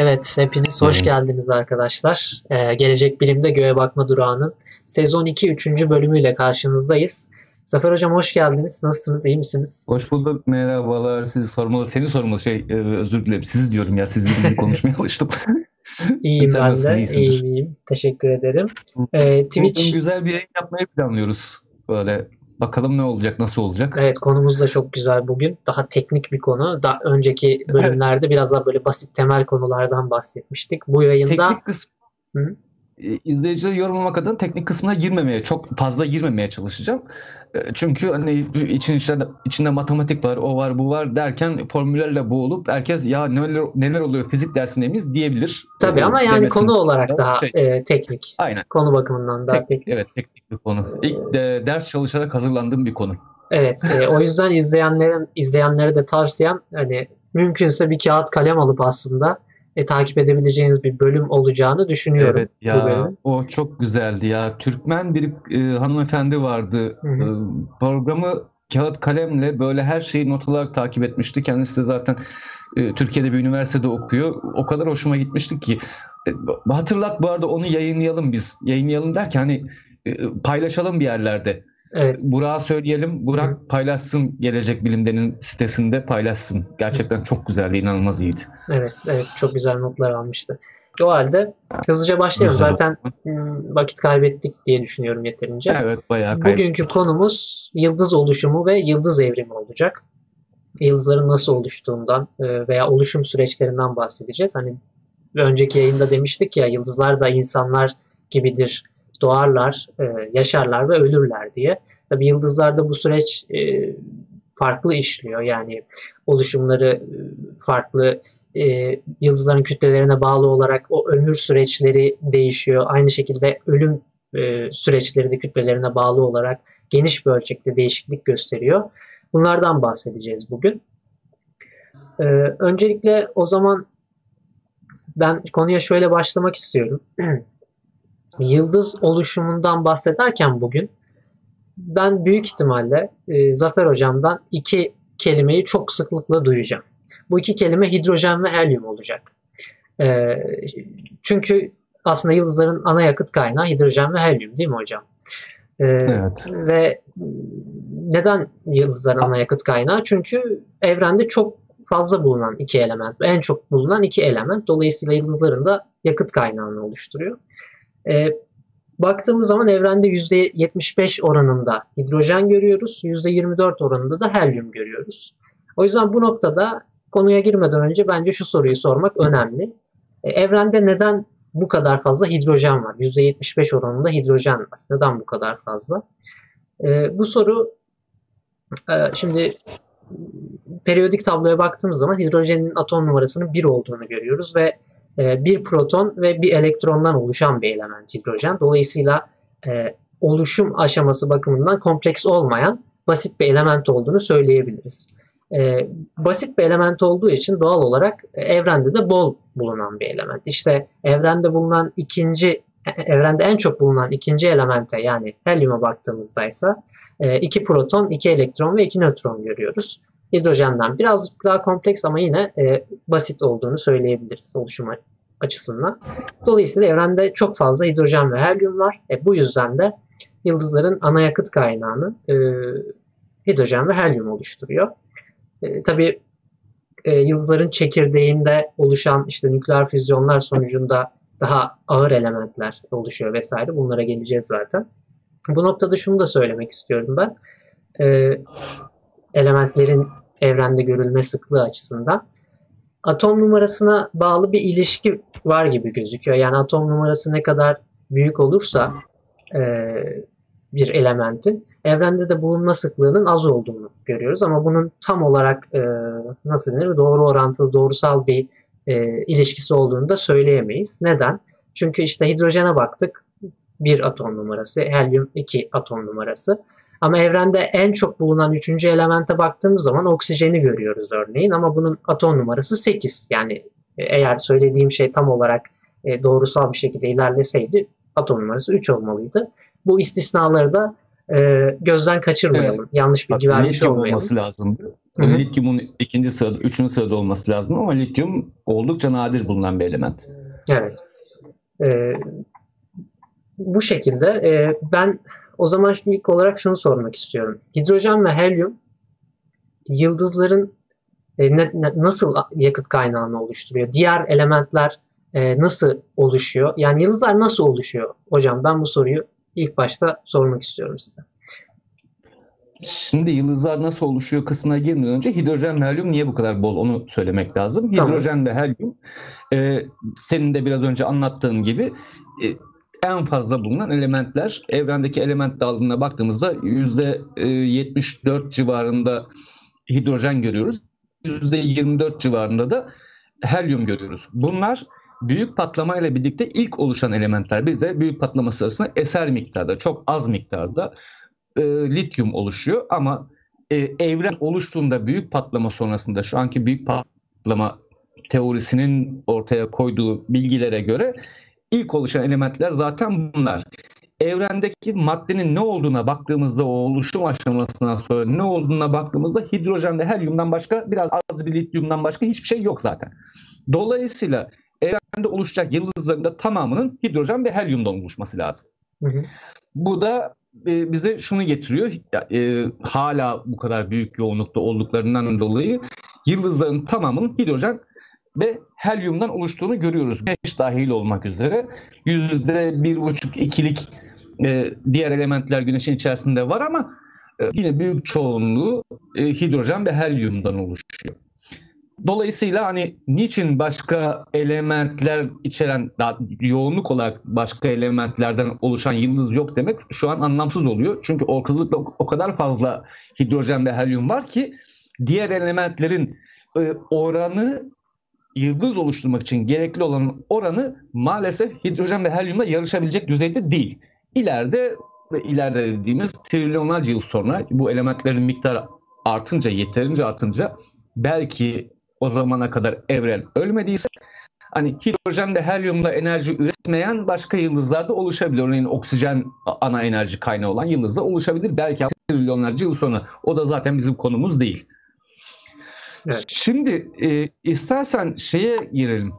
Evet, hepiniz hoş geldiniz arkadaşlar. Ee, Gelecek Bilim'de Göğe Bakma Durağı'nın sezon 2 3. bölümüyle karşınızdayız. Zafer Hocam hoş geldiniz. Nasılsınız? İyi misiniz? Hoş bulduk. Merhabalar. Sizi sormalı. Seni sormalı şey e, özür dilerim. Sizi diyorum ya. Sizi konuşmaya alıştım. İyiyim ben de. İyiyim iyiyim. Teşekkür ederim. Ee, Twitch... Bugün güzel bir yayın yapmayı planlıyoruz. Böyle Bakalım ne olacak, nasıl olacak? Evet konumuz da çok güzel bugün. Daha teknik bir konu. Daha önceki bölümlerde evet. biraz daha böyle basit temel konulardan bahsetmiştik. Bu yayında... Teknik kısmı... Hı? E, izleyicileri yorumlamak adına teknik kısmına girmemeye, çok fazla girmemeye çalışacağım. E, çünkü hani için içinde, içinde matematik var, o var, bu var derken formüllerle boğulup herkes ya neler, neler oluyor fizik dersinde miyiz diyebilir. Tabii ama yani konu olarak daha şey, e, teknik. Aynen. Konu bakımından daha teknik. teknik. Evet, teknik bir konu. İlk de, ders çalışarak hazırlandığım bir konu. Evet, e, o yüzden izleyenlerin izleyenlere de tavsiyem hani mümkünse bir kağıt kalem alıp aslında e, takip edebileceğiniz bir bölüm olacağını düşünüyorum. Evet ya o çok güzeldi ya. Türkmen bir e, hanımefendi vardı. Hı hı. E, programı kağıt kalemle böyle her şeyi not alarak takip etmişti. Kendisi de zaten e, Türkiye'de bir üniversitede okuyor. O kadar hoşuma gitmişti ki. E, hatırlat bu arada onu yayınlayalım biz. Yayınlayalım derken hani e, paylaşalım bir yerlerde. Evet. Burak'a söyleyelim. Burak Hı. paylaşsın Gelecek Bilim'denin sitesinde paylaşsın. Gerçekten çok güzeldi, inanılmaz iyiydi. Evet, evet çok güzel notlar almıştı. O halde hızlıca başlayalım. Zaten vakit kaybettik diye düşünüyorum yeterince. Evet, bayağı kaybettik. Bugünkü konumuz yıldız oluşumu ve yıldız evrimi olacak. Yıldızların nasıl oluştuğundan veya oluşum süreçlerinden bahsedeceğiz. Hani önceki yayında demiştik ya yıldızlar da insanlar gibidir doğarlar, e, yaşarlar ve ölürler diye. Tabi yıldızlarda bu süreç e, farklı işliyor. Yani oluşumları e, farklı, yıldızların kütlelerine bağlı olarak o ömür süreçleri değişiyor. Aynı şekilde ölüm süreçleri de kütlelerine bağlı olarak geniş bir ölçekte değişiklik gösteriyor. Bunlardan bahsedeceğiz bugün. Öncelikle o zaman ben konuya şöyle başlamak istiyorum. yıldız oluşumundan bahsederken bugün ben büyük ihtimalle e, Zafer hocamdan iki kelimeyi çok sıklıkla duyacağım. Bu iki kelime hidrojen ve helyum olacak. E, çünkü aslında yıldızların ana yakıt kaynağı hidrojen ve helyum değil mi hocam? E, evet. Ve neden yıldızların ana yakıt kaynağı? Çünkü evrende çok fazla bulunan iki element, en çok bulunan iki element. Dolayısıyla yıldızların da yakıt kaynağını oluşturuyor. E, baktığımız zaman evrende %75 oranında hidrojen görüyoruz. %24 oranında da helyum görüyoruz. O yüzden bu noktada konuya girmeden önce bence şu soruyu sormak önemli. E, evrende neden bu kadar fazla hidrojen var? %75 oranında hidrojen var. Neden bu kadar fazla? E, bu soru e, şimdi periyodik tabloya baktığımız zaman hidrojenin atom numarasının 1 olduğunu görüyoruz ve bir proton ve bir elektrondan oluşan bir element hidrojen. Dolayısıyla e, oluşum aşaması bakımından kompleks olmayan basit bir element olduğunu söyleyebiliriz. E, basit bir element olduğu için doğal olarak evrende de bol bulunan bir element. İşte evrende bulunan ikinci evrende en çok bulunan ikinci elemente yani helyuma baktığımızda ise iki proton, iki elektron ve iki nötron görüyoruz. Hidrojenden birazcık daha kompleks ama yine basit olduğunu söyleyebiliriz oluşuma açısından. Dolayısıyla evrende çok fazla hidrojen ve helyum var. E, bu yüzden de yıldızların ana yakıt kaynağını e, hidrojen ve helyum oluşturuyor. E, tabii e, yıldızların çekirdeğinde oluşan işte nükleer füzyonlar sonucunda daha ağır elementler oluşuyor vesaire. Bunlara geleceğiz zaten. Bu noktada şunu da söylemek istiyorum ben. E, elementlerin evrende görülme sıklığı açısından atom numarasına bağlı bir ilişki var gibi gözüküyor. Yani atom numarası ne kadar büyük olursa e, bir elementin evrende de bulunma sıklığının az olduğunu görüyoruz. Ama bunun tam olarak e, nasıl denir doğru orantılı doğrusal bir e, ilişkisi olduğunu da söyleyemeyiz. Neden? Çünkü işte hidrojene baktık bir atom numarası, helyum iki atom numarası. Ama evrende en çok bulunan üçüncü elemente baktığımız zaman oksijeni görüyoruz örneğin ama bunun atom numarası 8. Yani e, eğer söylediğim şey tam olarak e, doğrusal bir şekilde ilerleseydi atom numarası 3 olmalıydı. Bu istisnaları da e, gözden kaçırmayalım. Evet. Yanlış bilgi vermiş olmayalım. olması lazım. Hı hı. Lityumun ikinci sırada, üçüncü sırada olması lazım ama lityum oldukça nadir bulunan bir element. Evet. Ee, bu şekilde e, ben o zaman ilk olarak şunu sormak istiyorum. Hidrojen ve helyum yıldızların e, ne, ne, nasıl yakıt kaynağını oluşturuyor? Diğer elementler e, nasıl oluşuyor? Yani yıldızlar nasıl oluşuyor? Hocam ben bu soruyu ilk başta sormak istiyorum size. Şimdi yıldızlar nasıl oluşuyor kısmına girmeden önce hidrojen ve helyum niye bu kadar bol onu söylemek lazım. Hidrojen tamam. ve helyum e, senin de biraz önce anlattığın gibi e, en fazla bulunan elementler. Evrendeki element dağılımına baktığımızda %74 e, civarında hidrojen görüyoruz. %24 civarında da helyum görüyoruz. Bunlar büyük patlamayla birlikte ilk oluşan elementler. Bir de büyük patlama sırasında eser miktarda, çok az miktarda e, lityum oluşuyor. Ama e, evren oluştuğunda büyük patlama sonrasında şu anki büyük patlama teorisinin ortaya koyduğu bilgilere göre ilk oluşan elementler zaten bunlar. Evrendeki maddenin ne olduğuna baktığımızda o oluşum aşamasından sonra ne olduğuna baktığımızda hidrojen ve helyumdan başka biraz az bir lityumdan başka hiçbir şey yok zaten. Dolayısıyla evrende oluşacak yıldızların da tamamının hidrojen ve helyumdan oluşması lazım. Hı hı. Bu da e, bize şunu getiriyor. E, hala bu kadar büyük yoğunlukta olduklarından dolayı yıldızların tamamının hidrojen ve helyumdan oluştuğunu görüyoruz. 5 dahil olmak üzere. Yüzde bir buçuk ikilik e, diğer elementler güneşin içerisinde var ama e, yine büyük çoğunluğu e, hidrojen ve helyumdan oluşuyor. Dolayısıyla hani niçin başka elementler içeren daha yoğunluk olarak başka elementlerden oluşan yıldız yok demek şu an anlamsız oluyor. Çünkü ortalıkta o kadar fazla hidrojen ve helyum var ki diğer elementlerin e, oranı yıldız oluşturmak için gerekli olan oranı maalesef hidrojen ve helyumla yarışabilecek düzeyde değil. İleride ileride dediğimiz trilyonlarca yıl sonra bu elementlerin miktarı artınca, yeterince artınca belki o zamana kadar evren ölmediyse hani hidrojen ve helyumla enerji üretmeyen başka yıldızlarda oluşabilir. Örneğin oksijen ana enerji kaynağı olan yıldızda oluşabilir. Belki trilyonlarca yıl sonra. O da zaten bizim konumuz değil. Evet. Şimdi e, istersen şeye girelim.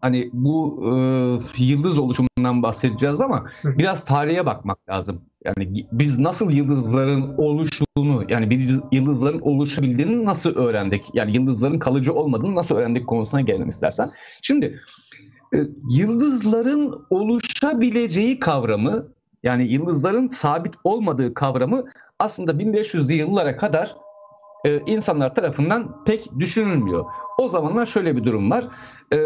Hani bu e, yıldız oluşumundan bahsedeceğiz ama biraz tarihe bakmak lazım. Yani biz nasıl yıldızların oluştuğunu yani biz yıldızların oluşabildiğini nasıl öğrendik? Yani yıldızların kalıcı olmadığını nasıl öğrendik konusuna gelelim istersen. Şimdi e, yıldızların oluşabileceği kavramı yani yıldızların sabit olmadığı kavramı aslında 1500'lü yıllara kadar e, insanlar tarafından pek düşünülmüyor. O zamanlar şöyle bir durum var. E,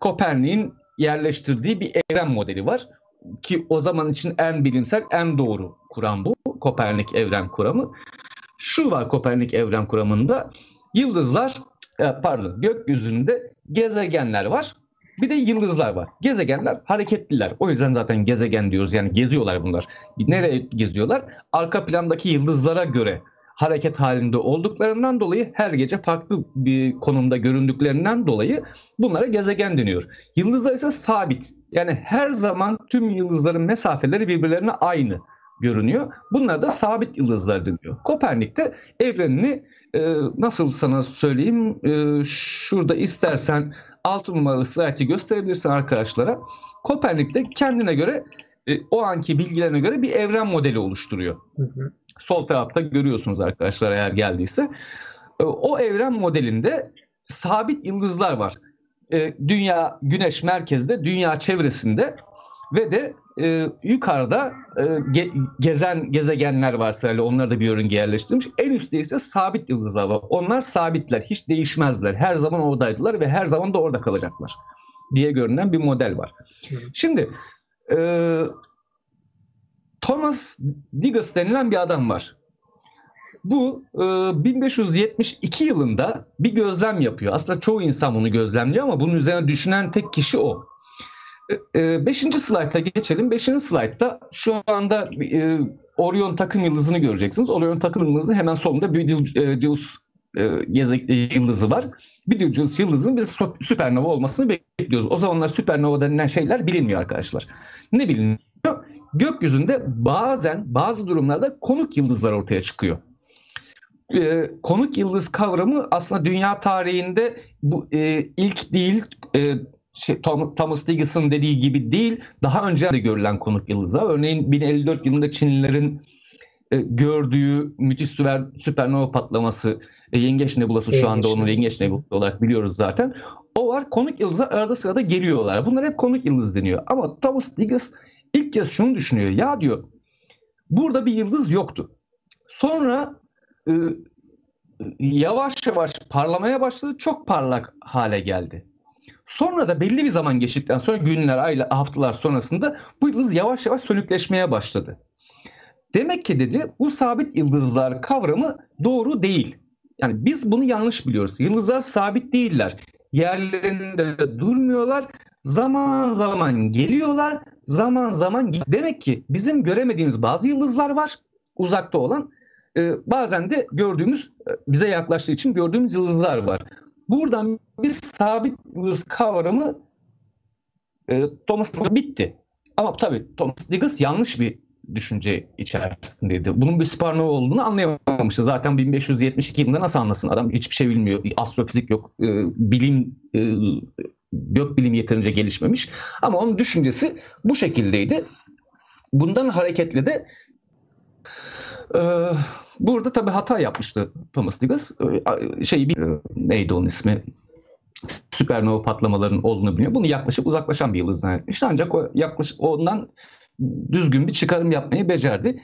Kopernik'in yerleştirdiği bir evren modeli var ki o zaman için en bilimsel, en doğru kuram bu. Kopernik evren kuramı. Şu var Kopernik evren kuramında. Yıldızlar, e, pardon gökyüzünde gezegenler var. Bir de yıldızlar var. Gezegenler hareketliler. O yüzden zaten gezegen diyoruz. Yani geziyorlar bunlar. Nereye geziyorlar? Arka plandaki yıldızlara göre hareket halinde olduklarından dolayı her gece farklı bir konumda göründüklerinden dolayı bunlara gezegen deniyor. Yıldızlar ise sabit. Yani her zaman tüm yıldızların mesafeleri birbirlerine aynı görünüyor. Bunlar da sabit yıldızlar deniyor. Kopernik de evrenini e, nasıl sana söyleyeyim e, şurada istersen 6 numaralı slaytı gösterebilirsin arkadaşlara. Kopernik de kendine göre e, o anki bilgilerine göre bir evren modeli oluşturuyor. Hı hı. Sol tarafta görüyorsunuz arkadaşlar eğer geldiyse. E, o evren modelinde sabit yıldızlar var. E, dünya, güneş merkezde, dünya çevresinde ve de e, yukarıda e, ge, gezen gezegenler var sırayla onları da bir yörünge yerleştirmiş. En üstte ise sabit yıldızlar var. Onlar sabitler, hiç değişmezler. Her zaman oradaydılar ve her zaman da orada kalacaklar diye görünen bir model var. Şimdi e, Thomas Digas denilen bir adam var. Bu e, 1572 yılında bir gözlem yapıyor. Aslında çoğu insan bunu gözlemliyor ama bunun üzerine düşünen tek kişi o. E, e, beşinci slayta geçelim. Beşinci slaytta şu anda e, Orion takım yıldızını göreceksiniz. Orion takım yıldızının hemen solunda Betelgeuse e, yıldızı var. Betelgeuse yıldızının biz süpernova olmasını bekliyoruz. O zamanlar süpernova denilen şeyler bilinmiyor arkadaşlar. Ne biliniyor? Gökyüzünde bazen bazı durumlarda konuk yıldızlar ortaya çıkıyor. e, konuk yıldız kavramı aslında dünya tarihinde bu e, ilk değil e, şey, Thomas Diggis'in dediği gibi değil daha önce de görülen konuk yıldızlar. Örneğin 1054 yılında Çinlilerin e, gördüğü müthiş süper, süpernova patlaması e, Yengeç Nebulası şu anda onu Yengeç Nebulası olarak biliyoruz zaten. O var konuk yıldızlar arada sırada geliyorlar. Bunlar hep konuk yıldız deniyor. Ama Thomas Diggis ilk kez şunu düşünüyor. Ya diyor burada bir yıldız yoktu. Sonra e, yavaş yavaş parlamaya başladı. Çok parlak hale geldi. Sonra da belli bir zaman geçtikten sonra günler, aylar, haftalar sonrasında bu yıldız yavaş yavaş sönükleşmeye başladı. Demek ki dedi bu sabit yıldızlar kavramı doğru değil. Yani biz bunu yanlış biliyoruz. Yıldızlar sabit değiller. Yerlerinde durmuyorlar. Zaman zaman geliyorlar. Zaman zaman demek ki bizim göremediğimiz bazı yıldızlar var. Uzakta olan. Ee, bazen de gördüğümüz e, bize yaklaştığı için gördüğümüz yıldızlar var. Buradan bir sabit yıldız kavramı e, Thomas bitti. Ama tabii Thomas Digges yanlış bir düşünce içerisindeydi. Bunun bir süpernova olduğunu anlayamamıştı. Zaten 1572 yılında nasıl anlasın adam? Hiçbir şey bilmiyor. Astrofizik yok. E, bilim e, gök bilim yeterince gelişmemiş. Ama onun düşüncesi bu şekildeydi. Bundan hareketle de e, burada tabii hata yapmıştı Thomas Digges. E, şey bir neydi onun ismi? süpernova patlamaların olduğunu biliyor. Bunu yaklaşıp uzaklaşan bir yıldız zannetmişti. Ancak o yaklaş ondan düzgün bir çıkarım yapmayı becerdi.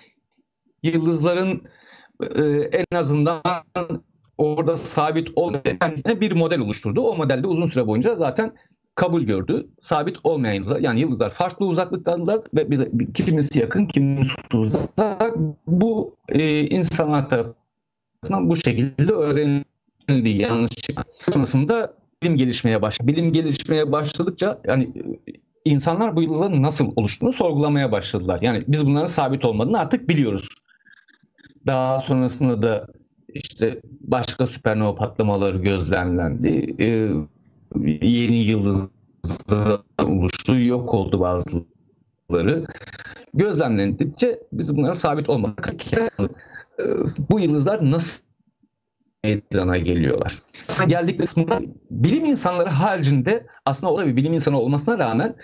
Yıldızların e, en azından orada sabit olmayan bir model oluşturdu. O modelde uzun süre boyunca zaten kabul gördü. Sabit olmayan yıldızlar yani yıldızlar farklı uzaklıktadılar ve bize kimisi yakın kimisi uzak. Bu e, insanlar tarafından bu şekilde öğrenildi yanlışlıkla. Sonrasında bilim gelişmeye başladı. Bilim gelişmeye başladıkça yani insanlar bu yıldızların nasıl oluştuğunu sorgulamaya başladılar. Yani biz bunların sabit olmadığını artık biliyoruz. Daha sonrasında da işte başka süpernova patlamaları gözlemlendi. Ee, yeni yıldızlar oluştu, yok oldu bazıları. Gözlemlendikçe biz bunların sabit olmadık. Ee, bu yıldızlar nasıl meydana geliyorlar? geldikleri kısmında bilim insanları haricinde aslında o da bir bilim insanı olmasına rağmen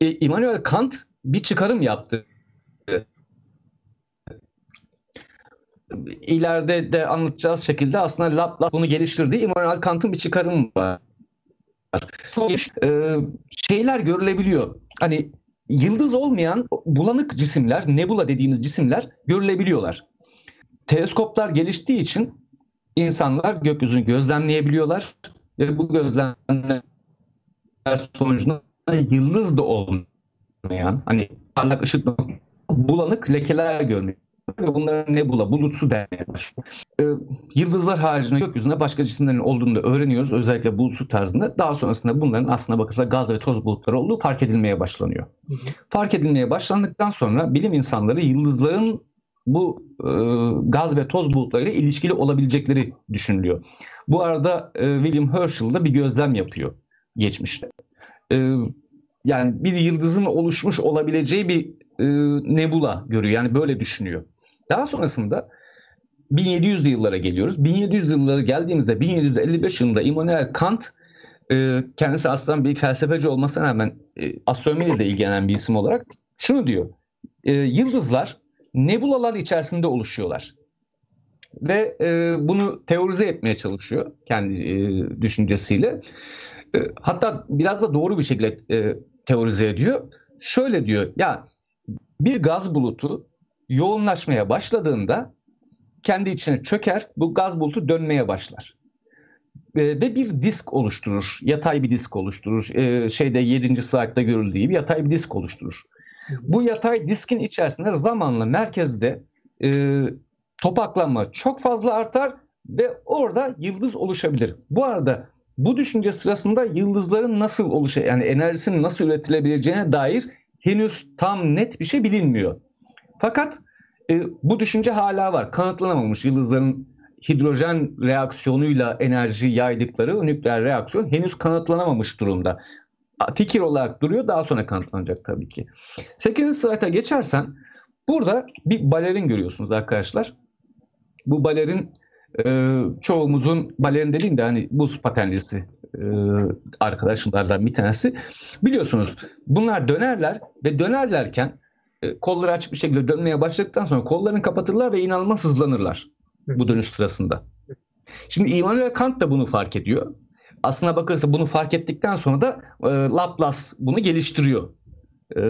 e, Immanuel Kant bir çıkarım yaptı. İleride de anlatacağız şekilde aslında Laplace bunu geliştirdi. Immanuel Kant'ın bir çıkarımı var. E, şeyler görülebiliyor. Hani yıldız olmayan bulanık cisimler, nebula dediğimiz cisimler görülebiliyorlar. Teleskoplar geliştiği için insanlar gökyüzünü gözlemleyebiliyorlar ve bu gözlemler sonucunda yıldız da olmayan hani parlak ışık bulanık lekeler görmeye ve bunların nebula, bulutsu denmeye başlıyor. Ee, yıldızlar haricinde gökyüzünde başka cisimlerin olduğunu da öğreniyoruz. Özellikle bulutsu tarzında. Daha sonrasında bunların aslında bakılsa gaz ve toz bulutları olduğu fark edilmeye başlanıyor. Hı hı. Fark edilmeye başlandıktan sonra bilim insanları yıldızların bu e, gaz ve toz bulutlarıyla ilişkili olabilecekleri düşünülüyor. Bu arada e, William Herschel da bir gözlem yapıyor geçmişte. E, yani bir yıldızın oluşmuş olabileceği bir e, nebula görüyor. Yani böyle düşünüyor. Daha sonrasında 1700 yıllara geliyoruz. 1700 yıllara geldiğimizde 1755 yılında Immanuel Kant e, kendisi aslında bir felsefeci olmasına rağmen e, astronomiyle de ilgilenen bir isim olarak şunu diyor. E, yıldızlar nebulalar içerisinde oluşuyorlar. Ve bunu teorize etmeye çalışıyor kendi düşüncesiyle. Hatta biraz da doğru bir şekilde teorize ediyor. Şöyle diyor ya bir gaz bulutu yoğunlaşmaya başladığında kendi içine çöker bu gaz bulutu dönmeye başlar. E, ve bir disk oluşturur. Yatay bir disk oluşturur. E, şeyde 7. slaytta görüldüğü gibi yatay bir disk oluşturur. Bu yatay diskin içerisinde zamanla merkezde e, topaklanma çok fazla artar ve orada yıldız oluşabilir. Bu arada bu düşünce sırasında yıldızların nasıl oluşa yani enerjisinin nasıl üretilebileceğine dair henüz tam net bir şey bilinmiyor. Fakat e, bu düşünce hala var. Kanıtlanamamış yıldızların hidrojen reaksiyonuyla enerji yaydıkları nükleer reaksiyon henüz kanıtlanamamış durumda fikir olarak duruyor. Daha sonra kanıtlanacak tabii ki. 8. slayta geçersen burada bir balerin görüyorsunuz arkadaşlar. Bu balerin e, çoğumuzun balerin dediğim de hani buz patenlisi e, arkadaşlardan bir tanesi. Biliyorsunuz bunlar dönerler ve dönerlerken kolları açık bir şekilde dönmeye başladıktan sonra kollarını kapatırlar ve inanılmaz hızlanırlar bu dönüş sırasında. Şimdi Immanuel Kant da bunu fark ediyor. Aslına bakılırsa bunu fark ettikten sonra da e, Laplace bunu geliştiriyor. E,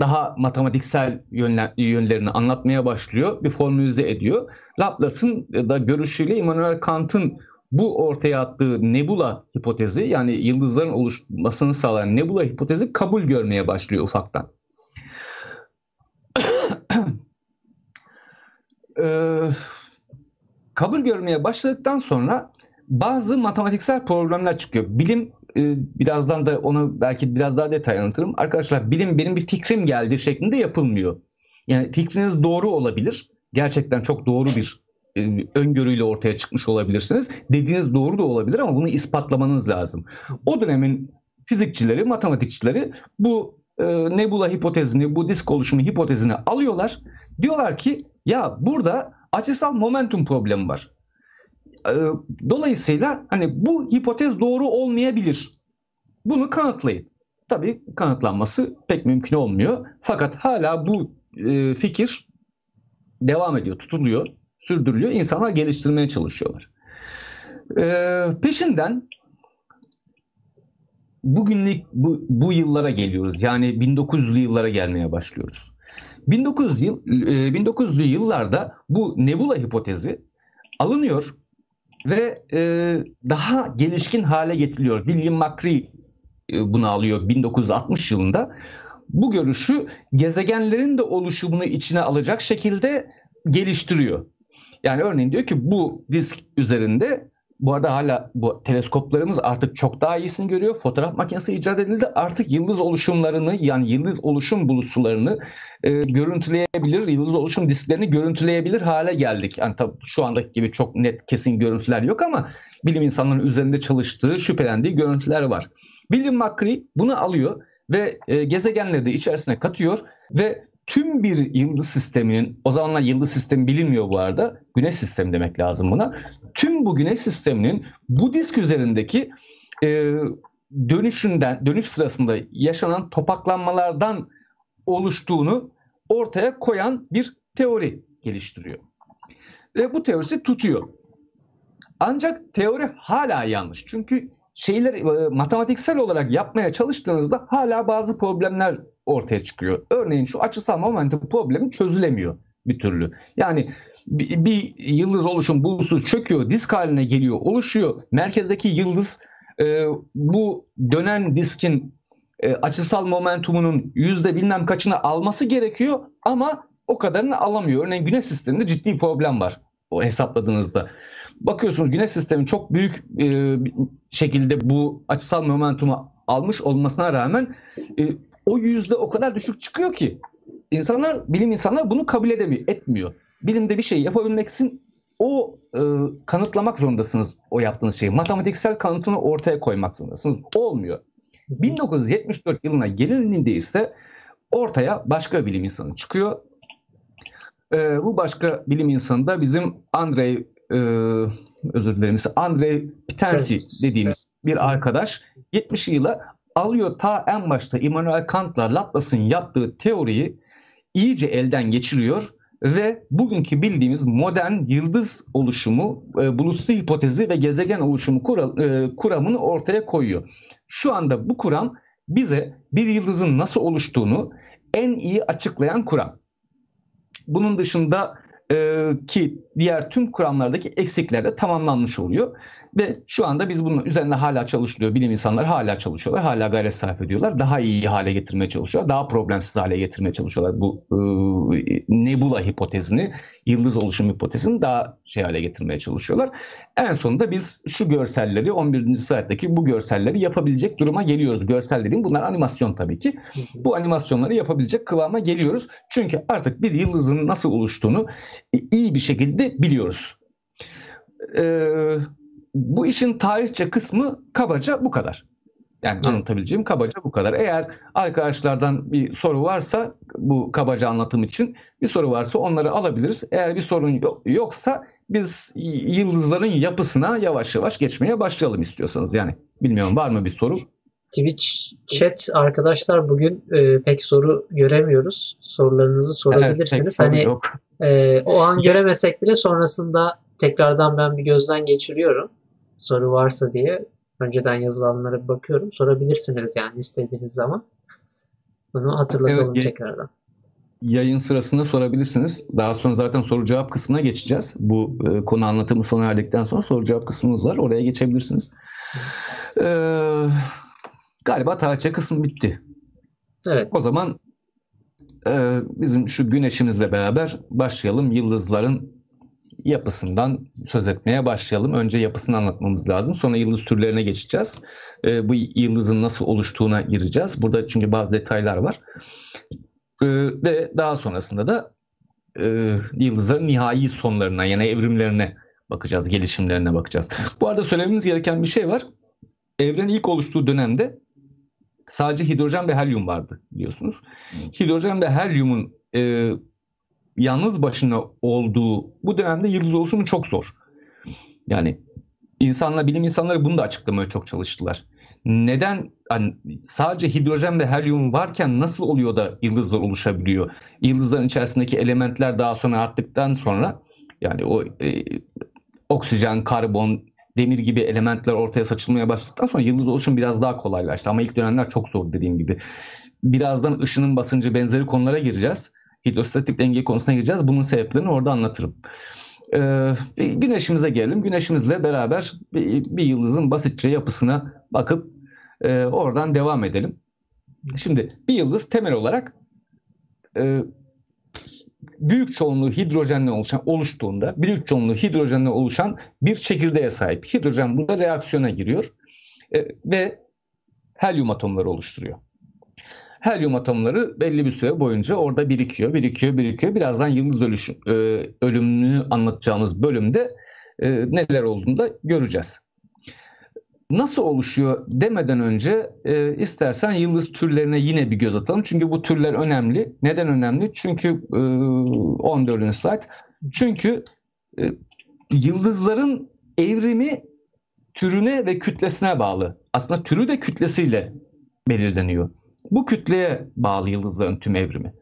daha matematiksel yönler, yönlerini anlatmaya başlıyor, bir formülize ediyor. Laplace'ın da görüşüyle Immanuel Kant'ın bu ortaya attığı nebula hipotezi yani yıldızların oluşmasını sağlayan nebula hipotezi kabul görmeye başlıyor ufaktan. Ee, kabul görmeye başladıktan sonra bazı matematiksel problemler çıkıyor. Bilim e, birazdan da onu belki biraz daha detay anlatırım. Arkadaşlar bilim benim bir fikrim geldi şeklinde yapılmıyor. Yani fikriniz doğru olabilir. Gerçekten çok doğru bir e, öngörüyle ortaya çıkmış olabilirsiniz. Dediğiniz doğru da olabilir ama bunu ispatlamanız lazım. O dönemin fizikçileri, matematikçileri bu e, nebula hipotezini, bu disk oluşumu hipotezini alıyorlar. Diyorlar ki ya burada açısal momentum problemi var. E, dolayısıyla hani bu hipotez doğru olmayabilir. Bunu kanıtlayın. Tabii kanıtlanması pek mümkün olmuyor. Fakat hala bu e, fikir devam ediyor, tutuluyor, sürdürülüyor. İnsanlar geliştirmeye çalışıyorlar. E, peşinden bugünlük bu, bu yıllara geliyoruz. Yani 1900'lü yıllara gelmeye başlıyoruz. 1900 yıl, 1900'lü yıllarda bu nebula hipotezi alınıyor ve e, daha gelişkin hale getiriliyor. William McCree e, bunu alıyor 1960 yılında. Bu görüşü gezegenlerin de oluşumunu içine alacak şekilde geliştiriyor. Yani örneğin diyor ki bu disk üzerinde bu arada hala bu teleskoplarımız artık çok daha iyisini görüyor. Fotoğraf makinesi icat edildi. Artık yıldız oluşumlarını yani yıldız oluşum bulutsularını e, görüntüleyebilir. Yıldız oluşum disklerini görüntüleyebilir hale geldik. Yani tabii şu andaki gibi çok net kesin görüntüler yok ama bilim insanlarının üzerinde çalıştığı, şüphelendiği görüntüler var. William McCree bunu alıyor ve e, gezegenleri de içerisine katıyor ve tüm bir yıldız sisteminin, o zamanlar yıldız sistemi bilinmiyor bu arada, güneş sistemi demek lazım buna. Tüm bu güneş sisteminin bu disk üzerindeki e, dönüşünden, dönüş sırasında yaşanan topaklanmalardan oluştuğunu ortaya koyan bir teori geliştiriyor. Ve bu teorisi tutuyor. Ancak teori hala yanlış. Çünkü şeyler e, matematiksel olarak yapmaya çalıştığınızda hala bazı problemler ortaya çıkıyor. Örneğin şu açısal momentum problemi çözülemiyor bir türlü. Yani bir, bir yıldız oluşum bulutsuz çöküyor, disk haline geliyor, oluşuyor. Merkezdeki yıldız e, bu dönen diskin e, açısal momentumunun yüzde bilmem kaçını alması gerekiyor ama o kadarını alamıyor. Örneğin güneş sisteminde ciddi problem var o hesapladığınızda. Bakıyorsunuz güneş sistemi çok büyük e, şekilde bu açısal momentumu almış olmasına rağmen e, o yüzde o kadar düşük çıkıyor ki insanlar, bilim insanlar bunu kabul edemiyor, etmiyor. Bilimde bir şey yapabilmek için o e, kanıtlamak zorundasınız o yaptığınız şeyi. Matematiksel kanıtını ortaya koymak zorundasınız. Olmuyor. 1974 yılına gelindiğinde ise ortaya başka bilim insanı çıkıyor. E, bu başka bilim insanı da bizim Andrei e, özür dilerim Andrei Pitensi dediğimiz bir arkadaş 70 yıla alıyor ta en başta Immanuel Kant'la Laplace'ın yaptığı teoriyi iyice elden geçiriyor ve bugünkü bildiğimiz modern yıldız oluşumu, e, bulutsu hipotezi ve gezegen oluşumu kura, e, kuramını ortaya koyuyor. Şu anda bu kuram bize bir yıldızın nasıl oluştuğunu en iyi açıklayan kuram. Bunun dışında e, ki diğer tüm kuramlardaki eksikler de tamamlanmış oluyor. Ve şu anda biz bunun üzerinde hala çalışılıyor. Bilim insanları hala çalışıyorlar. Hala gayret sarf ediyorlar. Daha iyi hale getirmeye çalışıyorlar. Daha problemsiz hale getirmeye çalışıyorlar. Bu e, nebula hipotezini, yıldız oluşum hipotezini daha şey hale getirmeye çalışıyorlar. En sonunda biz şu görselleri 11. slayttaki bu görselleri yapabilecek duruma geliyoruz. Görsel dediğim bunlar animasyon tabii ki. Bu animasyonları yapabilecek kıvama geliyoruz. Çünkü artık bir yıldızın nasıl oluştuğunu iyi bir şekilde biliyoruz. Eee bu işin tarihçe kısmı kabaca bu kadar. Yani anlatabileceğim kabaca bu kadar. Eğer arkadaşlardan bir soru varsa bu kabaca anlatım için bir soru varsa onları alabiliriz. Eğer bir sorun yoksa biz yıldızların yapısına yavaş yavaş geçmeye başlayalım istiyorsanız. Yani bilmiyorum var mı bir soru? Twitch chat arkadaşlar bugün e, pek soru göremiyoruz. Sorularınızı sorabilirsiniz. Evet, hani yok. E, o an göremesek bile sonrasında tekrardan ben bir gözden geçiriyorum. Soru varsa diye önceden yazılanlara bakıyorum. Sorabilirsiniz yani istediğiniz zaman. Bunu hatırlatalım evet, tekrardan. Yayın sırasında sorabilirsiniz. Daha sonra zaten soru cevap kısmına geçeceğiz. Bu e, konu anlatımı sona erdikten sonra soru cevap kısmımız var. Oraya geçebilirsiniz. Ee, galiba tarihçe kısmı bitti. Evet. O zaman e, bizim şu güneşimizle beraber başlayalım. Yıldızların yapısından söz etmeye başlayalım. Önce yapısını anlatmamız lazım. Sonra yıldız türlerine geçeceğiz. E, bu yıldızın nasıl oluştuğuna gireceğiz. Burada çünkü bazı detaylar var. E, ve daha sonrasında da e, yıldızların nihai sonlarına yani evrimlerine bakacağız, gelişimlerine bakacağız. Bu arada söylememiz gereken bir şey var. Evrenin ilk oluştuğu dönemde sadece hidrojen ve helyum vardı biliyorsunuz. Hidrojen ve helyumun e, yalnız başına olduğu bu dönemde yıldız oluşumu çok zor. Yani insanlar, bilim insanları bunu da açıklamaya çok çalıştılar. Neden hani sadece hidrojen ve helyum varken nasıl oluyor da yıldızlar oluşabiliyor? Yıldızların içerisindeki elementler daha sonra arttıktan sonra yani o e, oksijen, karbon, demir gibi elementler ortaya saçılmaya başladıktan sonra yıldız oluşum biraz daha kolaylaştı. Ama ilk dönemler çok zor dediğim gibi. Birazdan ışının basıncı benzeri konulara gireceğiz hidrostatik denge konusuna gireceğiz. Bunun sebeplerini orada anlatırım. Ee, güneşimize gelelim. Güneşimizle beraber bir, bir yıldızın basitçe yapısına bakıp e, oradan devam edelim. Şimdi bir yıldız temel olarak e, büyük çoğunluğu hidrojenle oluşan oluştuğunda büyük çoğunluğu hidrojenle oluşan bir çekirdeğe sahip. Hidrojen burada reaksiyona giriyor e, ve helyum atomları oluşturuyor helyum atomları belli bir süre boyunca orada birikiyor, birikiyor, birikiyor. Birazdan yıldız ölüşü, e, ölümünü anlatacağımız bölümde e, neler olduğunu da göreceğiz. Nasıl oluşuyor demeden önce e, istersen yıldız türlerine yine bir göz atalım. Çünkü bu türler önemli. Neden önemli? Çünkü e, 14. slide. Çünkü e, yıldızların evrimi türüne ve kütlesine bağlı. Aslında türü de kütlesiyle belirleniyor. Bu kütleye bağlı yıldızların tüm evrimi.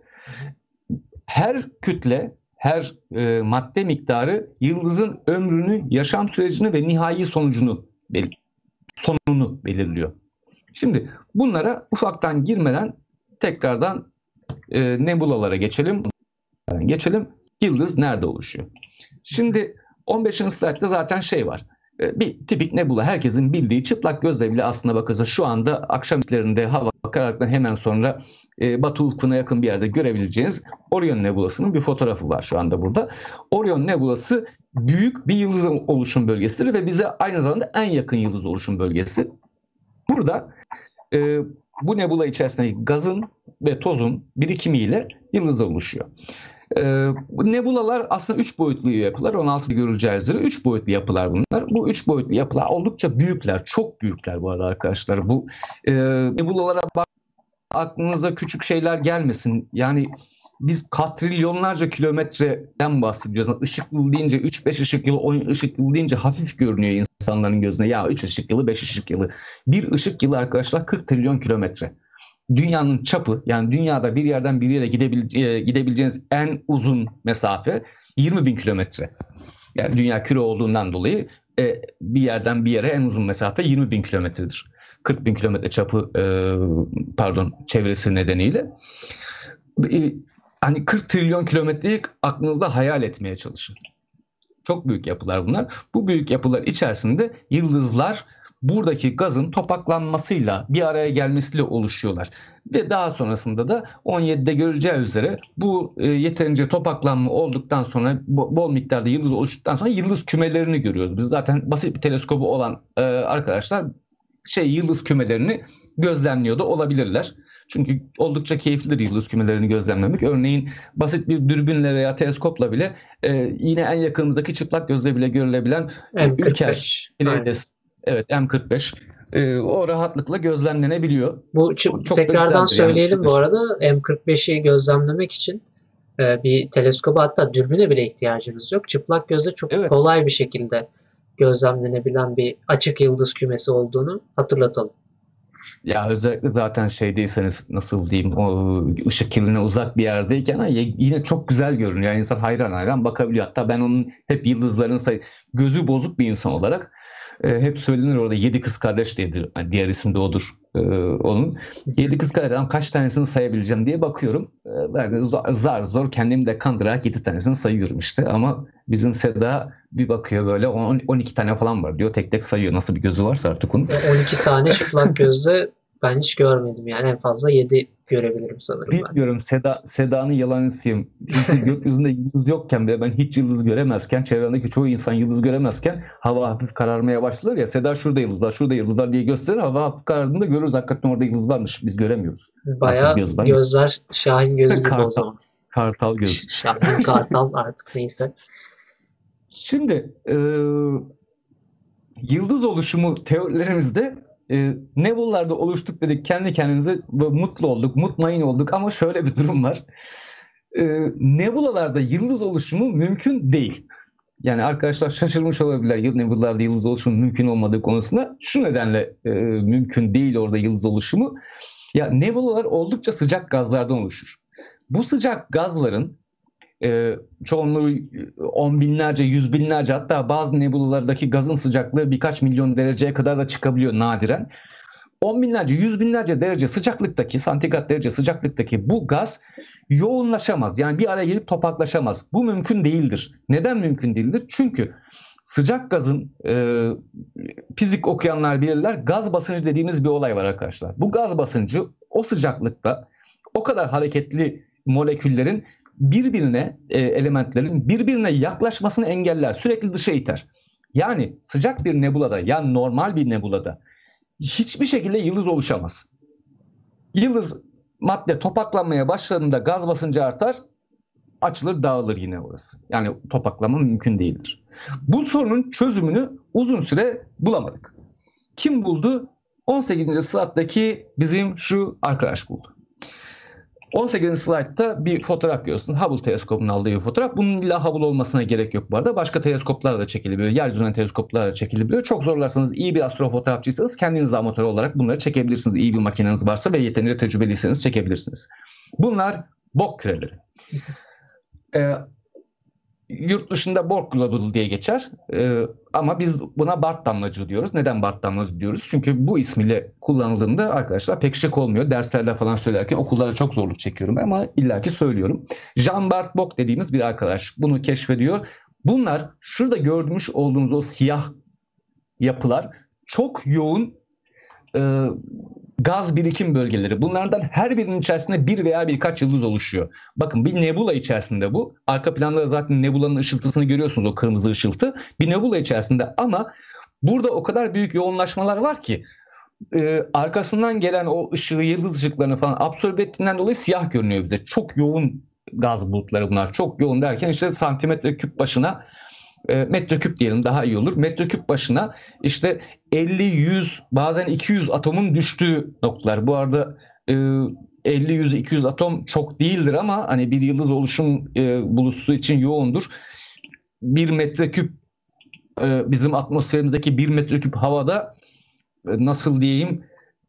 Her kütle, her e, madde miktarı yıldızın ömrünü, yaşam sürecini ve nihai sonucunu sonunu belirliyor. Şimdi bunlara ufaktan girmeden tekrardan e, nebulalara geçelim. Geçelim. Yıldız nerede oluşuyor? Şimdi 15. slaytta zaten şey var. E, bir tipik nebula herkesin bildiği çıplak gözle bile aslında bakılsa şu anda akşam saatlerinde hava karardıktan hemen sonra e, Batı ufkuna yakın bir yerde görebileceğiniz Orion Nebulası'nın bir fotoğrafı var şu anda burada. Orion Nebulası büyük bir yıldız oluşum bölgesidir ve bize aynı zamanda en yakın yıldız oluşum bölgesi. Burada e, bu nebula içerisindeki gazın ve tozun birikimiyle yıldız oluşuyor. Ee, bu nebulalar aslında 3 boyutlu yapılar. 16'da görüleceği üzere 3 boyutlu yapılar bunlar. Bu 3 boyutlu yapılar oldukça büyükler. Çok büyükler bu arada arkadaşlar. Bu e, nebulalara bak aklınıza küçük şeyler gelmesin. Yani biz katrilyonlarca kilometreden bahsediyoruz. Işık yılı deyince 3-5 ışık yılı, 10 ışık yılı deyince hafif görünüyor insanların gözüne. Ya 3 ışık yılı, 5 ışık yılı. Bir ışık yılı arkadaşlar 40 trilyon kilometre dünyanın çapı yani dünyada bir yerden bir yere gidebilece gidebileceğiniz en uzun mesafe 20 bin kilometre. Yani dünya küre olduğundan dolayı e, bir yerden bir yere en uzun mesafe 20 bin kilometredir. 40 bin kilometre çapı e, pardon çevresi nedeniyle. E, hani 40 trilyon kilometreyi aklınızda hayal etmeye çalışın. Çok büyük yapılar bunlar. Bu büyük yapılar içerisinde yıldızlar buradaki gazın topaklanmasıyla bir araya gelmesiyle oluşuyorlar. Ve daha sonrasında da 17'de görüleceği üzere bu e, yeterince topaklanma olduktan sonra bol miktarda yıldız oluştuktan sonra yıldız kümelerini görüyoruz. Biz zaten basit bir teleskobu olan e, arkadaşlar şey yıldız kümelerini gözlemliyor da olabilirler. Çünkü oldukça keyiflidir yıldız kümelerini gözlemlemek. Örneğin basit bir dürbünle veya teleskopla bile e, yine en yakınımızdaki çıplak gözle bile görülebilen M45. Ülker, Evet M45 e, o rahatlıkla gözlemlenebiliyor. Bu çok tekrardan söyleyelim yani. bu arada M45'i gözlemlemek için e, bir teleskoba hatta dürbüne bile ihtiyacınız yok. Çıplak gözle çok evet. kolay bir şekilde gözlemlenebilen bir açık yıldız kümesi olduğunu hatırlatalım. Ya özellikle zaten şey değilseniz nasıl diyeyim o ışık kirliliğine uzak bir yerdeyken yine çok güzel görünüyor. Yani insan hayran hayran bakabiliyor. Hatta ben onun hep yıldızların say gözü bozuk bir insan olarak e, hep söylenir orada yedi kız kardeş diyedir. Yani diğer isim de odur e, onun. Yedi kız kardeşten kaç tanesini sayabileceğim diye bakıyorum. E, ben zar zor kendimi de kandırarak yedi tanesini sayıyorum işte. Ama bizim Seda bir bakıyor böyle 10, 12 tane falan var diyor. Tek tek sayıyor. Nasıl bir gözü varsa artık onun. 12 tane çıplak gözle ben hiç görmedim yani en fazla 7 görebilirim sanırım Bilmiyorum ben. Seda, Seda'nın yalancısıyım. Çünkü gökyüzünde yıldız yokken bile ben hiç yıldız göremezken çevremdeki çoğu insan yıldız göremezken hava hafif kararmaya başlar ya Seda şurada yıldızlar şurada yıldızlar diye gösterir hava hafif karardığında görürüz hakikaten orada yıldız varmış biz göremiyoruz. Baya gözler, gözler Şahin gözü gibi o zaman. Kartal göz. Şahin kartal artık neyse. Şimdi e, yıldız oluşumu teorilerimizde e, Nebula'larda oluştuk dedik kendi kendimize mutlu olduk, mutmain olduk ama şöyle bir durum var. E, nebulalarda yıldız oluşumu mümkün değil. Yani arkadaşlar şaşırmış olabilirler nebulalarda yıldız oluşumu mümkün olmadığı konusunda. Şu nedenle e, mümkün değil orada yıldız oluşumu. Ya nebulalar oldukça sıcak gazlardan oluşur. Bu sıcak gazların e, çoğunluğu on binlerce, yüz binlerce hatta bazı nebulalardaki gazın sıcaklığı birkaç milyon dereceye kadar da çıkabiliyor nadiren. On binlerce, yüz binlerce derece sıcaklıktaki, santigrat derece sıcaklıktaki bu gaz yoğunlaşamaz. Yani bir araya gelip topaklaşamaz. Bu mümkün değildir. Neden mümkün değildir? Çünkü sıcak gazın e, fizik okuyanlar bilirler gaz basıncı dediğimiz bir olay var arkadaşlar. Bu gaz basıncı o sıcaklıkta o kadar hareketli moleküllerin birbirine e, elementlerin birbirine yaklaşmasını engeller. Sürekli dışa iter. Yani sıcak bir nebulada yani normal bir nebulada hiçbir şekilde yıldız oluşamaz. Yıldız madde topaklanmaya başladığında gaz basıncı artar, açılır dağılır yine orası. Yani topaklama mümkün değildir. Bu sorunun çözümünü uzun süre bulamadık. Kim buldu? 18. saatteki bizim şu arkadaş buldu. 18. slaytta bir fotoğraf görüyorsun. Hubble teleskopunun aldığı bir fotoğraf. Bunun illa Hubble olmasına gerek yok bu arada. Başka teleskoplarla da çekilebiliyor. Yeryüzünden teleskoplarla da çekilebiliyor. Çok zorlarsanız iyi bir astrofotoğrafçıysanız kendiniz amatör olarak bunları çekebilirsiniz. İyi bir makineniz varsa ve yetenekli tecrübeliyseniz çekebilirsiniz. Bunlar bok küreleri. ee, yurt dışında Borg Global diye geçer. Ee, ama biz buna Bart damlacı diyoruz. Neden Bart damlacı diyoruz? Çünkü bu ismiyle kullanıldığında arkadaşlar pek şık olmuyor. Derslerde falan söylerken okullara çok zorluk çekiyorum ama illaki söylüyorum. Jean Bart Bock dediğimiz bir arkadaş bunu keşfediyor. Bunlar şurada görmüş olduğunuz o siyah yapılar çok yoğun e, gaz birikim bölgeleri. Bunlardan her birinin içerisinde bir veya birkaç yıldız oluşuyor. Bakın bir nebula içerisinde bu. Arka planda zaten nebulanın ışıltısını görüyorsunuz o kırmızı ışıltı. Bir nebula içerisinde ama burada o kadar büyük yoğunlaşmalar var ki e, arkasından gelen o ışığı, yıldız ışıklarını falan absorbe ettiğinden dolayı siyah görünüyor bize. Çok yoğun gaz bulutları bunlar. Çok yoğun derken işte santimetre küp başına e, metreküp diyelim daha iyi olur. Metreküp başına işte 50, 100 bazen 200 atomun düştüğü noktalar. Bu arada e, 50, 100, 200 atom çok değildir ama hani bir yıldız oluşum e, için yoğundur. 1 metreküp e, bizim atmosferimizdeki 1 metreküp havada e, nasıl diyeyim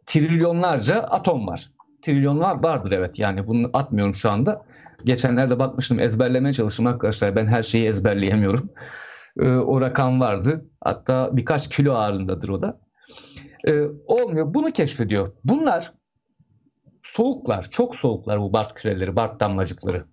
trilyonlarca atom var. Trilyonlar vardır evet yani bunu atmıyorum şu anda. Geçenlerde bakmıştım ezberlemeye çalıştım arkadaşlar. Ben her şeyi ezberleyemiyorum. Ee, o rakam vardı. Hatta birkaç kilo ağırlığındadır o da. Ee, olmuyor. Bunu keşfediyor. Bunlar soğuklar. Çok soğuklar bu Bart küreleri, Bart damlacıkları.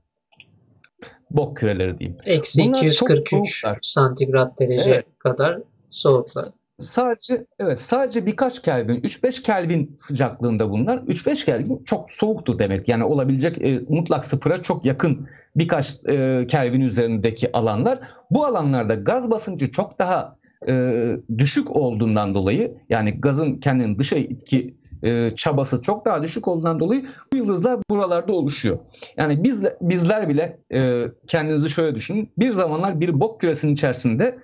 Bok küreleri diyeyim. Eksi 243 santigrat derece evet. kadar soğuklar. Sadece evet sadece birkaç Kelvin, 3-5 Kelvin sıcaklığında bunlar. 3-5 Kelvin çok soğuktur demek. Yani olabilecek e, mutlak sıfıra çok yakın birkaç e, Kelvin üzerindeki alanlar. Bu alanlarda gaz basıncı çok daha e, düşük olduğundan dolayı yani gazın kendini dışa itki e, çabası çok daha düşük olduğundan dolayı bu yıldızlar buralarda oluşuyor. Yani biz bizler bile e, kendinizi şöyle düşünün. Bir zamanlar bir bok küresinin içerisinde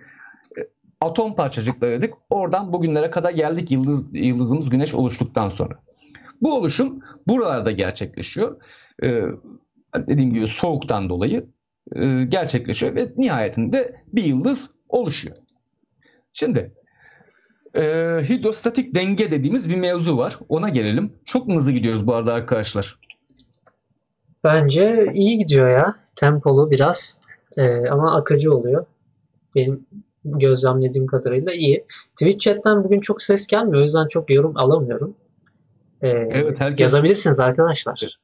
atom parçacıklarıydık. Oradan bugünlere kadar geldik yıldız, yıldızımız güneş oluştuktan sonra. Bu oluşum buralarda gerçekleşiyor. Ee, dediğim gibi soğuktan dolayı e, gerçekleşiyor ve nihayetinde bir yıldız oluşuyor. Şimdi e, hidrostatik denge dediğimiz bir mevzu var. Ona gelelim. Çok mu hızlı gidiyoruz bu arada arkadaşlar? Bence iyi gidiyor ya. Tempolu biraz e, ama akıcı oluyor. Benim gözlemlediğim kadarıyla iyi. Twitch chatten bugün çok ses gelmiyor. O yüzden çok yorum alamıyorum. E, Evet, herkes- Yazabilirsiniz arkadaşlar.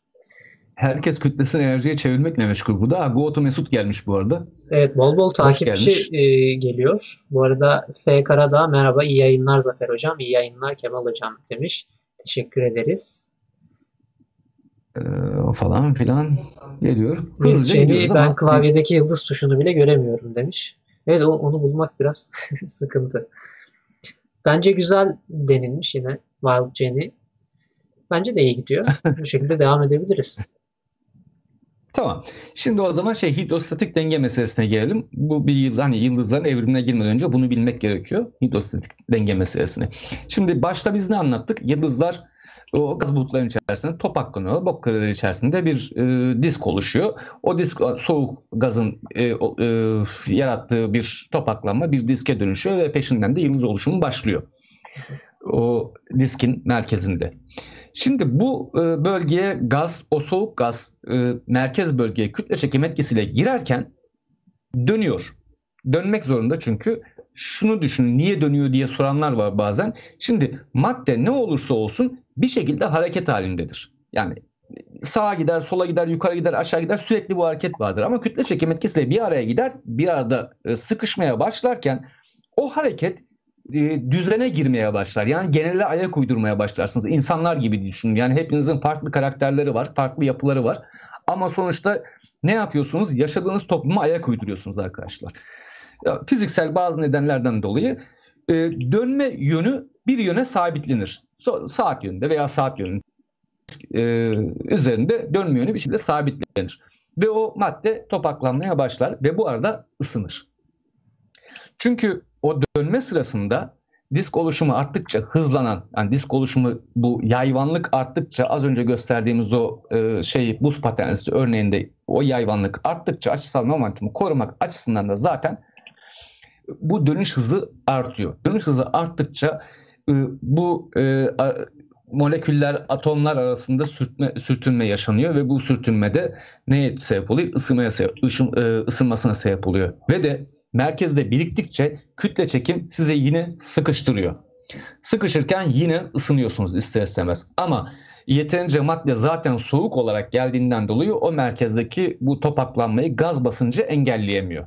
Herkes kütlesini enerjiye çevirmekle meşgul burada. Ha, Goto Mesut gelmiş bu arada. Evet bol bol takipçi e, geliyor. Bu arada F. Karadağ merhaba iyi yayınlar Zafer Hocam. iyi yayınlar Kemal Hocam demiş. Teşekkür ederiz. Ee, falan filan geliyor. Hızlıca ben ama klavyedeki yıldız tuşunu bile göremiyorum demiş. Evet onu bulmak biraz sıkıntı. Bence güzel denilmiş yine Wild Jenny. Bence de iyi gidiyor. Bu şekilde devam edebiliriz. Tamam. Şimdi o zaman şey hidrostatik denge meselesine gelelim. Bu bir yıl hani yıldızların evrimine girmeden önce bunu bilmek gerekiyor. Hidrostatik denge meselesini. Şimdi başta biz ne anlattık? Yıldızlar o gaz bulutlarının içerisinde topaklanıyor. Bok kareleri içerisinde bir e, disk oluşuyor. O disk soğuk gazın e, e, yarattığı bir topaklanma bir diske dönüşüyor ve peşinden de yıldız oluşumu başlıyor. O diskin merkezinde. Şimdi bu e, bölgeye gaz, o soğuk gaz e, merkez bölgeye kütle çekim etkisiyle girerken dönüyor. Dönmek zorunda çünkü şunu düşünün niye dönüyor diye soranlar var bazen. Şimdi madde ne olursa olsun bir şekilde hareket halindedir. Yani sağa gider, sola gider, yukarı gider, aşağı gider sürekli bu hareket vardır. Ama kütle çekim etkisiyle bir araya gider, bir arada e, sıkışmaya başlarken o hareket e, düzene girmeye başlar. Yani genele ayak uydurmaya başlarsınız. İnsanlar gibi düşünün. Yani hepinizin farklı karakterleri var, farklı yapıları var. Ama sonuçta ne yapıyorsunuz? Yaşadığınız topluma ayak uyduruyorsunuz arkadaşlar. Ya, fiziksel bazı nedenlerden dolayı e, dönme yönü bir yöne sabitlenir. So- saat yönünde veya saat yönünde e, üzerinde dönme yönü bir şekilde sabitlenir. Ve o madde topaklanmaya başlar ve bu arada ısınır. Çünkü o dönme sırasında disk oluşumu arttıkça hızlanan, yani disk oluşumu bu yayvanlık arttıkça az önce gösterdiğimiz o e, şey buz paternisi örneğinde o yayvanlık arttıkça açısal momentumu korumak açısından da zaten bu dönüş hızı artıyor. Dönüş hızı arttıkça e, bu e, moleküller atomlar arasında sürtme, sürtünme yaşanıyor ve bu sürtünmede neye sebep oluyor? Isınmaya sebep, ışın- e, ısınmasına sebep oluyor. Ve de merkezde biriktikçe kütle çekim sizi yine sıkıştırıyor. Sıkışırken yine ısınıyorsunuz ister istemez. Ama yeterince madde zaten soğuk olarak geldiğinden dolayı o merkezdeki bu topaklanmayı gaz basıncı engelleyemiyor.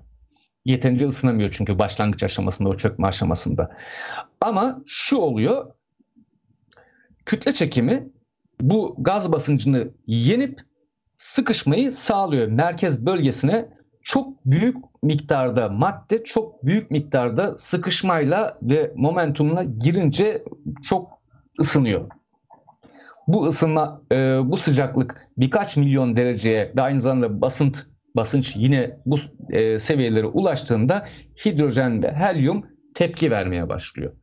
Yeterince ısınamıyor çünkü başlangıç aşamasında, o çökme aşamasında. Ama şu oluyor, kütle çekimi bu gaz basıncını yenip sıkışmayı sağlıyor. Merkez bölgesine çok büyük miktarda madde çok büyük miktarda sıkışmayla ve momentumla girince çok ısınıyor. Bu ısınma, e, bu sıcaklık birkaç milyon dereceye ve aynı zamanda basınç basınç yine bu e, seviyelere ulaştığında hidrojen ve helyum tepki vermeye başlıyor.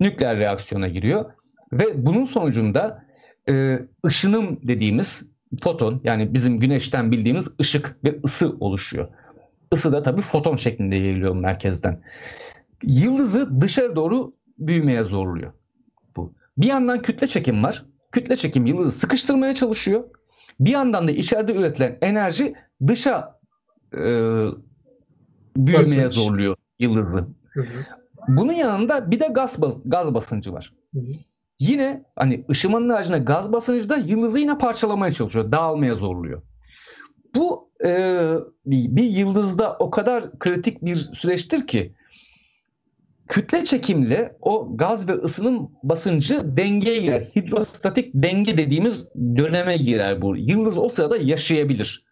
Nükleer reaksiyona giriyor ve bunun sonucunda e, ışınım dediğimiz foton yani bizim güneşten bildiğimiz ışık ve ısı oluşuyor. Isı da tabii foton şeklinde yayılıyor merkezden. Yıldızı dışarı doğru büyümeye zorluyor. Bu. Bir yandan kütle çekim var. Kütle çekim yıldızı sıkıştırmaya çalışıyor. Bir yandan da içeride üretilen enerji dışa e, büyümeye Basınç. zorluyor yıldızı. Hı hı, Bunun yanında bir de gaz bas- gaz basıncı var. hı hı. Yine hani ışımanın haricinde gaz basıncı da yıldızı yine parçalamaya çalışıyor. Dağılmaya zorluyor. Bu e, bir yıldızda o kadar kritik bir süreçtir ki kütle çekimle o gaz ve ısının basıncı dengeye girer. Hidrostatik denge dediğimiz döneme girer bu. Yıldız o sırada yaşayabilir.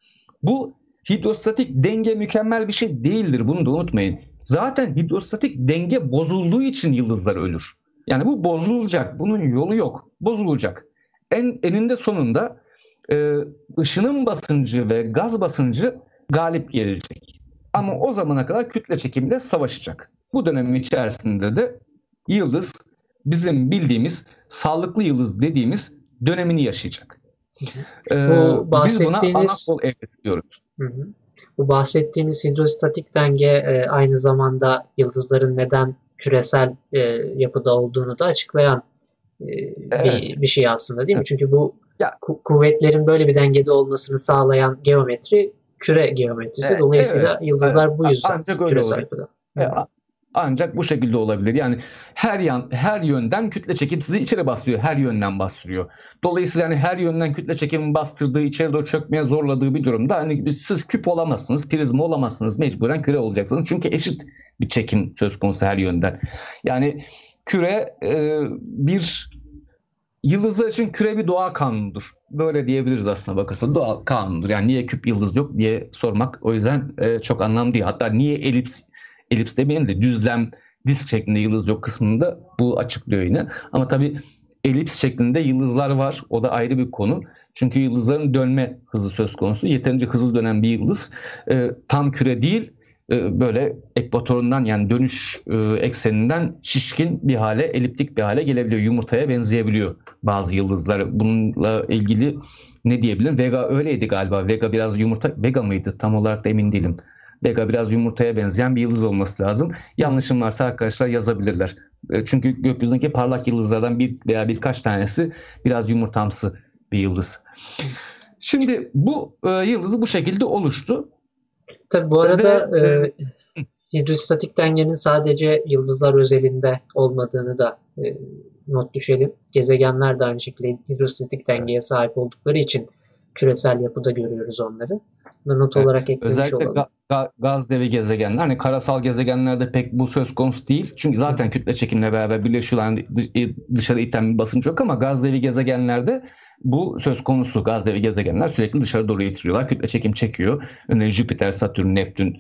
Bu hidrostatik denge mükemmel bir şey değildir. Bunu da unutmayın. Zaten hidrostatik denge bozulduğu için yıldızlar ölür. Yani bu bozulacak. Bunun yolu yok. Bozulacak. En eninde sonunda e, ışının basıncı ve gaz basıncı galip gelecek. Ama o zamana kadar kütle çekimle savaşacak. Bu dönemin içerisinde de yıldız bizim bildiğimiz sağlıklı yıldız dediğimiz dönemini yaşayacak. Ee, Bu bahsettiğiniz... Biz buna ana diyoruz. Hı hı. Bu bahsettiğiniz hidrostatik denge e, aynı zamanda yıldızların neden küresel e, yapıda olduğunu da açıklayan e, evet. bir, bir şey aslında değil mi? Çünkü bu ya. Ku- kuvvetlerin böyle bir dengede olmasını sağlayan geometri küre geometrisi. Evet, Dolayısıyla evet, yıldızlar evet. bu yüzden Ancak küresel yapıda. Evet. Ancak bu şekilde olabilir. Yani her yan her yönden kütle çekim sizi içeri bastırıyor. Her yönden bastırıyor. Dolayısıyla hani her yönden kütle çekimin bastırdığı, içeri doğru çökmeye zorladığı bir durumda hani siz küp olamazsınız, prizma olamazsınız. Mecburen küre olacaksınız. Çünkü eşit bir çekim söz konusu her yönden. Yani küre e, bir Yıldızlar için küre bir doğa kanunudur. Böyle diyebiliriz aslında bakarsan. Doğa kanunudur. Yani niye küp yıldız yok diye sormak o yüzden e, çok anlamlı değil. Hatta niye elips, elips demeyelim de düzlem, disk şeklinde yıldız yok kısmında bu açıklıyor yine. Ama tabii elips şeklinde yıldızlar var. O da ayrı bir konu. Çünkü yıldızların dönme hızı söz konusu. Yeterince hızlı dönen bir yıldız e, tam küre değil e, böyle ekvatorundan yani dönüş e, ekseninden şişkin bir hale, eliptik bir hale gelebiliyor. Yumurtaya benzeyebiliyor bazı yıldızlar. Bununla ilgili ne diyebilirim? Vega öyleydi galiba. Vega biraz yumurta, Vega mıydı? Tam olarak da emin değilim. Vega biraz yumurtaya benzeyen bir yıldız olması lazım. Yanlışım varsa arkadaşlar yazabilirler. E, çünkü gökyüzündeki parlak yıldızlardan bir veya birkaç tanesi biraz yumurtamsı bir yıldız. Şimdi bu e, yıldızı bu şekilde oluştu. Tabii bu arada Ve, e, hidrostatik dengenin sadece yıldızlar özelinde olmadığını da e, not düşelim. Gezegenler de aynı şekilde hidrostatik dengeye sahip oldukları için küresel yapıda görüyoruz onları. Bunu not olarak eklemiş Özellikle olalım. Ga- gaz devi gezegenler. Hani karasal gezegenlerde pek bu söz konusu değil. Çünkü zaten kütle çekimle beraber birleşiyorlar. Dışarı iten bir basınç yok ama gaz devi gezegenlerde bu söz konusu. Gaz devi gezegenler sürekli dışarı doğru itiriyorlar. Kütle çekim çekiyor. Örneğin Jüpiter, Satürn, Neptün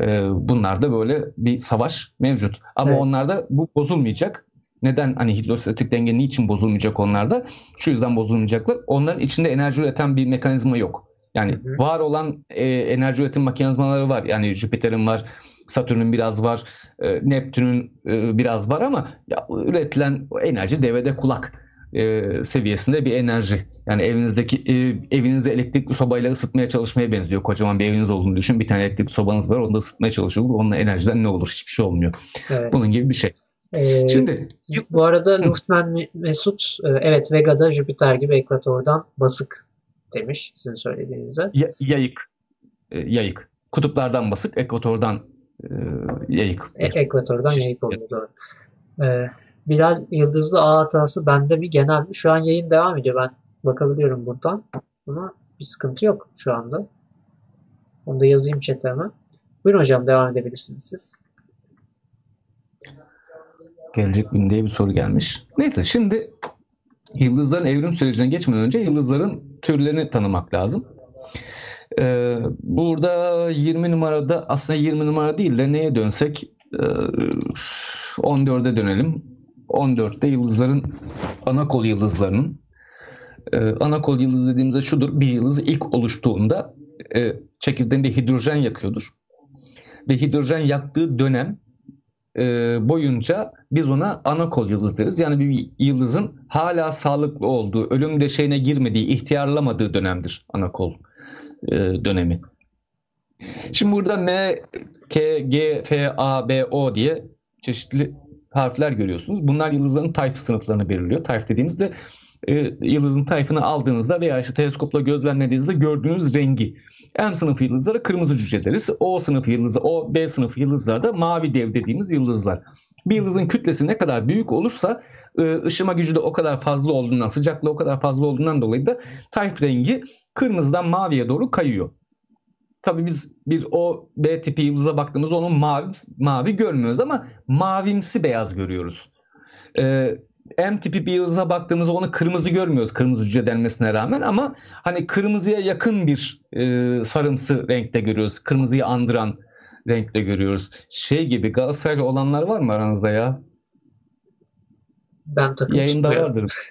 e, bunlarda böyle bir savaş mevcut. Ama evet. onlarda bu bozulmayacak. Neden hani hidrostatik denge niçin bozulmayacak onlarda? Şu yüzden bozulmayacaklar. Onların içinde enerji üreten bir mekanizma yok. Yani hı hı. var olan e, enerji üretim mekanizmaları var. Yani Jüpiter'in var, Satürn'ün biraz var, e, Neptün'ün e, biraz var ama ya, üretilen enerji devede kulak e, seviyesinde bir enerji. Yani evinizdeki e, evinizi elektrikli sobayla ısıtmaya çalışmaya benziyor. Kocaman bir eviniz olduğunu düşün. Bir tane elektrikli sobanız var. Onu da ısıtmaya çalışıyorsunuz. Onunla enerjiden ne olur? Hiçbir şey olmuyor. Evet. Bunun gibi bir şey. Ee, Şimdi bu arada Luftman Mesut e, evet Vega'da Jüpiter gibi ekvatordan basık demiş sizin söylediğinize. Ya, yayık. E, yayık. Kutuplardan basık, ekvatordan e, yayık. E, ekvatordan yayık oluyor doğru. E, Bilal Yıldızlı ağ hatası bende bir genel. Şu an yayın devam ediyor. Ben bakabiliyorum buradan. Ama bir sıkıntı yok şu anda. Onu da yazayım chat'e hemen. Buyurun hocam devam edebilirsiniz siz. Gelecek gün diye bir soru gelmiş. Neyse şimdi yıldızların evrim sürecine geçmeden önce yıldızların türlerini tanımak lazım. Ee, burada 20 numarada aslında 20 numara değil de neye dönsek e, 14'e dönelim. 14'te yıldızların ana kol yıldızlarının e, ana kol yıldız dediğimizde şudur. Bir yıldız ilk oluştuğunda e, çekirdeğinde hidrojen yakıyordur. Ve hidrojen yaktığı dönem e, boyunca biz ona ana kol yıldız deriz. Yani bir yıldızın hala sağlıklı olduğu, ölüm deşeğine girmediği, ihtiyarlamadığı dönemdir ana kol e, dönemi. Şimdi burada M, K, G, F, A, B, O diye çeşitli harfler görüyorsunuz. Bunlar yıldızların tayf sınıflarını belirliyor. Tayf dediğimizde e, yıldızın tayfını aldığınızda veya işte teleskopla gözlemlediğinizde gördüğünüz rengi. M sınıfı yıldızlara kırmızı cüce deriz. O sınıfı yıldızı, O, B sınıfı yıldızlarda mavi dev dediğimiz yıldızlar. Bir yıldızın kütlesi ne kadar büyük olursa e, ışıma gücü de o kadar fazla olduğundan, sıcaklığı o kadar fazla olduğundan dolayı da tayf rengi kırmızıdan maviye doğru kayıyor. Tabii biz bir o B tipi yıldıza baktığımızda onun mavi mavi görmüyoruz ama mavimsi beyaz görüyoruz. Ee, M tipi bir yıldıza baktığımızda onu kırmızı görmüyoruz kırmızı cüce denmesine rağmen ama hani kırmızıya yakın bir e, sarımsı renkte görüyoruz. Kırmızıyı andıran renkte görüyoruz. Şey gibi Galatasaraylı olanlar var mı aranızda ya? Ben takım Yayında vardır.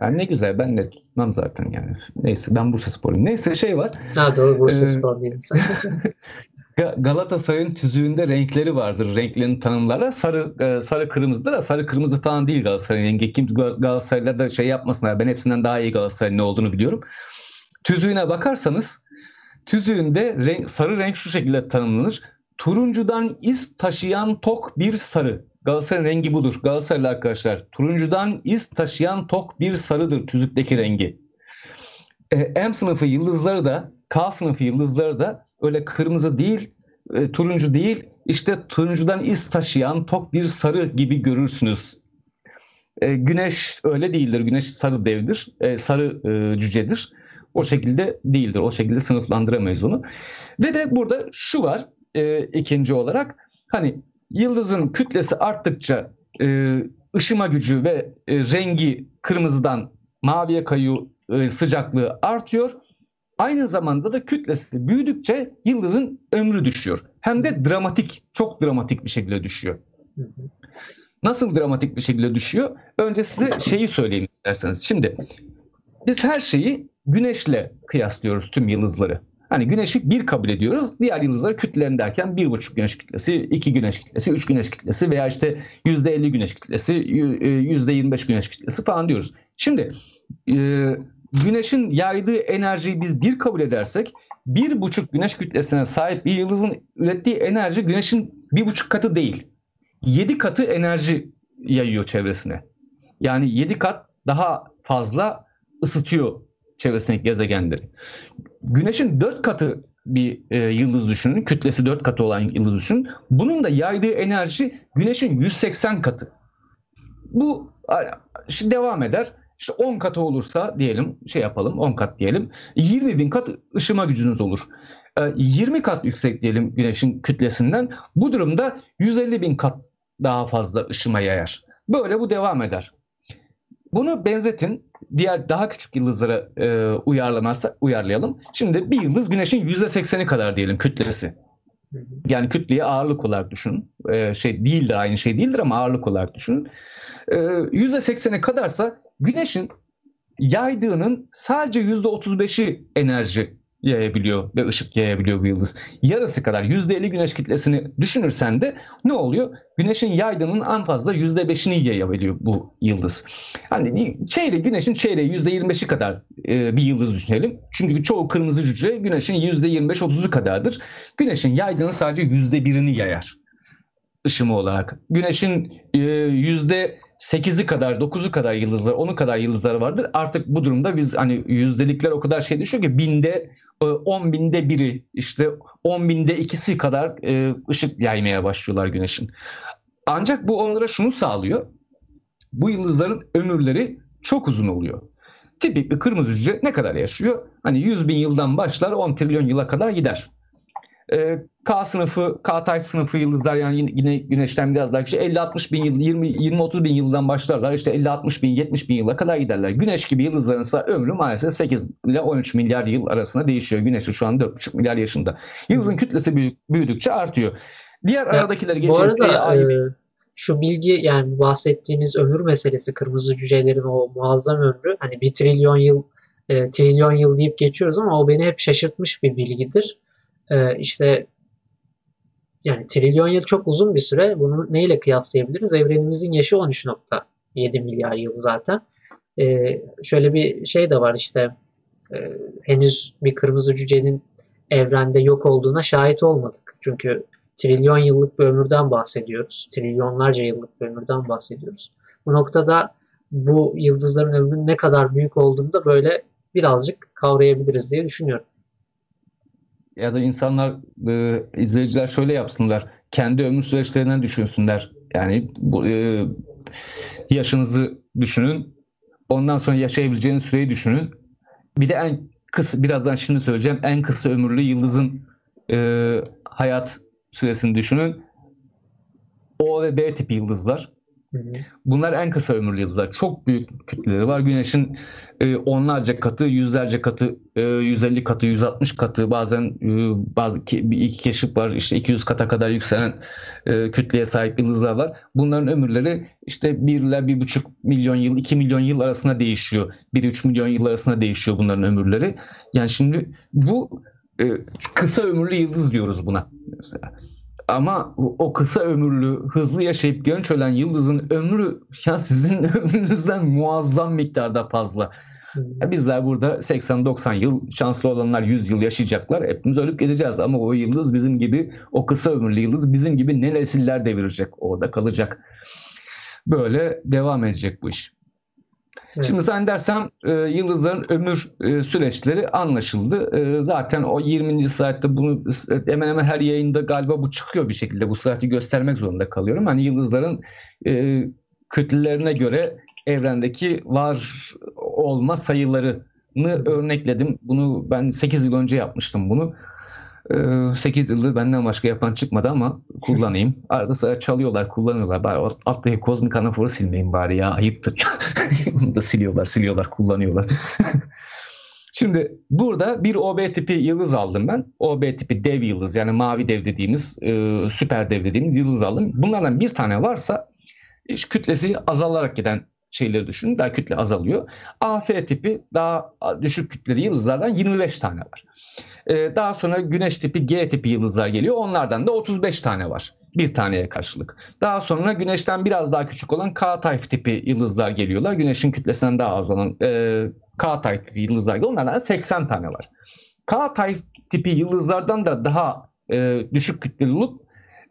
Yani ne güzel ben de tutmam zaten yani. Neyse ben Bursa Spor'um. Neyse şey var. Ha doğru Bursa ee, Galatasaray'ın tüzüğünde renkleri vardır. Renklerin tanımları sarı e, sarı kırmızıdır. Da, sarı kırmızı falan değil Galatasaray'ın rengi. Kim Galatasaraylılar da şey yapmasınlar. Ben hepsinden daha iyi Galatasaray'ın ne olduğunu biliyorum. Tüzüğüne bakarsanız tüzüğünde renk, sarı renk şu şekilde tanımlanır. Turuncudan iz taşıyan tok bir sarı. Galatasaray'ın rengi budur. Galatasaraylı arkadaşlar. Turuncudan iz taşıyan tok bir sarıdır tüzükteki rengi. E, M sınıfı yıldızları da K sınıfı yıldızları da öyle kırmızı değil, e, turuncu değil, işte turuncudan iz taşıyan tok bir sarı gibi görürsünüz. E, güneş öyle değildir. Güneş sarı devdir, e, sarı e, cücedir. O şekilde değildir. O şekilde sınıflandıramayız onu. Ve de burada şu var e, ikinci olarak. Hani yıldızın kütlesi arttıkça e, ışıma gücü ve e, rengi kırmızıdan maviye kayıyor, e, sıcaklığı artıyor. Aynı zamanda da kütlesi büyüdükçe yıldızın ömrü düşüyor. Hem de dramatik, çok dramatik bir şekilde düşüyor. Nasıl dramatik bir şekilde düşüyor? Önce size şeyi söyleyeyim isterseniz. Şimdi biz her şeyi güneşle kıyaslıyoruz tüm yıldızları. Hani güneşi bir kabul ediyoruz. Diğer yıldızları kütlelerini derken bir buçuk güneş kütlesi, iki güneş kütlesi, üç güneş kütlesi veya işte yüzde elli güneş kütlesi, e, yüzde yirmi beş güneş kütlesi falan diyoruz. Şimdi e, güneşin yaydığı enerjiyi biz bir kabul edersek bir buçuk güneş kütlesine sahip bir yıldızın ürettiği enerji güneşin bir buçuk katı değil. Yedi katı enerji yayıyor çevresine. Yani yedi kat daha fazla ısıtıyor çevresindeki gezegenleri. Güneşin dört katı bir e, yıldız düşünün. Kütlesi dört katı olan yıldız düşünün. Bunun da yaydığı enerji güneşin 180 katı. Bu devam eder. İşte 10 katı olursa diyelim şey yapalım 10 kat diyelim 20 bin kat ışıma gücünüz olur. 20 ee, kat yüksek diyelim güneşin kütlesinden bu durumda 150 bin kat daha fazla ışıma yayar. Böyle bu devam eder. Bunu benzetin diğer daha küçük yıldızlara e, uyarlamazsa uyarlayalım. Şimdi bir yıldız güneşin %80'i kadar diyelim kütlesi. Yani kütleye ağırlık olarak düşünün. Ee, şey değildir aynı şey değildir ama ağırlık olarak düşünün. Ee, %80'e kadarsa güneşin yaydığının sadece %35'i enerji yayabiliyor ve ışık yayabiliyor bu yıldız. Yarısı kadar %50 güneş kitlesini düşünürsen de ne oluyor? Güneşin yaydığının en fazla %5'ini yayabiliyor bu yıldız. Hani çeyre güneşin çeyreği %25'i kadar e, bir yıldız düşünelim. Çünkü çoğu kırmızı cüce güneşin %25-30'u kadardır. Güneşin yaydığının sadece %1'ini yayar ışımı olarak. Güneşin e, yüzde sekizi kadar, dokuzu kadar yıldızlar, onu kadar yıldızları vardır. Artık bu durumda biz hani yüzdelikler o kadar şey düşüyor ki binde, e, on binde biri, işte on binde ikisi kadar e, ışık yaymaya başlıyorlar güneşin. Ancak bu onlara şunu sağlıyor. Bu yıldızların ömürleri çok uzun oluyor. Tipik bir kırmızı cüce ne kadar yaşıyor? Hani 100 bin yıldan başlar 10 trilyon yıla kadar gider. E, K sınıfı, K taş sınıfı yıldızlar yani yine güneşten biraz daha küçük 50-60 bin yıl, 20-30 bin yıldan başlarlar. İşte 50-60 bin, 70 bin yıla kadar giderler. Güneş gibi yıldızların ise ömrü maalesef 8 ile 13 milyar yıl arasında değişiyor. Güneşi şu an 4,5 milyar yaşında. Yıldızın kütlesi büyüdükçe artıyor. Diğer ya, aradakileri geçelim. Bu arada e, şu bilgi yani bahsettiğiniz ömür meselesi kırmızı cücelerin o muazzam ömrü hani bir trilyon yıl e, trilyon yıl deyip geçiyoruz ama o beni hep şaşırtmış bir bilgidir e, işte yani trilyon yıl çok uzun bir süre. Bunu neyle kıyaslayabiliriz? Evrenimizin yaşı 13.7 milyar yıl zaten. Ee, şöyle bir şey de var işte e, henüz bir kırmızı cücenin evrende yok olduğuna şahit olmadık. Çünkü trilyon yıllık bir ömürden bahsediyoruz. Trilyonlarca yıllık bir ömürden bahsediyoruz. Bu noktada bu yıldızların ömrünün ne kadar büyük olduğunu da böyle birazcık kavrayabiliriz diye düşünüyorum ya da insanlar e, izleyiciler şöyle yapsınlar. Kendi ömür süreçlerinden düşünsünler. Yani bu, e, yaşınızı düşünün. Ondan sonra yaşayabileceğiniz süreyi düşünün. Bir de en kısa birazdan şimdi söyleyeceğim en kısa ömürlü yıldızın e, hayat süresini düşünün. O ve B tipi yıldızlar. Bunlar en kısa ömürlü yıldızlar. Çok büyük kütleleri var. Güneşin e, onlarca katı, yüzlerce katı, e, 150 katı, 160 katı, bazen e, bazı bir iki keşif var. İşte 200 kata kadar yükselen e, kütleye sahip yıldızlar var. Bunların ömürleri işte 1 ile 1,5 milyon yıl, 2 milyon yıl arasında değişiyor. 1-3 milyon yıl arasında değişiyor bunların ömürleri. Yani şimdi bu e, kısa ömürlü yıldız diyoruz buna mesela. Ama o kısa ömürlü, hızlı yaşayıp genç ölen yıldızın ömrü ya sizin ömrünüzden muazzam miktarda fazla. Ya bizler burada 80-90 yıl, şanslı olanlar 100 yıl yaşayacaklar. Hepimiz ölüp gideceğiz ama o yıldız bizim gibi, o kısa ömürlü yıldız bizim gibi ne nesiller devirecek, orada kalacak. Böyle devam edecek bu iş. Evet. Şimdi sen dersem e, yıldızların ömür e, süreçleri anlaşıldı. E, zaten o 20. saatte bunu hemen hemen her yayında galiba bu çıkıyor bir şekilde. Bu saati göstermek zorunda kalıyorum. Hani yıldızların e, kütlelerine göre evrendeki var olma sayılarını örnekledim. Bunu ben 8 yıl önce yapmıştım bunu. 8 ee, yıldır benden başka yapan çıkmadı ama kullanayım. Arada sıra çalıyorlar, kullanıyorlar. Bari alttaki kozmik anaforu silmeyin bari ya. Ayıptır. Bunu da siliyorlar, siliyorlar, kullanıyorlar. Şimdi burada bir OB tipi yıldız aldım ben. OB tipi dev yıldız yani mavi dev dediğimiz, e, süper dev dediğimiz yıldız aldım. Bunlardan bir tane varsa kütlesi azalarak giden şeyleri düşünün. Daha kütle azalıyor. AF tipi daha düşük kütleli yıldızlardan 25 tane var. Ee, daha sonra güneş tipi G tipi yıldızlar geliyor. Onlardan da 35 tane var. Bir taneye karşılık. Daha sonra güneşten biraz daha küçük olan K type tipi yıldızlar geliyorlar. Güneşin kütlesinden daha az olan e, K type yıldızlar geliyor. Onlardan da 80 tane var. K type tipi yıldızlardan da daha e, düşük kütleli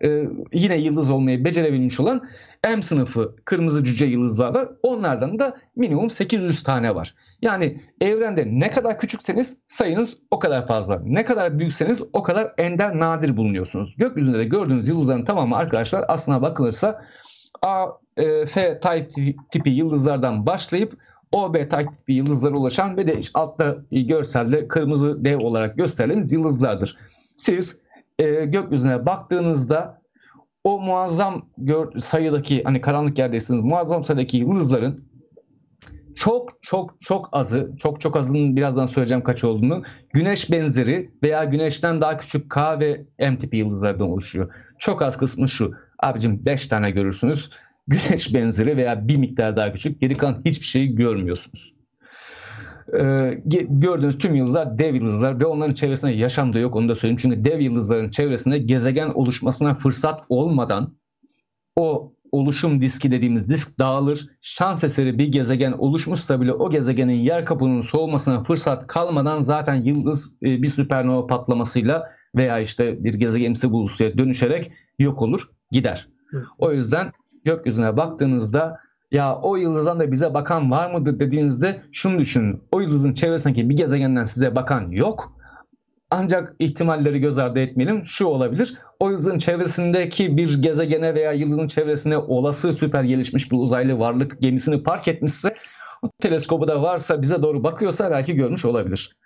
e, yine yıldız olmayı becerebilmiş olan M sınıfı kırmızı cüce yıldızlar var. Onlardan da minimum 800 tane var. Yani evrende ne kadar küçükseniz sayınız o kadar fazla. Ne kadar büyükseniz o kadar ender nadir bulunuyorsunuz. Gökyüzünde de gördüğünüz yıldızların tamamı arkadaşlar aslına bakılırsa A, e, F type tipi yıldızlardan başlayıp OB type tipi yıldızlara ulaşan ve de altta görselde kırmızı dev olarak gösterilen yıldızlardır. Siz e, gökyüzüne baktığınızda o muazzam sayıdaki hani karanlık yerdeysiniz muazzam sayıdaki yıldızların çok çok çok azı, çok çok azının birazdan söyleyeceğim kaç olduğunu, güneş benzeri veya güneşten daha küçük K ve M tipi yıldızlardan oluşuyor. Çok az kısmı şu. Abicim 5 tane görürsünüz. Güneş benzeri veya bir miktar daha küçük. Geri kalan hiçbir şeyi görmüyorsunuz e, gördüğünüz tüm yıldızlar dev yıldızlar ve onların çevresinde yaşam da yok onu da söyleyeyim. Çünkü dev yıldızların çevresinde gezegen oluşmasına fırsat olmadan o oluşum diski dediğimiz disk dağılır. Şans eseri bir gezegen oluşmuşsa bile o gezegenin yer kabuğunun soğumasına fırsat kalmadan zaten yıldız e, bir süpernova patlamasıyla veya işte bir gezegenimsi bulusuya dönüşerek yok olur gider. O yüzden gökyüzüne baktığınızda ya o yıldızdan da bize bakan var mıdır dediğinizde şunu düşünün. O yıldızın çevresindeki bir gezegenden size bakan yok. Ancak ihtimalleri göz ardı etmeyelim. Şu olabilir. O yıldızın çevresindeki bir gezegene veya yıldızın çevresine olası süper gelişmiş bir uzaylı varlık gemisini park etmişse o teleskobu da varsa bize doğru bakıyorsa belki görmüş olabilir.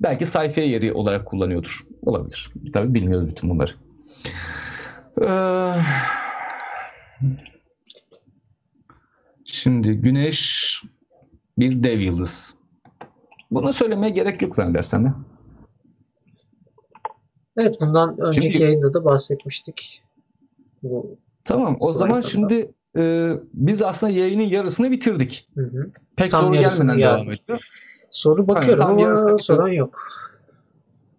Belki sayfiye yeri olarak kullanıyordur. Olabilir. Tabii bilmiyoruz bütün bunları. Ee, Şimdi Güneş bir dev yıldız. Bunu söylemeye gerek yok zannedersem ya. Evet bundan önceki Çünkü, yayında da bahsetmiştik. Bu tamam o zaman şimdi e, biz aslında yayının yarısını bitirdik. Hı hı. Pek Tam soru gelmeden devam ediyor. Soru bakıyorum yani, ama soran yok.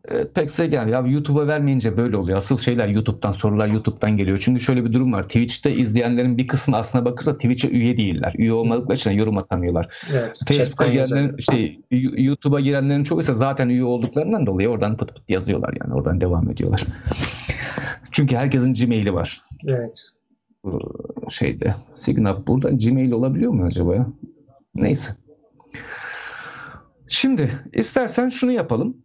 Evet, pek gel. Ya YouTube'a vermeyince böyle oluyor. Asıl şeyler YouTube'dan, sorular YouTube'dan geliyor. Çünkü şöyle bir durum var. Twitch'te izleyenlerin bir kısmı aslına bakırsa Twitch'e üye değiller. Üye olmadıkları için yorum atamıyorlar. Evet, Facebook'a girenlerin, şey, YouTube'a girenlerin çoğu ise zaten üye olduklarından dolayı oradan pıt pıt yazıyorlar yani. Oradan devam ediyorlar. Çünkü herkesin Gmail'i var. Evet. Şeyde. Signal burada Gmail olabiliyor mu acaba ya? Neyse. Şimdi istersen şunu yapalım.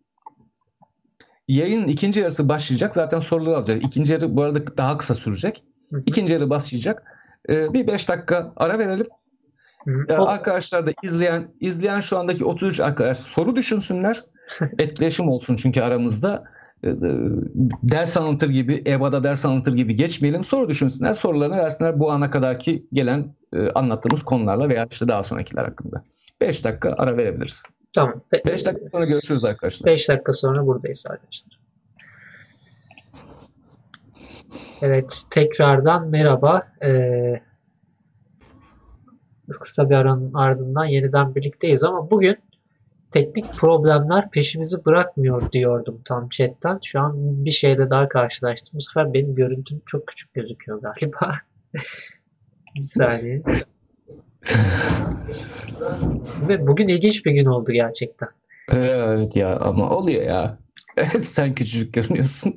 Yayının ikinci yarısı başlayacak. Zaten soruları alacağız. İkinci yarı bu arada daha kısa sürecek. İkinci yarı başlayacak. Ee, bir beş dakika ara verelim. Ee, arkadaşlar da izleyen izleyen şu andaki 33 arkadaş soru düşünsünler. Etkileşim olsun çünkü aramızda. Ee, ders anlatır gibi, EBA'da ders anlatır gibi geçmeyelim. Soru düşünsünler. Sorularını versinler bu ana kadarki gelen e, anlattığımız konularla veya işte daha sonrakiler hakkında. 5 dakika ara verebiliriz. Tamam. 5 dakika sonra görüşürüz arkadaşlar. 5 dakika sonra buradayız arkadaşlar. Evet tekrardan merhaba. Ee, kısa bir aranın ardından yeniden birlikteyiz ama bugün teknik problemler peşimizi bırakmıyor diyordum tam chatten. Şu an bir şeyle daha karşılaştım. Bu sefer benim görüntüm çok küçük gözüküyor galiba. bir saniye. Ve bugün ilginç bir gün oldu gerçekten. Evet ya ama oluyor ya. Sen küçücük görünüyorsun.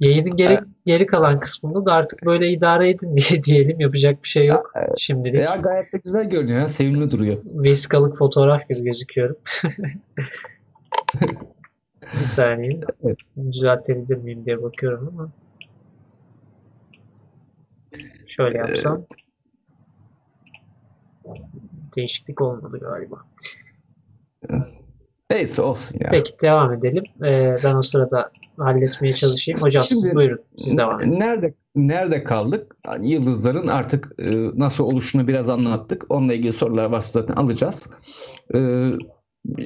Yayının geri, geri kalan kısmında da artık böyle idare edin diye diyelim. Yapacak bir şey yok Evet. şimdilik. ya gayet de güzel görünüyor ya. Sevimli duruyor. Vesikalık fotoğraf gibi gözüküyorum. bir saniye. Evet. Düzeltebilir miyim diye bakıyorum ama. Şöyle yapsam. Değişiklik olmadı galiba. Neyse olsun ya. Peki devam edelim. Ee, ben o sırada halletmeye çalışayım. Hocam siz Şimdi- buyurun. Siz devam edin. Nerede nerede kaldık? Hani yıldızların artık e, nasıl oluşunu biraz anlattık. Onunla ilgili sorular varsa zaten alacağız. E,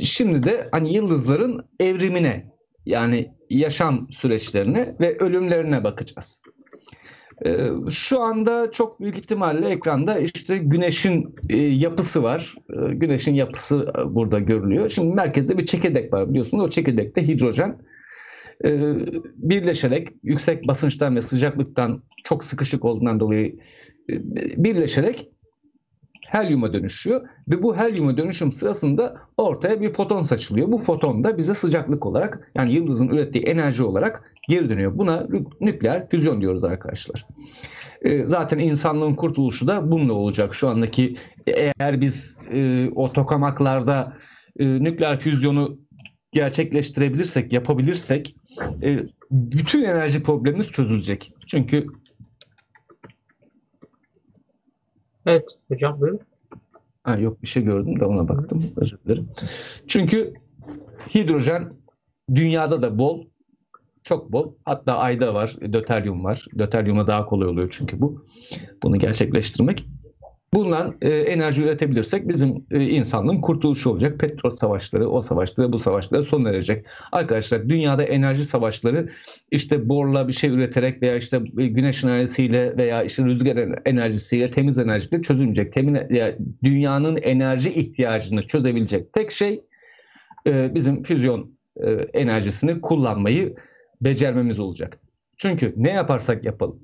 şimdi de hani yıldızların evrimine yani yaşam süreçlerine ve ölümlerine bakacağız. E, şu anda çok büyük ihtimalle ekranda işte güneşin e, yapısı var. E, güneşin yapısı e, burada görülüyor. Şimdi merkezde bir çekirdek var biliyorsunuz. O çekirdekte hidrojen e, birleşerek yüksek basınçtan ve sıcaklıktan çok sıkışık olduğundan dolayı birleşerek helyuma dönüşüyor ve bu helyuma dönüşüm sırasında ortaya bir foton saçılıyor. Bu foton da bize sıcaklık olarak yani yıldızın ürettiği enerji olarak geri dönüyor. Buna nü- nükleer füzyon diyoruz arkadaşlar. E, Zaten insanlığın kurtuluşu da bununla olacak. Şu andaki eğer biz e, o tokamaklarda e, nükleer füzyonu gerçekleştirebilirsek, yapabilirsek e, bütün enerji problemimiz çözülecek. Çünkü Evet hocam buyurun. ha, yok bir şey gördüm de ona baktım. Özür dilerim. Çünkü hidrojen dünyada da bol, çok bol. Hatta ayda var, döteryum var. Döteryuma daha kolay oluyor çünkü bu. Bunu gerçekleştirmek. Bundan e, enerji üretebilirsek bizim e, insanlığın kurtuluşu olacak. Petrol savaşları, o savaşları, bu savaşlara son verecek. Arkadaşlar dünyada enerji savaşları işte borla bir şey üreterek veya işte e, güneş enerjisiyle veya işte rüzgar enerjisiyle temiz enerjiyle çözülmeyecek. Temin, ya, dünyanın enerji ihtiyacını çözebilecek tek şey e, bizim füzyon e, enerjisini kullanmayı becermemiz olacak. Çünkü ne yaparsak yapalım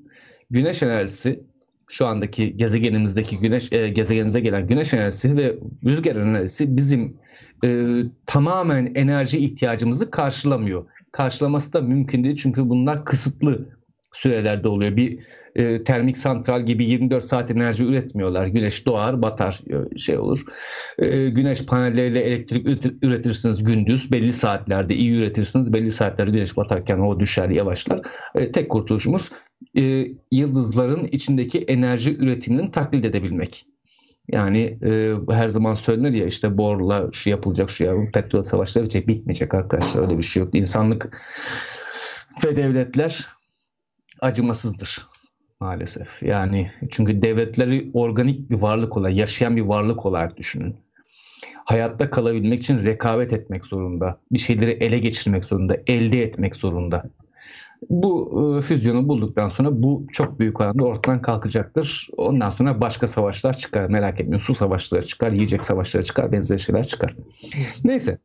güneş enerjisi şu andaki gezegenimizdeki güneş e, gezegenimize gelen güneş enerjisi ve rüzgar enerjisi bizim e, tamamen enerji ihtiyacımızı karşılamıyor. Karşılaması da mümkün değil çünkü bunlar kısıtlı sürelerde oluyor. Bir e, termik santral gibi 24 saat enerji üretmiyorlar. Güneş doğar, batar e, şey olur. E, güneş panelleriyle elektrik üretir- üretirsiniz gündüz. Belli saatlerde iyi üretirsiniz. Belli saatlerde güneş batarken o düşer, yavaşlar. E, tek kurtuluşumuz e, yıldızların içindeki enerji üretimini taklit edebilmek. Yani e, her zaman söylenir ya işte borla şu yapılacak şu ya petrol savaşları bitecek bitmeyecek arkadaşlar öyle bir şey yok. İnsanlık ve devletler acımasızdır maalesef. Yani çünkü devletleri organik bir varlık olarak, yaşayan bir varlık olarak düşünün. Hayatta kalabilmek için rekabet etmek zorunda. Bir şeyleri ele geçirmek zorunda, elde etmek zorunda. Bu e, füzyonu bulduktan sonra bu çok büyük oranda ortadan kalkacaktır. Ondan sonra başka savaşlar çıkar. Merak etmeyin. Su savaşları çıkar, yiyecek savaşları çıkar, benzeri şeyler çıkar. Neyse.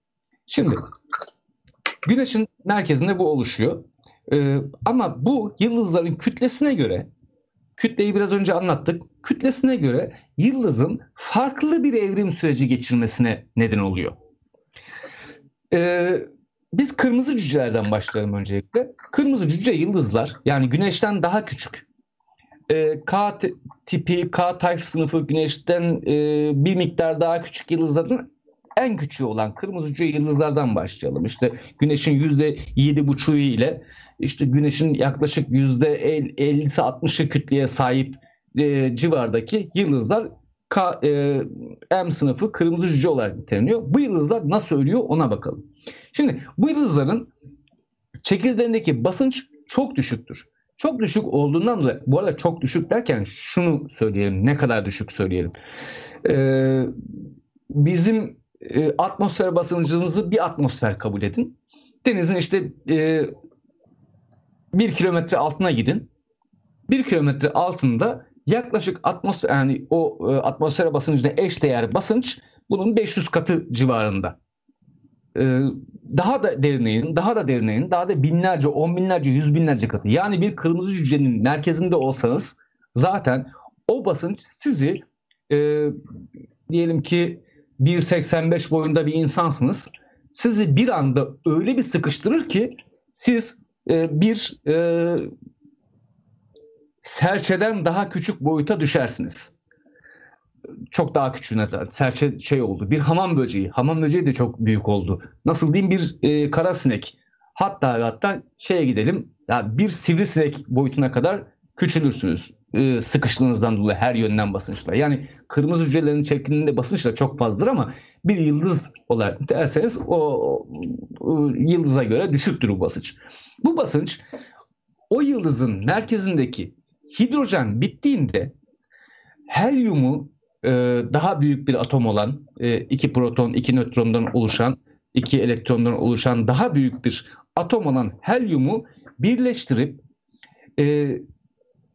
Şimdi Güneşin merkezinde bu oluşuyor. Ee, ama bu yıldızların kütlesine göre kütleyi biraz önce anlattık. Kütlesine göre yıldızın farklı bir evrim süreci geçirmesine neden oluyor. Ee, biz kırmızı cücelerden başlayalım öncelikle. Kırmızı cüce yıldızlar yani güneşten daha küçük. Ee, K tipi, K tayf sınıfı güneşten e, bir miktar daha küçük yıldızların en küçüğü olan kırmızı yıldızlardan başlayalım. İşte güneşin yüzde yedi buçuğu ile işte güneşin yaklaşık yüzde 50'si 60'ı kütleye sahip e, civardaki yıldızlar K, e, M sınıfı kırmızı cüce olarak niteleniyor. Bu yıldızlar nasıl ölüyor ona bakalım. Şimdi bu yıldızların çekirdeğindeki basınç çok düşüktür. Çok düşük olduğundan dolayı bu arada çok düşük derken şunu söyleyelim ne kadar düşük söyleyelim. Ee, bizim e, atmosfer basıncımızı bir atmosfer kabul edin. Denizin işte e, bir kilometre altına gidin. Bir kilometre altında yaklaşık atmosfer yani o e, atmosfer basıncına eş değer basınç bunun 500 katı civarında. Ee, daha da derinleyin, daha da derinleyin, daha da binlerce, on binlerce, yüz binlerce katı. Yani bir kırmızı cücenin merkezinde olsanız zaten o basınç sizi e, diyelim ki 1.85 boyunda bir insansınız. Sizi bir anda öyle bir sıkıştırır ki siz e, bir e, serçeden daha küçük boyuta düşersiniz. Çok daha küçüğüne serçe şey oldu. Bir hamam böceği. Hamam böceği de çok büyük oldu. Nasıl diyeyim bir e, kara sinek. Hatta hatta şeye gidelim. Ya bir sivrisinek boyutuna kadar küçülürsünüz. E, sıkıştığınızdan dolayı her yönden basınçla. Yani kırmızı hücrelerin çekiminde basınç da çok fazladır ama bir yıldız olarak derseniz o, o, o yıldıza göre düşüktür bu basınç. Bu basınç o yıldızın merkezindeki hidrojen bittiğinde helyumu e, daha büyük bir atom olan e, iki proton, iki nötrondan oluşan, iki elektrondan oluşan daha büyük bir atom olan helyumu birleştirip e,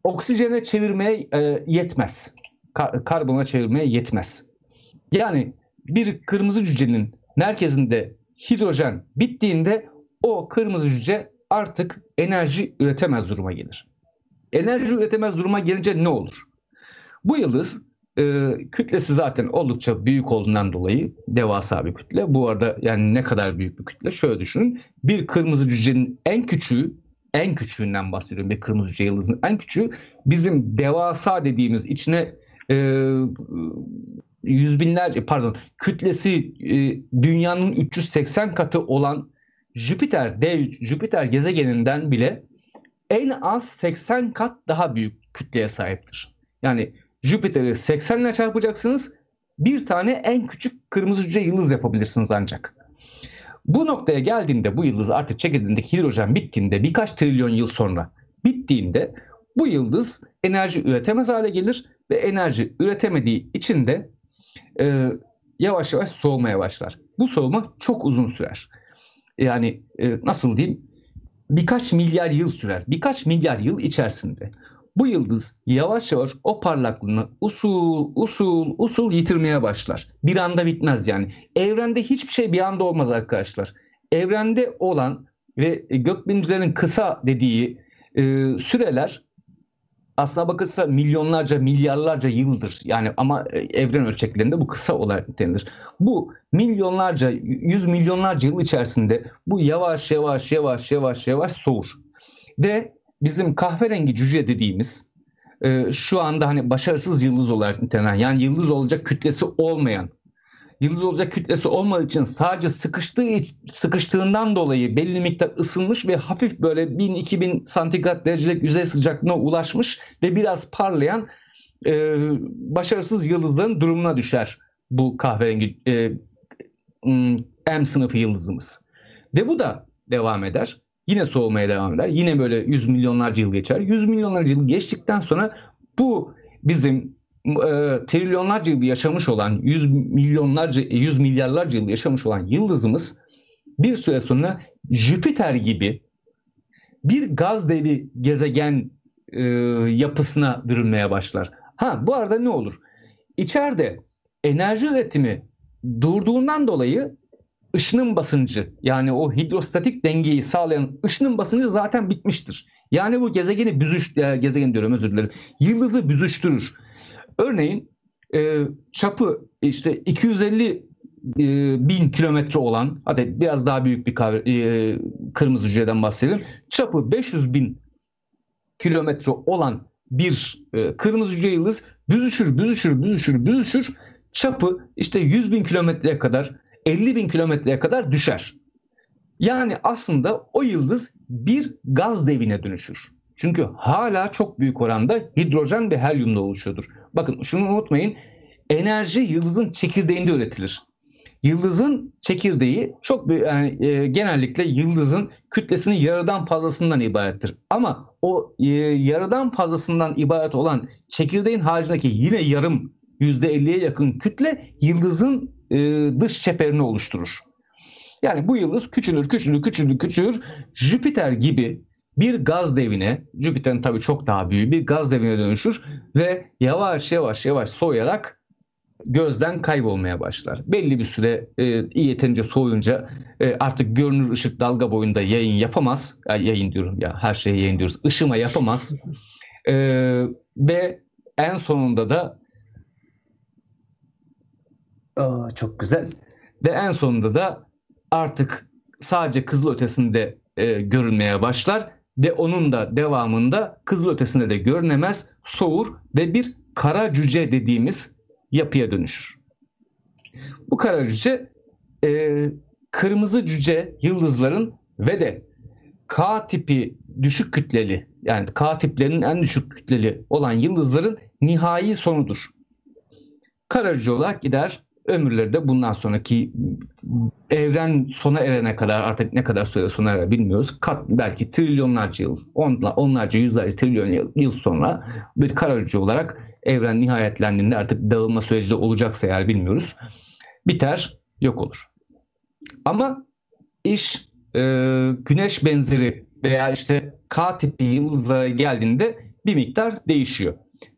oksijene çevirmeye e, yetmez. Kar, karbona çevirmeye yetmez. Yani bir kırmızı cücenin merkezinde hidrojen bittiğinde o kırmızı cüce artık enerji üretemez duruma gelir. Enerji üretemez duruma gelince ne olur? Bu yıldız e, kütlesi zaten oldukça büyük olduğundan dolayı devasa bir kütle. Bu arada yani ne kadar büyük bir kütle? Şöyle düşünün. Bir kırmızı cücenin en küçüğü en küçüğünden bahsediyorum bir kırmızı yıldızın en küçüğü bizim devasa dediğimiz içine e, yüz binlerce pardon kütlesi e, dünyanın 380 katı olan Jüpiter dev Jüpiter gezegeninden bile en az 80 kat daha büyük kütleye sahiptir. Yani Jüpiter'i 80 ile çarpacaksınız. Bir tane en küçük kırmızı cüce yıldız yapabilirsiniz ancak. Bu noktaya geldiğinde bu yıldız artık çekirdeğindeki hidrojen bittiğinde birkaç trilyon yıl sonra bittiğinde bu yıldız enerji üretemez hale gelir ve enerji üretemediği için de e, yavaş yavaş soğumaya başlar. Bu soğuma çok uzun sürer. Yani e, nasıl diyeyim birkaç milyar yıl sürer. Birkaç milyar yıl içerisinde bu yıldız yavaş yavaş o parlaklığını usul usul usul yitirmeye başlar. Bir anda bitmez yani. Evrende hiçbir şey bir anda olmaz arkadaşlar. Evrende olan ve gökbilimcilerin kısa dediği e, süreler aslına bakılsa milyonlarca, milyarlarca yıldır. Yani ama e, evren ölçeklerinde bu kısa olarak nitelenilir. Bu milyonlarca, yüz milyonlarca yıl içerisinde bu yavaş yavaş yavaş yavaş yavaş soğur. Ve bizim kahverengi cüce dediğimiz e, şu anda hani başarısız yıldız olarak nitelenen yani yıldız olacak kütlesi olmayan yıldız olacak kütlesi olmadığı için sadece sıkıştığı sıkıştığından dolayı belli miktar ısınmış ve hafif böyle 1000-2000 santigrat derecelik yüzey sıcaklığına ulaşmış ve biraz parlayan e, başarısız yıldızların durumuna düşer bu kahverengi e, M sınıfı yıldızımız. Ve bu da devam eder. Yine soğumaya devam eder. Yine böyle yüz milyonlarca yıl geçer. Yüz milyonlarca yıl geçtikten sonra bu bizim e, trilyonlarca yıl yaşamış olan, yüz milyonlarca, yüz milyarlarca yıl yaşamış olan yıldızımız bir süre sonra Jüpiter gibi bir gaz devi gezegen e, yapısına bürünmeye başlar. Ha bu arada ne olur? İçeride enerji üretimi durduğundan dolayı ışının basıncı yani o hidrostatik dengeyi sağlayan ışının basıncı zaten bitmiştir. Yani bu gezegeni büzüş, e, gezegen diyorum özür dilerim. Yıldızı büzüştürür. Örneğin e, çapı işte 250 e, bin kilometre olan hadi biraz daha büyük bir kavre, e, kırmızı cüceden bahsedelim. Çapı 500 bin kilometre olan bir e, kırmızı cüce yıldız büzüşür, büzüşür, büzüşür, büzüşür. Çapı işte 100 bin kilometreye kadar 50 bin kilometreye kadar düşer. Yani aslında o yıldız bir gaz devine dönüşür. Çünkü hala çok büyük oranda hidrojen ve helyumla oluşuyordur. Bakın şunu unutmayın. Enerji yıldızın çekirdeğinde üretilir. Yıldızın çekirdeği çok bir, yani, e, genellikle yıldızın kütlesinin yarıdan fazlasından ibarettir. Ama o e, yarıdan fazlasından ibaret olan çekirdeğin haricindeki yine yarım %50'ye yakın kütle yıldızın e, dış çeperini oluşturur. Yani bu yıldız küçülür, küçülür, küçülür, küçülür. Jüpiter gibi bir gaz devine, Jüpiter'in tabii çok daha büyük bir gaz devine dönüşür ve yavaş yavaş yavaş soğuyarak gözden kaybolmaya başlar. Belli bir süre e, yeterince soğuyunca e, artık görünür ışık dalga boyunda yayın yapamaz. Ya, yayın diyorum ya her şeyi yayın diyoruz. Işıma yapamaz. E, ve en sonunda da Aa, çok güzel. Ve en sonunda da artık sadece kızıl ötesinde e, görülmeye başlar ve onun da devamında kızıl ötesinde de görünemez, soğur ve bir kara cüce dediğimiz yapıya dönüşür. Bu kara cüce e, kırmızı cüce yıldızların ve de K tipi düşük kütleli yani K tiplerinin en düşük kütleli olan yıldızların nihai sonudur. Kara cüce olarak gider ömürleri de bundan sonraki evren sona erene kadar artık ne kadar süre sona erer bilmiyoruz. Kat, belki trilyonlarca yıl, onla, onlarca yüzlerce trilyon yıl, yıl sonra bir kara olarak evren nihayetlendiğinde artık dağılma süreci de olacaksa eğer bilmiyoruz. Biter, yok olur. Ama iş e, güneş benzeri veya işte K tipi yıldızlara geldiğinde bir miktar değişiyor.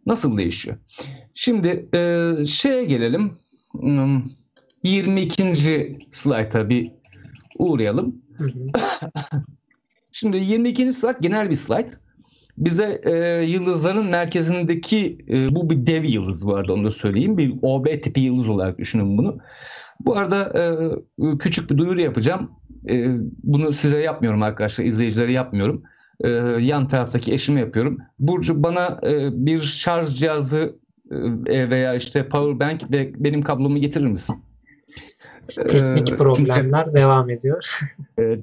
Nasıl değişiyor? Şimdi e, şeye gelelim 22. Hmm, slayta bir uğrayalım. Şimdi 22. slide genel bir slide. Bize e, yıldızların merkezindeki e, bu bir dev yıldız vardı onu da söyleyeyim. Bir OB tipi yıldız olarak düşünün bunu. Bu arada e, küçük bir duyuru yapacağım. E, bunu size yapmıyorum arkadaşlar, izleyicilere yapmıyorum. E, yan taraftaki eşime yapıyorum. Burcu bana e, bir şarj cihazı veya işte power bank ve benim kablomu getirir misin? Teknik ee, problemler çünkü, devam ediyor.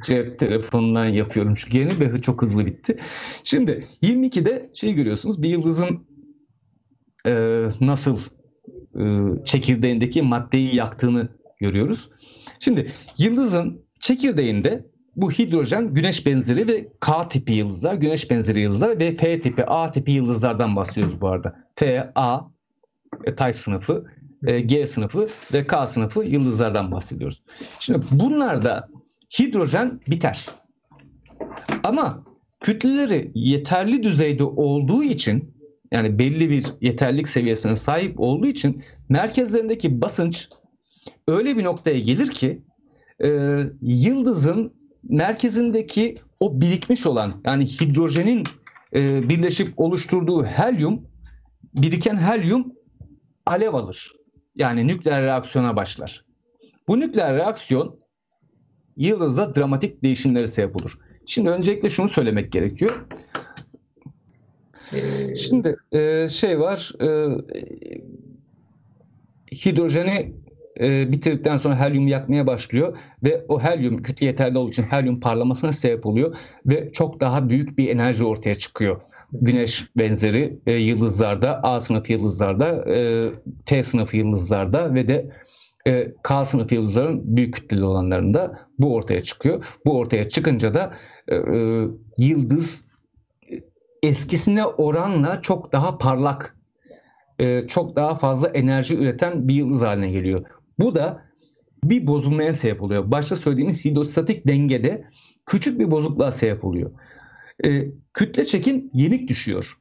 cep telefonundan yapıyorum çünkü yeni ve çok hızlı bitti. Şimdi 22'de şey görüyorsunuz bir yıldızın e, nasıl e, çekirdeğindeki maddeyi yaktığını görüyoruz. Şimdi yıldızın çekirdeğinde bu hidrojen güneş benzeri ve K tipi yıldızlar, güneş benzeri yıldızlar ve F tipi, A tipi yıldızlardan bahsediyoruz bu arada. F, A, e, Tay sınıfı, e, G sınıfı ve K sınıfı yıldızlardan bahsediyoruz. Şimdi bunlarda hidrojen biter. Ama kütleleri yeterli düzeyde olduğu için yani belli bir yeterlik seviyesine sahip olduğu için merkezlerindeki basınç öyle bir noktaya gelir ki e, yıldızın merkezindeki o birikmiş olan yani hidrojenin e, birleşip oluşturduğu helyum biriken helyum alev alır. Yani nükleer reaksiyona başlar. Bu nükleer reaksiyon yıldızda dramatik değişimlere sebep olur. Şimdi öncelikle şunu söylemek gerekiyor. Ee, Şimdi e, şey var e, hidrojeni e, bitirdikten sonra helyum yakmaya başlıyor ve o helyum kütle yeterli olduğu için helyum parlamasına sebep oluyor ve çok daha büyük bir enerji ortaya çıkıyor. Güneş benzeri e, yıldızlarda, A sınıfı yıldızlarda, e, T sınıfı yıldızlarda ve de e, K sınıfı yıldızların büyük kütleli olanlarında bu ortaya çıkıyor. Bu ortaya çıkınca da e, e, yıldız eskisine oranla çok daha parlak e, çok daha fazla enerji üreten bir yıldız haline geliyor. Bu da bir bozulmaya sebep oluyor. Başta söylediğimiz hidrostatik dengede küçük bir bozukluğa sebep oluyor. E, kütle çekim yenik düşüyor.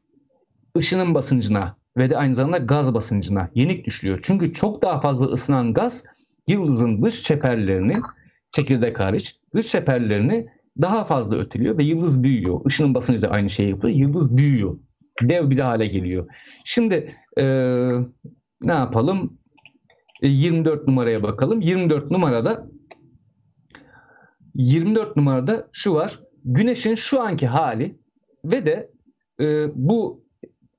Işının basıncına ve de aynı zamanda gaz basıncına yenik düşüyor. Çünkü çok daha fazla ısınan gaz yıldızın dış çeperlerini çekirdek hariç dış çeperlerini daha fazla öteliyor ve yıldız büyüyor. Işının basıncı da aynı şeyi yapıyor. Yıldız büyüyor. Dev bir hale geliyor. Şimdi e, ne yapalım? 24 e, numaraya bakalım. 24 numarada 24 numarada şu var. Güneşin şu anki hali ve de e, bu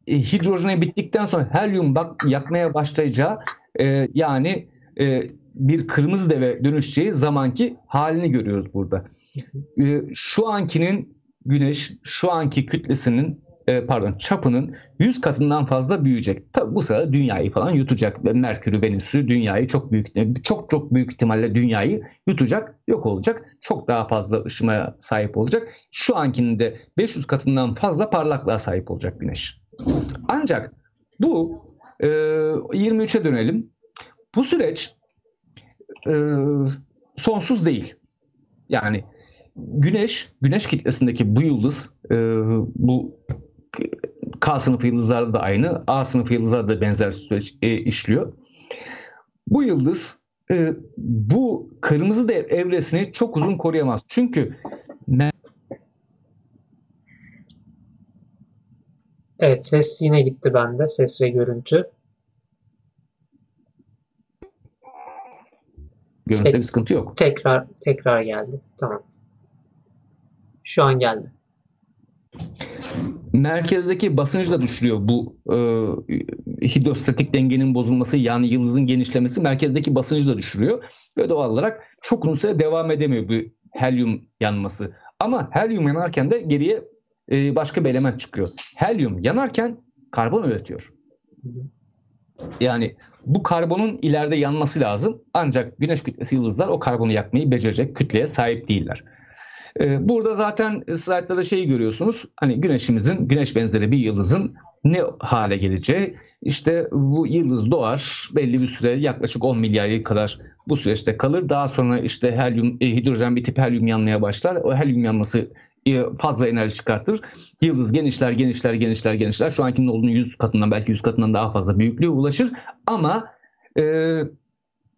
e, hidrojene bittikten sonra helyum bak yakmaya başlayacağı e, yani e, bir kırmızı deve dönüşeceği zamanki halini görüyoruz burada. E, şu ankinin güneş şu anki kütlesinin e, pardon çapının 100 katından fazla büyüyecek. Tabi bu sırada dünyayı falan yutacak. Merkür'ü, Venüs'ü dünyayı çok büyük çok çok büyük ihtimalle dünyayı yutacak, yok olacak. Çok daha fazla ışımaya sahip olacak. Şu ankinin de 500 katından fazla parlaklığa sahip olacak Güneş. Ancak bu e, 23'e dönelim. Bu süreç e, sonsuz değil. Yani Güneş, Güneş kitlesindeki bu yıldız, e, bu K sınıfı yıldızlarda da aynı, A sınıfı yıldızlarda da benzer süreç e, işliyor. Bu yıldız e, bu kırmızı dev evresini çok uzun koruyamaz. Çünkü Evet ses yine gitti bende. Ses ve görüntü. Görüntüde Tek, bir sıkıntı yok. Tekrar tekrar geldi. Tamam. Şu an geldi. Merkezdeki basıncı da düşürüyor bu e, hidrostatik dengenin bozulması yani yıldızın genişlemesi merkezdeki basıncı da düşürüyor. Ve doğal olarak çok uzun süre devam edemiyor bu helyum yanması. Ama helyum yanarken de geriye e, başka bir element çıkıyor. Helyum yanarken karbon üretiyor. Yani bu karbonun ileride yanması lazım. Ancak güneş kütlesi yıldızlar o karbonu yakmayı becerecek kütleye sahip değiller. Ee, burada zaten slaytlarda şeyi görüyorsunuz. Hani güneşimizin, güneş benzeri bir yıldızın ne hale geleceği. İşte bu yıldız doğar belli bir süre yaklaşık 10 milyar yıl kadar bu süreçte kalır. Daha sonra işte helyum, e, hidrojen bitip helyum yanmaya başlar. O helyum yanması e, fazla enerji çıkartır. Yıldız genişler, genişler, genişler, genişler. Şu ankinin olduğunu 100 katından belki 100 katından daha fazla büyüklüğe ulaşır. Ama e,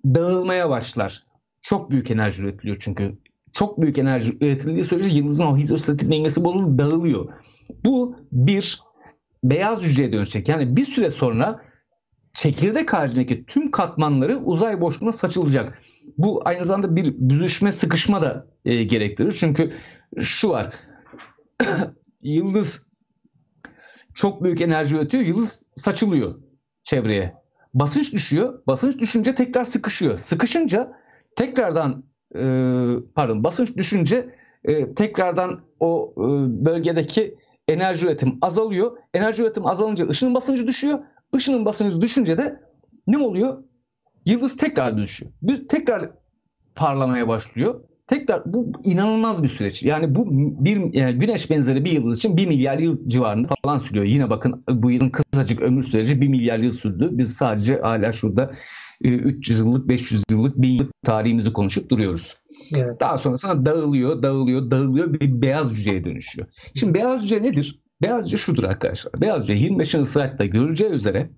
dağılmaya başlar. Çok büyük enerji üretiliyor çünkü. Çok büyük enerji üretildiği sürece yıldızın o hidrostatik dengesi bozulup dağılıyor. Bu bir beyaz hücreye dönecek. Yani bir süre sonra çekirdek haricindeki tüm katmanları uzay boşluğuna saçılacak. Bu aynı zamanda bir büzüşme, sıkışma da e, gerektirir. Çünkü şu var. yıldız çok büyük enerji üretiyor. Yıldız saçılıyor çevreye. Basınç düşüyor. Basınç düşünce tekrar sıkışıyor. Sıkışınca tekrardan e, pardon basınç düşünce e, tekrardan o e, bölgedeki enerji üretim azalıyor. Enerji üretim azalınca ışının basıncı düşüyor. Işının basıncı düşünce de ne oluyor? Yıldız tekrar düşüyor. Bir tekrar parlamaya başlıyor. Tekrar bu inanılmaz bir süreç. Yani bu bir yani güneş benzeri bir yıldız için 1 milyar yıl civarında falan sürüyor. Yine bakın bu yılın kısacık ömür süreci 1 milyar yıl sürdü. Biz sadece hala şurada 300 yıllık, 500 yıllık, 1000 yıllık tarihimizi konuşup duruyoruz. Evet. Daha sonrasında dağılıyor, dağılıyor, dağılıyor bir beyaz hücreye dönüşüyor. Şimdi beyaz hücre nedir? Beyaz hücre şudur arkadaşlar. Beyaz hücre 25. slaytta görüleceği üzere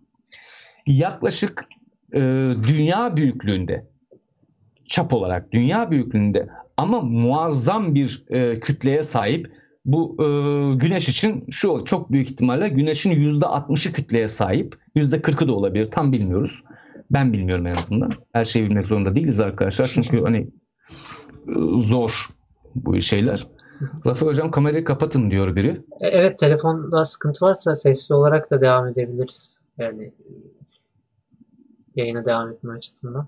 yaklaşık e, dünya büyüklüğünde çap olarak dünya büyüklüğünde ama muazzam bir e, kütleye sahip bu e, güneş için şu çok büyük ihtimalle güneşin %60'ı kütleye sahip. %40'ı da olabilir tam bilmiyoruz. Ben bilmiyorum en azından. Her şeyi bilmek zorunda değiliz arkadaşlar. Çünkü hani e, zor bu şeyler. Zafer Hocam kamerayı kapatın diyor biri. E, evet telefonda sıkıntı varsa sesli olarak da devam edebiliriz. Yani yayına devam etme açısından.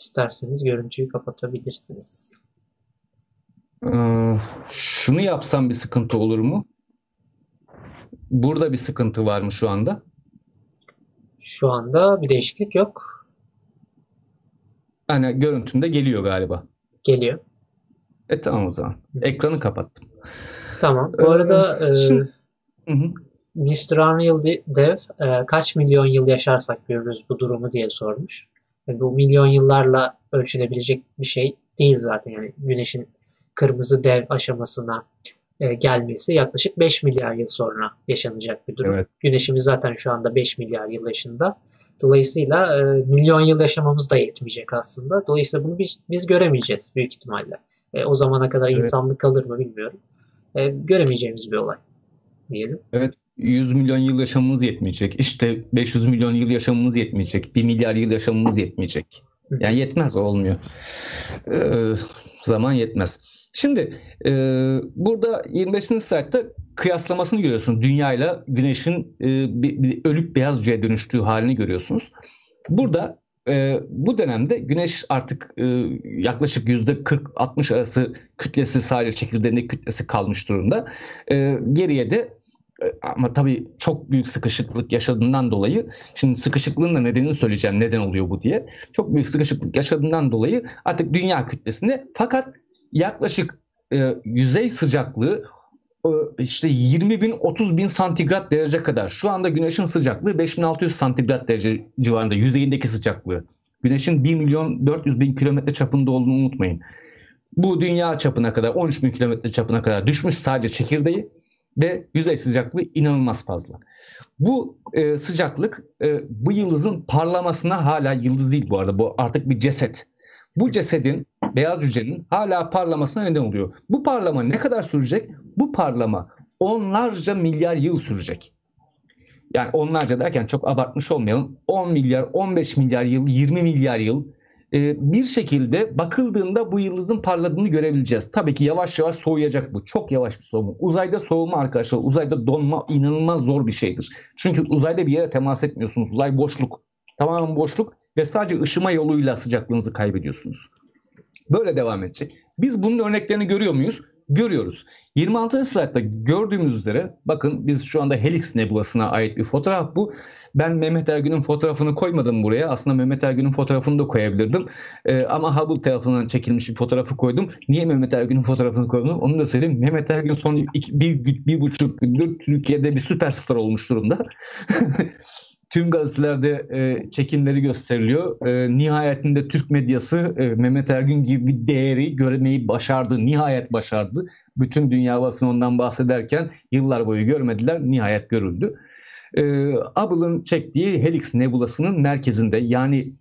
İsterseniz görüntüyü kapatabilirsiniz. Ee, şunu yapsam bir sıkıntı olur mu? Burada bir sıkıntı var mı şu anda? Şu anda bir değişiklik yok. Yani görüntünde geliyor galiba. Geliyor. E tamam o zaman. Ekranı kapattım. Tamam. Bu arada ee, şimdi, e, Mr. Unreal Dev e, kaç milyon yıl yaşarsak görürüz bu durumu diye sormuş. Bu milyon yıllarla ölçülebilecek bir şey değil zaten. Yani güneşin kırmızı dev aşamasına e, gelmesi yaklaşık 5 milyar yıl sonra yaşanacak bir durum. Evet. Güneşimiz zaten şu anda 5 milyar yıl yaşında. Dolayısıyla e, milyon yıl yaşamamız da yetmeyecek aslında. Dolayısıyla bunu biz, biz göremeyeceğiz büyük ihtimalle. E, o zamana kadar evet. insanlık kalır mı bilmiyorum. E, göremeyeceğimiz bir olay diyelim. Evet 100 milyon yıl yaşamımız yetmeyecek. İşte 500 milyon yıl yaşamımız yetmeyecek. 1 milyar yıl yaşamımız yetmeyecek. Yani yetmez olmuyor. Ee, zaman yetmez. Şimdi e, burada 25. slaytta kıyaslamasını görüyorsunuz. Dünya ile Güneş'in e, bir, bir ölüp beyaz hücreye dönüştüğü halini görüyorsunuz. Burada e, bu dönemde Güneş artık e, yaklaşık %40-60 arası kütlesi sadece çekirdeğindeki kütlesi kalmış durumda. E, geriye de ama tabii çok büyük sıkışıklık yaşadığından dolayı şimdi sıkışıklığın da nedenini söyleyeceğim neden oluyor bu diye. Çok büyük sıkışıklık yaşadığından dolayı artık dünya kütlesinde fakat yaklaşık e, yüzey sıcaklığı e, işte 20 bin 30 bin santigrat derece kadar. Şu anda güneşin sıcaklığı 5600 santigrat derece civarında yüzeyindeki sıcaklığı. Güneşin 1 milyon 400 bin kilometre çapında olduğunu unutmayın. Bu dünya çapına kadar 13 bin kilometre çapına kadar düşmüş sadece çekirdeği ve yüzey sıcaklığı inanılmaz fazla. Bu e, sıcaklık e, bu yıldızın parlamasına hala yıldız değil bu arada bu artık bir ceset. Bu cesedin beyaz hücrenin hala parlamasına neden oluyor. Bu parlama ne kadar sürecek? Bu parlama onlarca milyar yıl sürecek. Yani onlarca derken çok abartmış olmayalım. 10 milyar, 15 milyar yıl, 20 milyar yıl e, bir şekilde bakıldığında bu yıldızın parladığını görebileceğiz. Tabii ki yavaş yavaş soğuyacak bu. Çok yavaş bir soğuma. Uzayda soğuma arkadaşlar, uzayda donma inanılmaz zor bir şeydir. Çünkü uzayda bir yere temas etmiyorsunuz. Uzay boşluk. Tamamen boşluk ve sadece ışıma yoluyla sıcaklığınızı kaybediyorsunuz. Böyle devam edecek. Biz bunun örneklerini görüyor muyuz? Görüyoruz. 26. slaytta gördüğümüz üzere bakın biz şu anda Helix Nebulası'na ait bir fotoğraf bu. Ben Mehmet Ergün'ün fotoğrafını koymadım buraya. Aslında Mehmet Ergün'ün fotoğrafını da koyabilirdim. Ee, ama Hubble tarafından çekilmiş bir fotoğrafı koydum. Niye Mehmet Ergün'ün fotoğrafını koydum? Onu da söyleyeyim. Mehmet Ergün son iki, bir, bir, buçuk gündür Türkiye'de bir süperstar olmuş durumda. tüm gazetelerde e, çekimleri gösteriliyor. E, nihayetinde Türk medyası e, Mehmet Ergün gibi bir değeri görmeyi başardı. Nihayet başardı. Bütün dünya basını ondan bahsederken yıllar boyu görmediler. Nihayet görüldü. E, Hubble'ın çektiği Helix Nebulası'nın merkezinde yani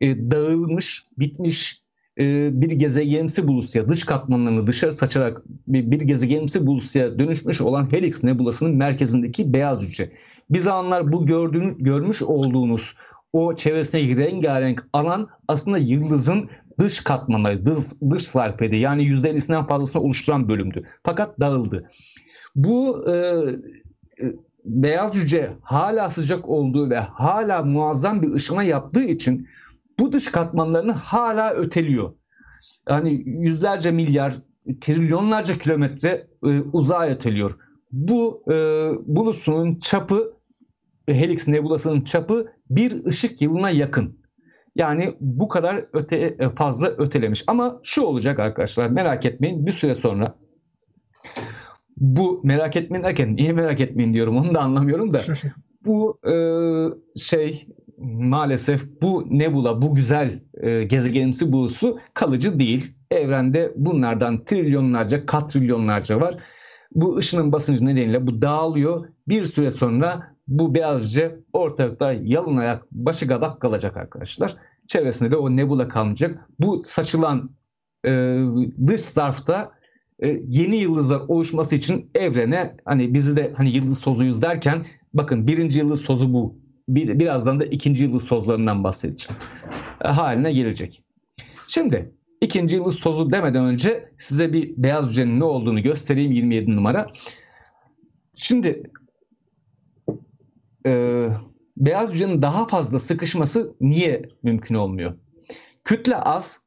e, dağılmış, bitmiş e, bir gezegenimsi bulusya dış katmanlarını dışarı saçarak bir, bir gezegenimsi bulusya dönüşmüş olan Helix Nebulası'nın merkezindeki beyaz hücre. Bir zamanlar bu gördüğünüz, görmüş olduğunuz o çevresindeki rengarenk alan aslında yıldızın dış katmanları, dış, dış sarfedi yani %50'sinden fazlasını oluşturan bölümdü. Fakat dağıldı. Bu e, e, beyaz hücre hala sıcak olduğu ve hala muazzam bir ışıma yaptığı için bu dış katmanlarını hala öteliyor. Yani yüzlerce milyar, trilyonlarca kilometre e, uzağa öteliyor. Bu e, bulutunun çapı, Helix Nebulası'nın çapı bir ışık yılına yakın. Yani bu kadar öte, e, fazla ötelemiş. Ama şu olacak arkadaşlar merak etmeyin bir süre sonra bu merak etmeyin derken niye merak etmeyin diyorum onu da anlamıyorum da bu e, şey maalesef bu nebula, bu güzel e, gezegenimsi bulusu kalıcı değil. Evrende bunlardan trilyonlarca, katrilyonlarca var. Bu ışının basıncı nedeniyle bu dağılıyor. Bir süre sonra bu beyazca ortalıkta yalın ayak, başı kabak kalacak arkadaşlar. Çevresinde de o nebula kalmayacak. Bu saçılan e, dış zarfta e, yeni yıldızlar oluşması için evrene hani bizi de hani yıldız tozuyuz derken bakın birinci yıldız tozu bu bir, birazdan da ikinci yıldız tozlarından bahsedeceğim. E, haline gelecek. Şimdi ikinci yıldız tozu demeden önce size bir beyaz hücrenin ne olduğunu göstereyim 27 numara. Şimdi e, beyaz hücrenin daha fazla sıkışması niye mümkün olmuyor? Kütle az,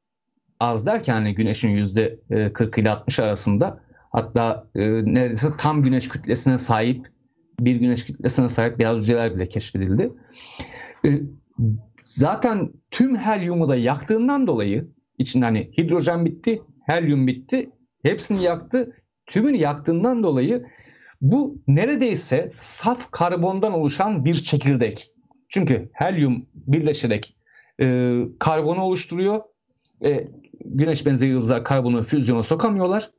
az derken hani güneşin yüzde 40 ile 60 arasında hatta e, neredeyse tam güneş kütlesine sahip bir güneş kütlesine sahip beyaz hücreler bile keşfedildi. E, zaten tüm helyumu da yaktığından dolayı içinde hani hidrojen bitti, helyum bitti, hepsini yaktı. Tümünü yaktığından dolayı bu neredeyse saf karbondan oluşan bir çekirdek. Çünkü helyum birleşerek e, karbonu oluşturuyor. E, güneş benzeri yıldızlar karbonu füzyona sokamıyorlar.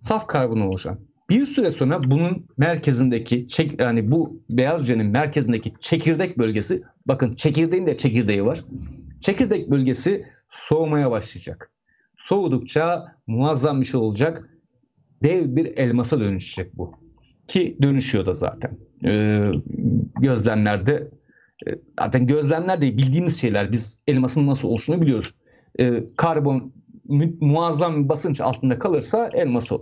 Saf karbon oluşan. Bir süre sonra bunun merkezindeki çek, yani bu beyaz hücrenin merkezindeki çekirdek bölgesi bakın çekirdeğin de çekirdeği var. Çekirdek bölgesi soğumaya başlayacak. Soğudukça muazzam bir şey olacak. Dev bir elmasa dönüşecek bu. Ki dönüşüyor da zaten. Ee, gözlemlerde e, zaten gözlemler değil bildiğimiz şeyler. Biz elmasın nasıl oluşunu biliyoruz. Ee, karbon mu, muazzam bir basınç altında kalırsa elmas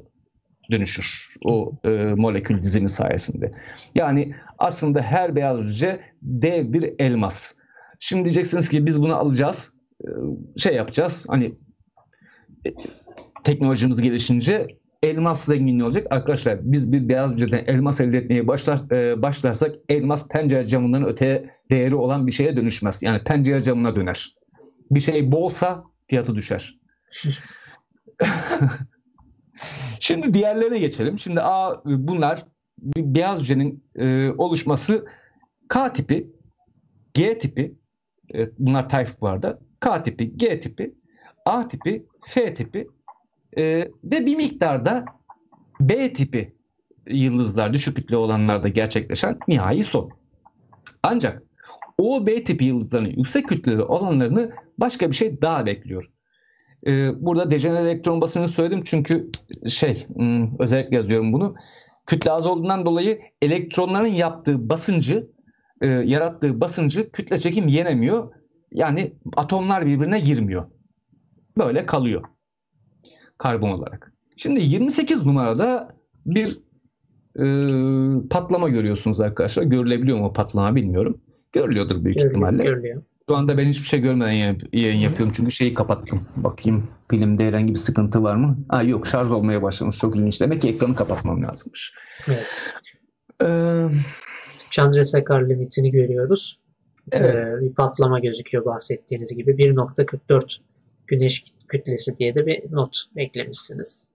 dönüşür o e, molekül dizimi sayesinde. Yani aslında her beyaz hücre dev bir elmas. Şimdi diyeceksiniz ki biz bunu alacağız, e, şey yapacağız. Hani e, teknolojimiz gelişince elmas zenginliği olacak. Arkadaşlar biz bir beyaz hücreden elmas elde etmeye başlar, e, başlarsak elmas pencere camından öte değeri olan bir şeye dönüşmez. Yani pencere camına döner. Bir şey bolsa fiyatı düşer. Şimdi diğerlerine geçelim. Şimdi A bunlar beyaz hücrenin e, oluşması K tipi, G tipi, e, bunlar type vardı. K tipi, G tipi, A tipi, F tipi e, ve bir miktarda B tipi yıldızlar düşük kütle olanlarda gerçekleşen nihai son. Ancak o B tipi yıldızların yüksek kütleli olanlarını başka bir şey daha bekliyor. Ee, burada dejener elektron basını söyledim çünkü şey hmm, özellikle yazıyorum bunu. Kütle az olduğundan dolayı elektronların yaptığı basıncı, e, yarattığı basıncı kütle çekim yenemiyor. Yani atomlar birbirine girmiyor. Böyle kalıyor karbon olarak. Şimdi 28 numarada bir e, patlama görüyorsunuz arkadaşlar. Görülebiliyor mu patlama bilmiyorum. Görülüyordur büyük Görülüyor, ihtimalle. görülüyor. Şu anda ben hiçbir şey görmeden yayın, yapıyorum çünkü şeyi kapattım. Bakayım filmde herhangi bir sıkıntı var mı? Aa, yok şarj olmaya başlamış çok ilginç. Demek ki ekranı kapatmam lazımmış. Evet. Ee, Chandrasekhar limitini görüyoruz. evet. Ee, bir patlama gözüküyor bahsettiğiniz gibi. 1.44 güneş kütlesi diye de bir not eklemişsiniz.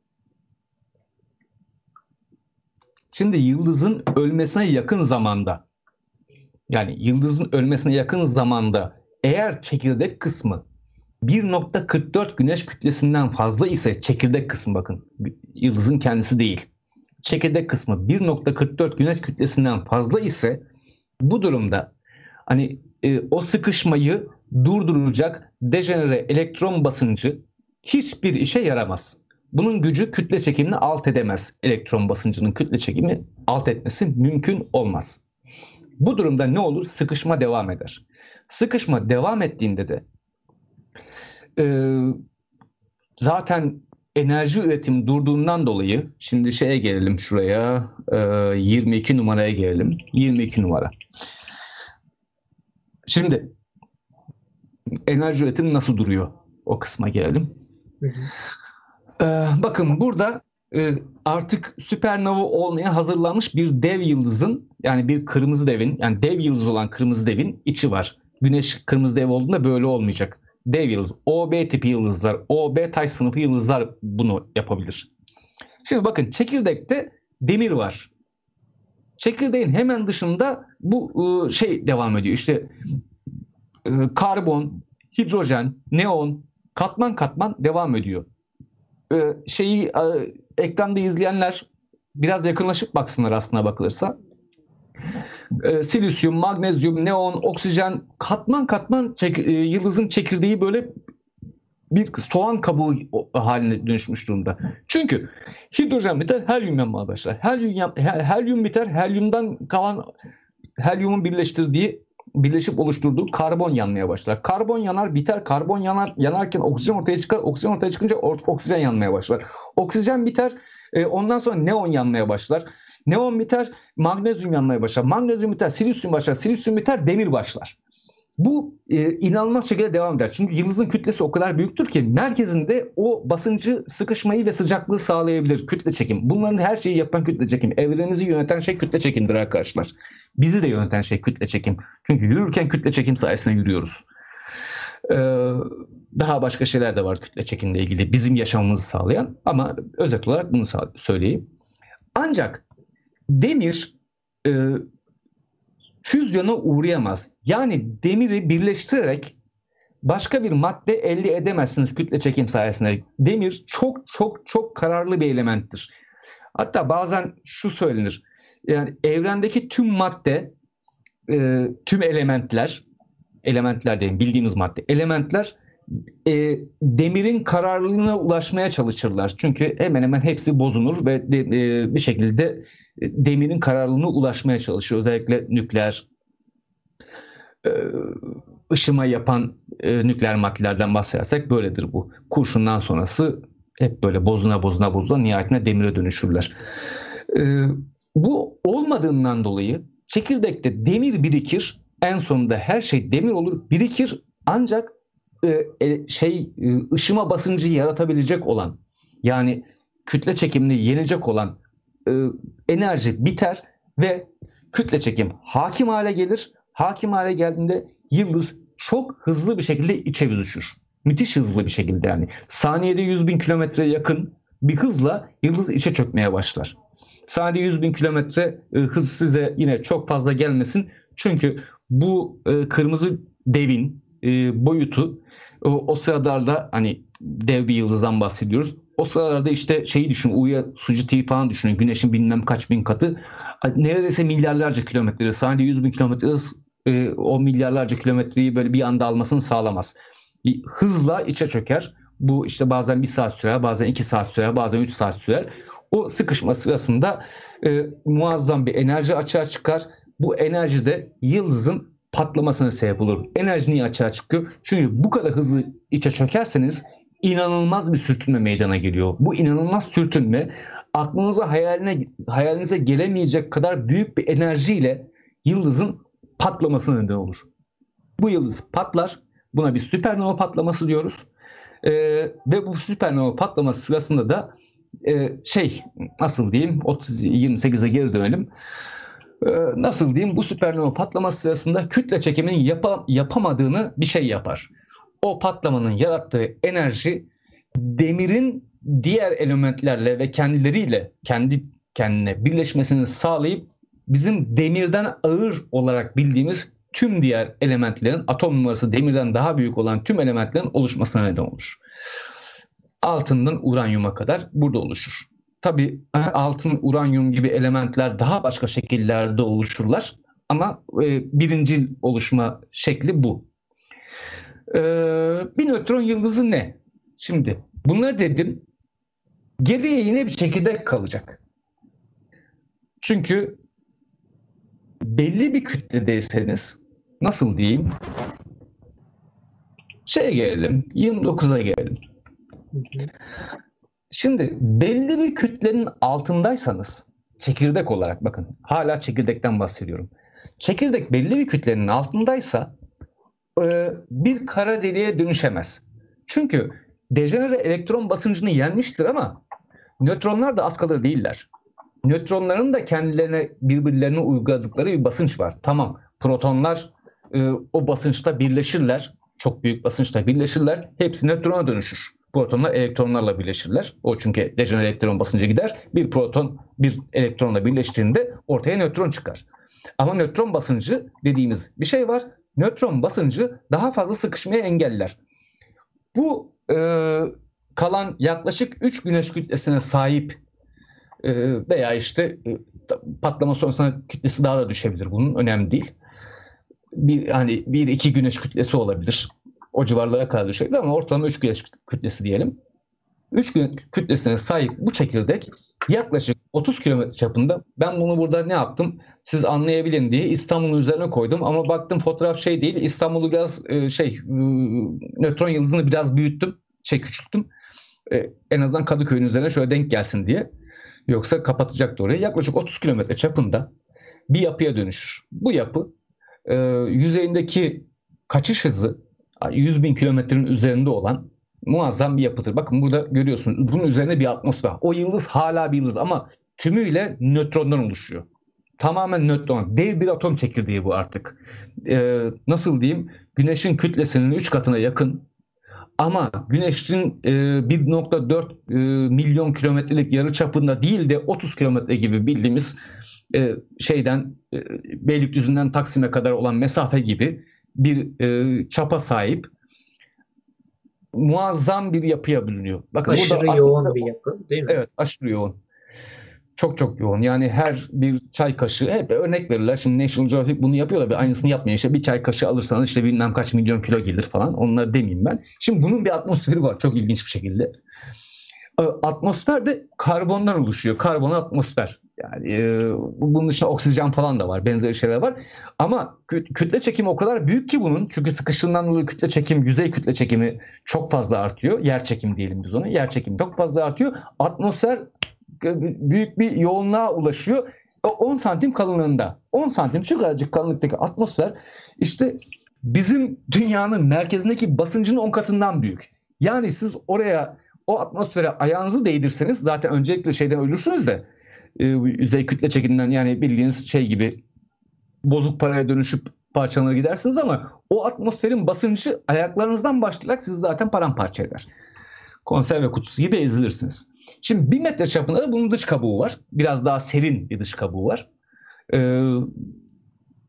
Şimdi yıldızın ölmesine yakın zamanda yani yıldızın ölmesine yakın zamanda eğer çekirdek kısmı 1.44 güneş kütlesinden fazla ise çekirdek kısmı bakın yıldızın kendisi değil. Çekirdek kısmı 1.44 güneş kütlesinden fazla ise bu durumda hani e, o sıkışmayı durduracak dejenere elektron basıncı hiçbir işe yaramaz. Bunun gücü kütle çekimini alt edemez. Elektron basıncının kütle çekimini alt etmesi mümkün olmaz. Bu durumda ne olur? Sıkışma devam eder. Sıkışma devam ettiğinde de e, zaten enerji üretimi durduğundan dolayı şimdi şeye gelelim şuraya e, 22 numaraya gelelim. 22 numara. Şimdi enerji üretimi nasıl duruyor? O kısma gelelim. Ee, bakın burada e, artık süpernova olmaya hazırlanmış bir dev yıldızın yani bir kırmızı devin yani dev yıldız olan kırmızı devin içi var. Güneş kırmızı dev olduğunda böyle olmayacak. Dev yıldız, OB tipi yıldızlar, OB taş sınıfı yıldızlar bunu yapabilir. Şimdi bakın çekirdekte demir var. Çekirdeğin hemen dışında bu e, şey devam ediyor. İşte e, karbon, hidrojen, neon katman katman devam ediyor. Şeyi e, ekranda izleyenler biraz yakınlaşıp baksınlar aslına bakılırsa. E, silisyum, magnezyum, neon, oksijen katman katman çek, e, yıldızın çekirdeği böyle bir soğan kabuğu haline dönüşmüş durumda. Çünkü hidrojen biter, helyum yanmaya başlar. Helyum, helyum biter, helyumdan kalan helyumun birleştirdiği birleşip oluşturduğu karbon yanmaya başlar. Karbon yanar, biter. Karbon yanar, yanarken oksijen ortaya çıkar. Oksijen ortaya çıkınca oksijen yanmaya başlar. Oksijen biter. e, ondan sonra neon yanmaya başlar. Neon biter, magnezyum yanmaya başlar. Magnezyum biter, silisyum başlar. Silisyum biter, demir başlar. Bu e, inanılmaz şekilde devam eder. Çünkü yıldızın kütlesi o kadar büyüktür ki merkezinde o basıncı, sıkışmayı ve sıcaklığı sağlayabilir. Kütle çekim. Bunların her şeyi yapan kütle çekim. Evrenimizi yöneten şey kütle çekimdir arkadaşlar. Bizi de yöneten şey kütle çekim. Çünkü yürürken kütle çekim sayesinde yürüyoruz. Ee, daha başka şeyler de var kütle çekimle ilgili bizim yaşamımızı sağlayan ama özet olarak bunu söyleyeyim. Ancak demir e, füzyona uğrayamaz. Yani demiri birleştirerek başka bir madde elde edemezsiniz kütle çekim sayesinde. Demir çok çok çok kararlı bir elementtir. Hatta bazen şu söylenir. Yani evrendeki tüm madde, e, tüm elementler, elementler değil bildiğimiz madde, elementler e, demirin kararlılığına ulaşmaya çalışırlar. Çünkü hemen hemen hepsi bozulur ve de, e, bir şekilde e, demirin kararlılığına ulaşmaya çalışıyor. Özellikle nükleer e, ışıma yapan e, nükleer maddelerden bahsedersek böyledir bu. Kurşundan sonrası hep böyle bozuna bozuna bozuna nihayetinde demire dönüşürler. E, bu olmadığından dolayı çekirdekte demir birikir. En sonunda her şey demir olur, birikir. Ancak şey e, ışıma basıncı yaratabilecek olan yani kütle çekimini yenecek olan e, enerji biter ve kütle çekim hakim hale gelir. Hakim hale geldiğinde yıldız çok hızlı bir şekilde içe düşür. Müthiş hızlı bir şekilde yani. Saniyede 100 bin kilometre yakın bir hızla yıldız içe çökmeye başlar. Saniyede 100 bin kilometre e, hız size yine çok fazla gelmesin. Çünkü bu e, kırmızı devin e, boyutu o, o sıralarda hani dev bir yıldızdan bahsediyoruz. O sıralarda işte şeyi düşün, Uya Sucu T falan düşünün. Güneşin bilmem kaç bin katı. Neredeyse milyarlarca kilometre, saniyede 100 bin kilometre hız e, o milyarlarca kilometreyi böyle bir anda almasını sağlamaz. Hızla içe çöker. Bu işte bazen bir saat sürer, bazen iki saat sürer, bazen üç saat sürer. O sıkışma sırasında e, muazzam bir enerji açığa çıkar. Bu enerji de yıldızın patlamasına sebep olur. Enerji niye açığa çıkıyor? Çünkü bu kadar hızlı içe çökerseniz inanılmaz bir sürtünme meydana geliyor. Bu inanılmaz sürtünme aklınıza hayaline hayalinize gelemeyecek kadar büyük bir enerjiyle yıldızın patlamasına neden olur. Bu yıldız patlar. Buna bir süpernova patlaması diyoruz. Ee, ve bu süpernova patlaması sırasında da e, şey nasıl diyeyim 30 28'e geri dönelim. Ee, nasıl diyeyim bu süpernova patlaması sırasında kütle çekiminin yapa, yapamadığını bir şey yapar. O patlamanın yarattığı enerji demirin diğer elementlerle ve kendileriyle kendi kendine birleşmesini sağlayıp bizim demirden ağır olarak bildiğimiz tüm diğer elementlerin atom numarası demirden daha büyük olan tüm elementlerin oluşmasına neden olur. Altından uranyuma kadar burada oluşur. Tabi altın, uranyum gibi elementler daha başka şekillerde oluşurlar ama e, birinci oluşma şekli bu. E, bir nötron yıldızı ne? Şimdi bunları dedim. Geriye yine bir çekirdek kalacak. Çünkü belli bir kütledeyseniz nasıl diyeyim? Şeye gelelim. 29'a gelelim. Şimdi belli bir kütlenin altındaysanız çekirdek olarak bakın hala çekirdekten bahsediyorum. Çekirdek belli bir kütlenin altındaysa e, bir kara deliğe dönüşemez. Çünkü dejenere elektron basıncını yenmiştir ama nötronlar da az kalır değiller. Nötronların da kendilerine birbirlerine uyguladıkları bir basınç var. Tamam protonlar e, o basınçta birleşirler. Çok büyük basınçta birleşirler. Hepsi nötrona dönüşür. Protonlar elektronlarla birleşirler. O çünkü dejenere elektron basıncı gider. Bir proton bir elektronla birleştiğinde ortaya nötron çıkar. Ama nötron basıncı dediğimiz bir şey var. Nötron basıncı daha fazla sıkışmaya engeller. Bu e, kalan yaklaşık 3 güneş kütlesine sahip e, veya işte e, patlama sonrasında kütlesi daha da düşebilir. Bunun önemli değil. Bir hani bir iki güneş kütlesi olabilir. O civarlara kadar düşebilir ama ortalama 3 güneş kütlesi diyelim. 3 güneş kütlesine sahip bu çekirdek yaklaşık 30 kilometre çapında. Ben bunu burada ne yaptım? Siz anlayabilin diye İstanbul'un üzerine koydum ama baktım fotoğraf şey değil. İstanbul'u biraz e, şey nötron yıldızını biraz büyüttüm. Şey küçülttüm. E, en azından Kadıköy'ün üzerine şöyle denk gelsin diye. Yoksa kapatacaktı orayı. Yaklaşık 30 kilometre çapında bir yapıya dönüşür. Bu yapı e, yüzeyindeki kaçış hızı 100 bin kilometrenin üzerinde olan muazzam bir yapıdır. Bakın burada görüyorsunuz bunun üzerine bir atmosfer. O yıldız hala bir yıldız ama tümüyle nötrondan oluşuyor. Tamamen nötron. Dev bir atom çekirdeği bu artık. Ee, nasıl diyeyim? Güneşin kütlesinin 3 katına yakın ama Güneş'in e, 1.4 e, milyon kilometrelik yarı çapında değil de 30 kilometre gibi bildiğimiz e, şeyden e, Beylikdüzü'nden Taksim'e kadar olan mesafe gibi bir e, çapa sahip muazzam bir yapıya bölünüyor. Bakın aşırı burada yoğun bir yapı değil mi? Evet aşırı yoğun. Çok çok yoğun. Yani her bir çay kaşığı hep örnek verirler. Şimdi National Geographic bunu yapıyor da bir aynısını yapmıyor. İşte bir çay kaşığı alırsanız işte bilmem kaç milyon kilo gelir falan. Onları demeyeyim ben. Şimdi bunun bir atmosferi var çok ilginç bir şekilde. Atmosfer de karbondan oluşuyor. Karbon atmosfer. Yani e, bunun dışında oksijen falan da var. Benzer şeyler var. Ama kütle çekimi o kadar büyük ki bunun. Çünkü sıkıştığından dolayı kütle çekim, yüzey kütle çekimi çok fazla artıyor. Yer çekimi diyelim biz ona. Yer çekimi çok fazla artıyor. Atmosfer büyük bir yoğunluğa ulaşıyor. 10 santim kalınlığında. 10 santim şu kadarcık kalınlıktaki atmosfer işte bizim dünyanın merkezindeki basıncın 10 katından büyük. Yani siz oraya o atmosfere ayağınızı değdirseniz zaten öncelikle şeyden ölürsünüz de e, yüzey kütle çekiminden yani bildiğiniz şey gibi bozuk paraya dönüşüp parçalanır gidersiniz ama o atmosferin basıncı ayaklarınızdan başlayarak sizi zaten paramparça eder. Konserve kutusu gibi ezilirsiniz. Şimdi bir metre çapında da bunun dış kabuğu var. Biraz daha serin bir dış kabuğu var. Ee,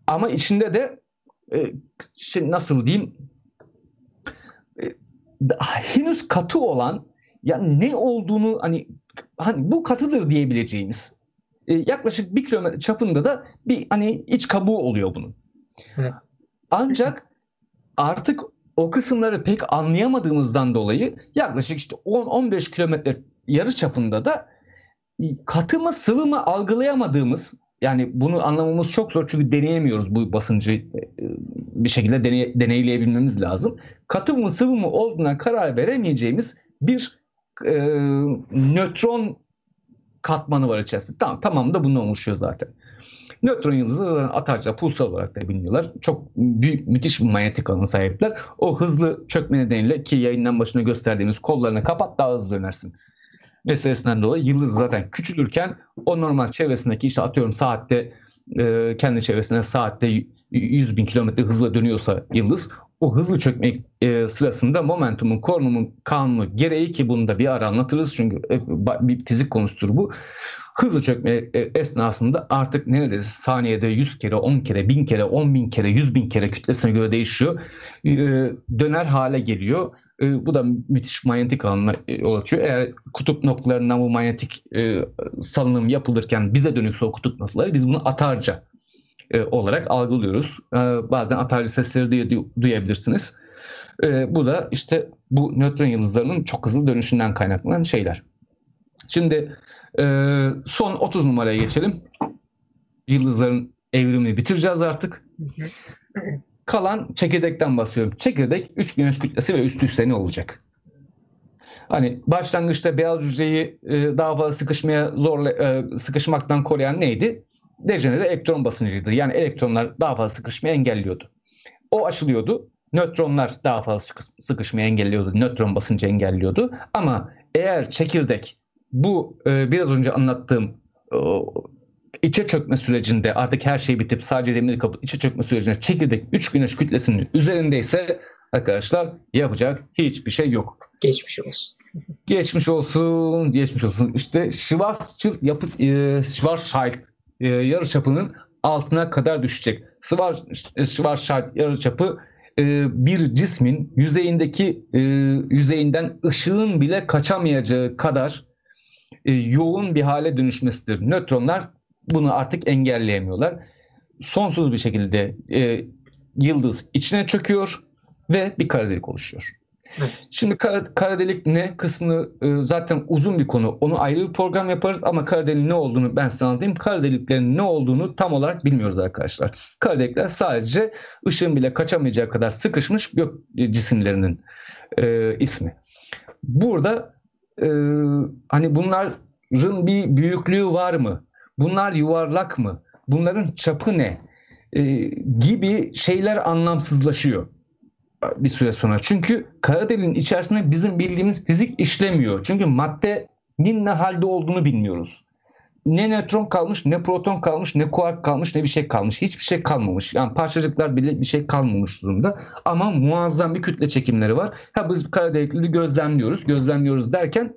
ama içinde de e, işte nasıl diyeyim e, henüz katı olan yani ne olduğunu hani hani bu katıdır diyebileceğimiz e, yaklaşık bir kilometre çapında da bir hani iç kabuğu oluyor bunun. Evet. Ancak artık o kısımları pek anlayamadığımızdan dolayı yaklaşık işte 10-15 kilometre yarı çapında da katı mı sıvı mı algılayamadığımız yani bunu anlamamız çok zor çünkü deneyemiyoruz bu basıncı e, bir şekilde deney, deneyleyebilmemiz lazım. Katı mı sıvı mı olduğuna karar veremeyeceğimiz bir e, nötron katmanı var içerisinde. Tamam, tamam da bundan oluşuyor zaten. Nötron yıldızı atarca pulsar olarak da biliniyorlar. Çok büyük, müthiş bir manyetik alanı sahipler. O hızlı çökme nedeniyle ki yayından başına gösterdiğimiz kollarını kapat daha hızlı dönersin meselesinden dolayı yıldız zaten küçülürken o normal çevresindeki işte atıyorum saatte e, kendi çevresine saatte 100 bin kilometre hızla dönüyorsa yıldız o hızlı çökme e, sırasında momentumun korunumun kanunu gereği ki bunu da bir ara anlatırız çünkü e, bir fizik konusudur bu. Hızlı çökme e, esnasında artık neredeyse saniyede 100 kere, 10 kere, 1000 kere, 10 bin kere, 100 bin kere kütlesine göre değişiyor. E, döner hale geliyor. E, bu da müthiş manyetik alanına yol açıyor. Eğer kutup noktalarından bu manyetik salınım yapılırken bize dönükse o kutup noktaları biz bunu atarca olarak algılıyoruz. Bazen atarcı sesleri diye duyabilirsiniz. Bu da işte bu nötron yıldızlarının çok hızlı dönüşünden kaynaklanan şeyler. Şimdi ee, son 30 numaraya geçelim. Yıldızların evrimini bitireceğiz artık. Kalan çekirdekten bahsediyorum. Çekirdek 3 güneş kütlesi ve üst üste ne olacak? Hani başlangıçta beyaz hücreyi e, daha fazla sıkışmaya zorla, e, sıkışmaktan koruyan neydi? Dejenere elektron basıncıydı. Yani elektronlar daha fazla sıkışmayı engelliyordu. O aşılıyordu. Nötronlar daha fazla sıkışmayı engelliyordu. Nötron basıncı engelliyordu. Ama eğer çekirdek bu e, biraz önce anlattığım e, içe çökme sürecinde artık her şey bitip sadece demiri kapı içe çökme sürecinde çekirdek 3 güneş kütlesinin üzerindeyse arkadaşlar yapacak hiçbir şey yok. Geçmiş olsun. geçmiş olsun, geçmiş olsun. İşte Schwarzschild yapı e, Schwarzschild e, yarıçapının altına kadar düşecek. Schwarzschild yarıçapı e, bir cismin yüzeyindeki e, yüzeyinden ışığın bile kaçamayacağı kadar e, yoğun bir hale dönüşmesidir. Nötronlar bunu artık engelleyemiyorlar. Sonsuz bir şekilde e, yıldız içine çöküyor ve bir kara delik oluşuyor. Şimdi kara, kara delik ne kısmını e, zaten uzun bir konu. Onu ayrı bir program yaparız ama kara deliğin ne olduğunu ben size anlatayım. Kara deliklerin ne olduğunu tam olarak bilmiyoruz arkadaşlar. Kara delikler sadece ışığın bile kaçamayacağı kadar sıkışmış gök cisimlerinin e, ismi. Burada e, hani bunların bir büyüklüğü var mı? Bunlar yuvarlak mı? Bunların çapı ne? E, gibi şeyler anlamsızlaşıyor bir süre sonra. Çünkü kara deliğin içerisinde bizim bildiğimiz fizik işlemiyor. Çünkü maddenin ne halde olduğunu bilmiyoruz. Ne nötron kalmış, ne proton kalmış, ne kuark kalmış, ne bir şey kalmış. Hiçbir şey kalmamış. Yani parçacıklar bile bir şey kalmamış durumda. Ama muazzam bir kütle çekimleri var. Ha biz kara delikleri gözlemliyoruz. Gözlemliyoruz derken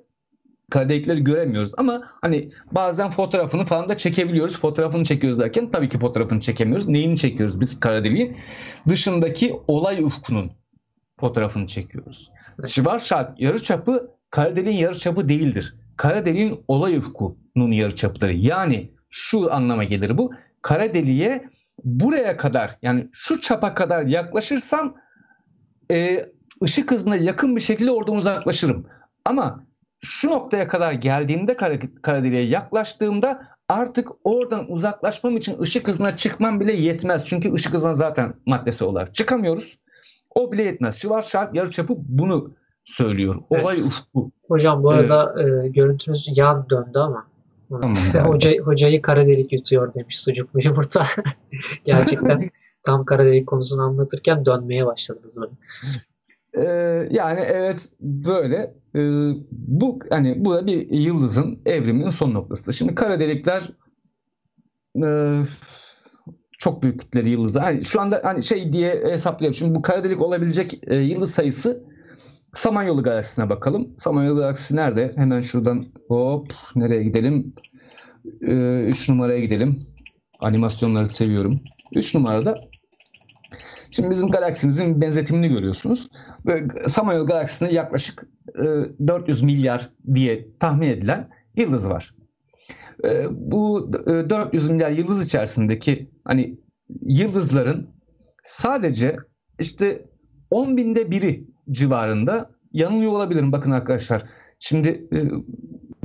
kara delikleri göremiyoruz. Ama hani bazen fotoğrafını falan da çekebiliyoruz. Fotoğrafını çekiyoruz derken tabii ki fotoğrafını çekemiyoruz. Neyini çekiyoruz biz kara deliğin? Dışındaki olay ufkunun fotoğrafını çekiyoruz. Schwarzschild yarıçapı kara deliğin yarıçapı değildir. Kara deliğin olay ufkunun yarıçapıdır. Yani şu anlama gelir bu. Kara deliğe buraya kadar yani şu çapa kadar yaklaşırsam e, ışık hızına yakın bir şekilde oradan uzaklaşırım. Ama şu noktaya kadar geldiğimde kara, kara deliğe yaklaştığımda artık oradan uzaklaşmam için ışık hızına çıkmam bile yetmez. Çünkü ışık hızına zaten maddesi olarak çıkamıyoruz. O bile yetmez. Schwarzschild yarıçapı bunu söylüyor. Olay evet. ufku. Hocam bu arada evet. e, görüntünüz yan döndü ama. Tamam, Hoca, hocayı kara delik yutuyor demiş sucuklu yumurta. Gerçekten tam kara delik konusunu anlatırken dönmeye başladınız böyle. Ee, yani evet böyle. Ee, bu hani bu da bir yıldızın evriminin son noktası. Şimdi kara delikler e, çok büyük kütleli yıldızlar. Yani şu anda hani şey diye hesaplıyorum. Şimdi bu kara delik olabilecek e, yıldız sayısı Samanyolu galaksisine bakalım. Samanyolu galaksisi nerede? Hemen şuradan hop nereye gidelim? 3 e, numaraya gidelim. Animasyonları seviyorum. 3 numarada Şimdi bizim galaksimizin benzetimini görüyorsunuz. Samanyolu galaksisinde yaklaşık 400 e, milyar diye tahmin edilen yıldız var. Bu 400 milyar yıldız içerisindeki hani yıldızların sadece işte 10 binde biri civarında yanılıyor olabilirim. Bakın arkadaşlar şimdi e,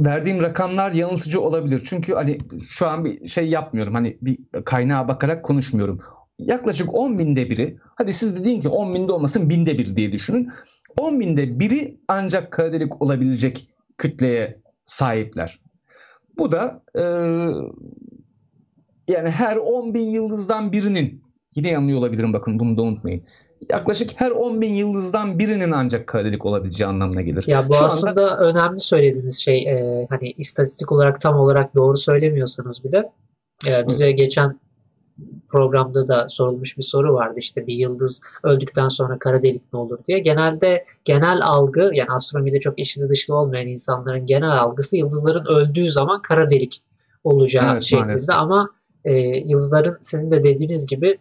verdiğim rakamlar yanıltıcı olabilir. Çünkü hani şu an bir şey yapmıyorum. Hani bir kaynağa bakarak konuşmuyorum. Yaklaşık 10 binde biri. Hadi siz de deyin ki 10 binde olmasın binde bir diye düşünün. 10 binde biri ancak kara delik olabilecek kütleye sahipler. Bu da e, yani her 10 bin yıldızdan birinin yine yanılıyor olabilirim bakın bunu da unutmayın. Yaklaşık her 10 bin yıldızdan birinin ancak kara delik olabileceği anlamına gelir. Ya bu Şu aslında anda... önemli söylediğiniz şey e, hani istatistik olarak tam olarak doğru söylemiyorsanız bile e, bize Hı. geçen programda da sorulmuş bir soru vardı işte bir yıldız öldükten sonra kara delik mi olur diye. Genelde genel algı yani astronomide çok içli dışlı olmayan insanların genel algısı yıldızların öldüğü zaman kara delik olacağı evet, şeklinde maalesef. ama e, yıldızların sizin de dediğiniz gibi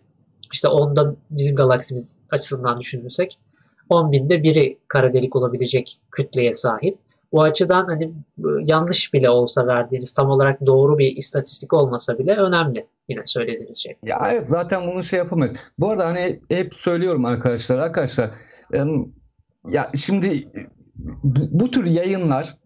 işte onda bizim galaksimiz açısından düşünürsek 10 binde biri kara delik olabilecek kütleye sahip. Bu açıdan hani yanlış bile olsa verdiğiniz tam olarak doğru bir istatistik olmasa bile önemli yine söylediğiniz şey. Ya evet zaten bunu şey yapamayız. Bu arada hani hep söylüyorum arkadaşlar arkadaşlar ya şimdi bu, bu tür yayınlar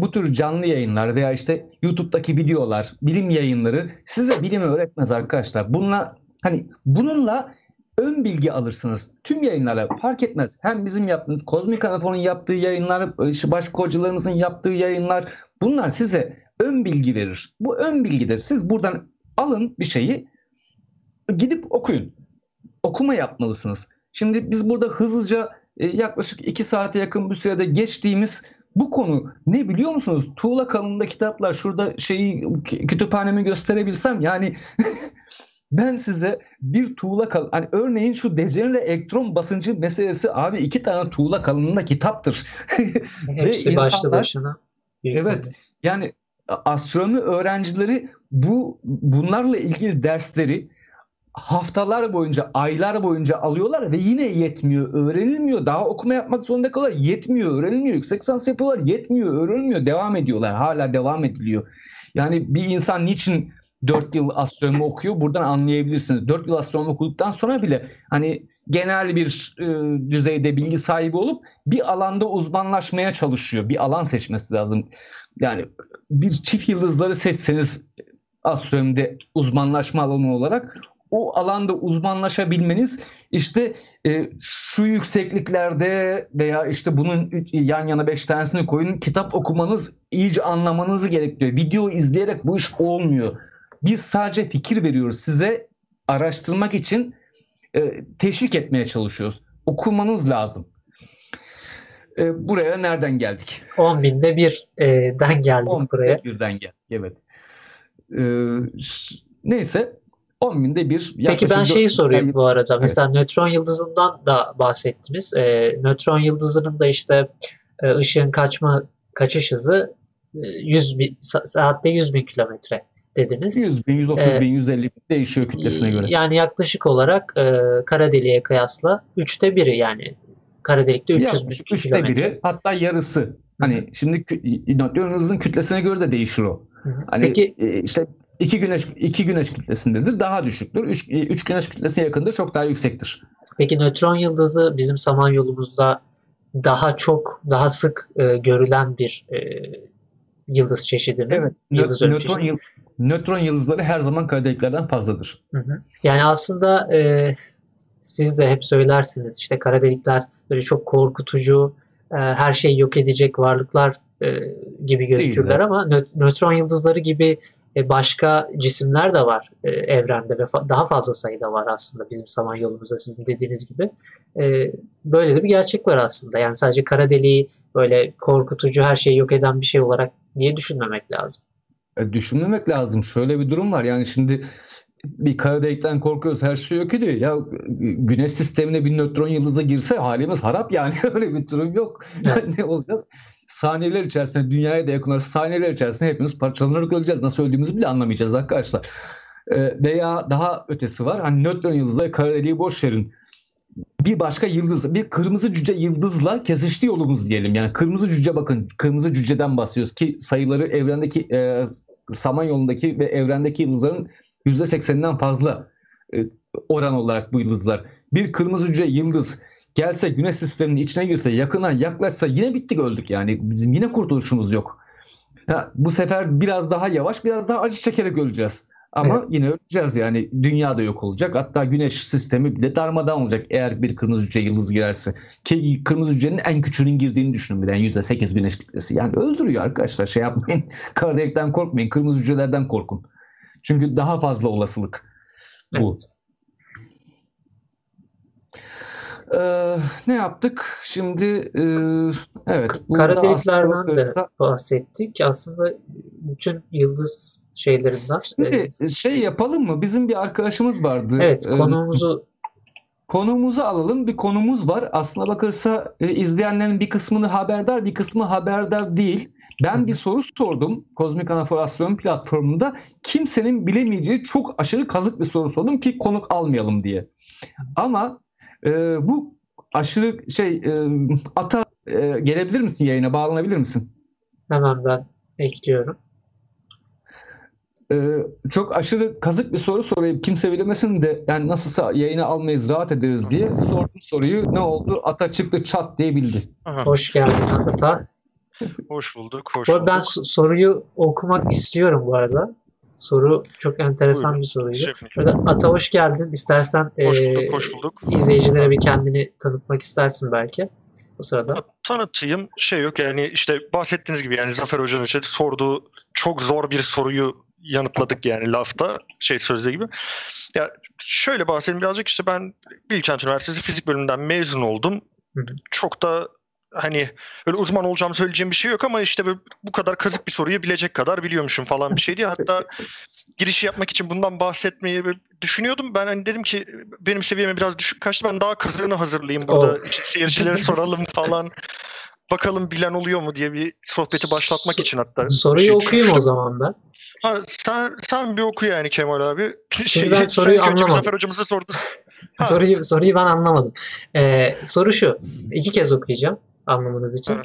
bu tür canlı yayınlar veya işte YouTube'daki videolar, bilim yayınları size bilimi öğretmez arkadaşlar. Bununla hani bununla ön bilgi alırsınız. Tüm yayınlara fark etmez. Hem bizim yaptığımız Kozmik Anafon'un yaptığı yayınlar, başka hocalarımızın yaptığı yayınlar bunlar size ön bilgi verir. Bu ön bilgidir. Siz buradan alın bir şeyi gidip okuyun. Okuma yapmalısınız. Şimdi biz burada hızlıca e, yaklaşık iki saate yakın bir sürede geçtiğimiz bu konu ne biliyor musunuz? Tuğla kalınlığında kitaplar. Şurada şeyi kütüphanemi gösterebilsem yani ben size bir tuğla kal hani örneğin şu dejenere elektron basıncı meselesi abi iki tane tuğla kalınlığında kitaptır. Hepsi insanlar, başlı başına. Evet. Yani astronomi öğrencileri bu bunlarla ilgili dersleri haftalar boyunca, aylar boyunca alıyorlar ve yine yetmiyor, öğrenilmiyor. Daha okuma yapmak zorunda kalıyorlar. Yetmiyor, öğrenilmiyor. Yüksek lisans yapıyorlar, yetmiyor, öğrenilmiyor. Devam ediyorlar. Hala devam ediliyor. Yani bir insan niçin 4 yıl astronomi okuyor. Buradan anlayabilirsiniz. 4 yıl astronomi okuduktan sonra bile hani genel bir e, düzeyde bilgi sahibi olup bir alanda uzmanlaşmaya çalışıyor. Bir alan seçmesi lazım. Yani bir çift yıldızları seçseniz astronomide uzmanlaşma alanı olarak o alanda uzmanlaşabilmeniz işte e, şu yüksekliklerde veya işte bunun yan yana beş tanesini koyun kitap okumanız iyice anlamanızı gerektiriyor. Video izleyerek bu iş olmuyor. Biz sadece fikir veriyoruz size araştırmak için e, teşvik etmeye çalışıyoruz. Okumanız lazım. E, buraya nereden geldik? 10 binde birden geldik 10 buraya. birden geldik evet. E, neyse 10 binde bir. Peki ben şeyi sorayım bu arada. Evet. Mesela nötron yıldızından da bahsettiniz. E, nötron yıldızının da işte e, ışığın kaçma kaçış hızı 100 e, bin, saatte 100 bin kilometre dediniz. 100 bin, 130 ee, bin, 150 bin değişiyor kütlesine göre. Yani yaklaşık olarak e, kara deliğe kıyasla üçte biri yani kara delikte 300 bin kilometre. biri hatta yarısı. Hani şimdi nötron kütlesine göre de değişir o. Hani Peki e, işte iki güneş iki güneş kütlesindedir. Daha düşüktür. Üç, e, üç güneş kütlesine yakındır. Çok daha yüksektir. Peki nötron yıldızı bizim Samanyolumuzda daha çok daha sık e, görülen bir e, yıldız çeşidi mi? Evet. Yıldız nötron, çeşidi nötron yıldızları her zaman kara deliklerden fazladır. Hı hı. Yani aslında e, siz de hep söylersiniz işte kara delikler böyle çok korkutucu, e, her şeyi yok edecek varlıklar e, gibi gözükürler ama nö- nötron yıldızları gibi e, başka cisimler de var e, evrende ve fa- daha fazla sayıda var aslında bizim Samanyolumuzda sizin dediğiniz gibi. E, böyle de bir gerçek var aslında. Yani sadece kara deliği böyle korkutucu her şeyi yok eden bir şey olarak diye düşünmemek lazım. E, düşünmemek lazım. Şöyle bir durum var. Yani şimdi bir kara delikten korkuyoruz her şey yok ediyor. Ya güneş sistemine bir nötron yıldızı girse halimiz harap yani. Öyle bir durum yok. Yani ne olacağız? Saniyeler içerisinde dünyaya da yakın saniyeler içerisinde hepimiz parçalanarak öleceğiz. Nasıl öldüğümüzü bile anlamayacağız arkadaşlar. Ee, veya daha ötesi var. Hani nötron yıldızları kara deliği boş verin bir başka yıldız, bir kırmızı cüce yıldızla kesişti yolumuz diyelim. Yani kırmızı cüce bakın, kırmızı cüceden bahsediyoruz ki sayıları evrendeki e, Samanyolu'ndaki ve evrendeki yıldızların %80'inden fazla. E, oran olarak bu yıldızlar. Bir kırmızı cüce yıldız gelse güneş sisteminin içine girse yakına yaklaşsa yine bittik öldük yani. Bizim yine kurtuluşumuz yok. Ha, bu sefer biraz daha yavaş biraz daha acı çekerek öleceğiz. Ama evet. yine öleceğiz yani. Dünya da yok olacak. Hatta güneş sistemi bile darmadan olacak eğer bir kırmızı cüce yıldız girerse. Ki kırmızı cücenin en küçüğünün girdiğini düşünün bir yani %8 güneş kitlesi. Yani öldürüyor arkadaşlar şey yapmayın. Kara delikten korkmayın. Kırmızı cücelerden korkun. Çünkü daha fazla olasılık bu. Evet. Ee, ne yaptık? Şimdi e, evet. Kara deliklerden de bahsettik. Aslında bütün yıldız şeylerinden. Şimdi e, şey yapalım mı? Bizim bir arkadaşımız vardı. Evet ee, konumuzu konumuzu alalım. Bir konumuz var. Aslına bakırsa e, izleyenlerin bir kısmını haberdar, bir kısmı haberdar değil. Ben bir soru sordum Kozmik Anaforasyon platformunda. Kimsenin bilemeyeceği çok aşırı kazık bir soru sordum ki konuk almayalım diye. Ama e, bu aşırı şey e, ata e, gelebilir misin yayına bağlanabilir misin? Hemen ben ekliyorum. Ee, çok aşırı kazık bir soru sorayım. Kimse bilemesin de yani nasılsa yayını almayız rahat ederiz diye sordum soruyu. Ne oldu? Ata çıktı çat diye bildi. Aha. Hoş geldin Ata. hoş bulduk. Hoş bulduk. Ben soruyu okumak istiyorum bu arada. Soru çok enteresan Buyurun. bir soruydu. Böyle, Ata hoş geldin. İstersen hoş bulduk, e, hoş bulduk. izleyicilere bir kendini tanıtmak istersin belki bu sırada. Tanıtayım şey yok yani işte bahsettiğiniz gibi yani Zafer Hoca'nın işte sorduğu çok zor bir soruyu yanıtladık yani lafta şey sözde gibi. Ya şöyle bahsedeyim birazcık işte ben Bilkent Üniversitesi fizik bölümünden mezun oldum. Çok da hani öyle uzman olacağım söyleyeceğim bir şey yok ama işte bu kadar kazık bir soruyu bilecek kadar biliyormuşum falan bir şeydi. Hatta girişi yapmak için bundan bahsetmeyi düşünüyordum. Ben hani dedim ki benim seviyeme biraz düşük kaçtı. Ben daha kazığını hazırlayayım burada. Oh. İşte seyircilere soralım falan. Bakalım bilen oluyor mu diye bir sohbeti başlatmak için hatta. Soruyu şey okuyayım o zaman ben. Ha, sen, sen bir oku yani Kemal abi. Şey, ben soruyu anlamadım. Zafer hocamıza sordu. soruyu, soruyu ben anlamadım. Ee, soru şu. İki kez okuyacağım anlamanız için. Hı.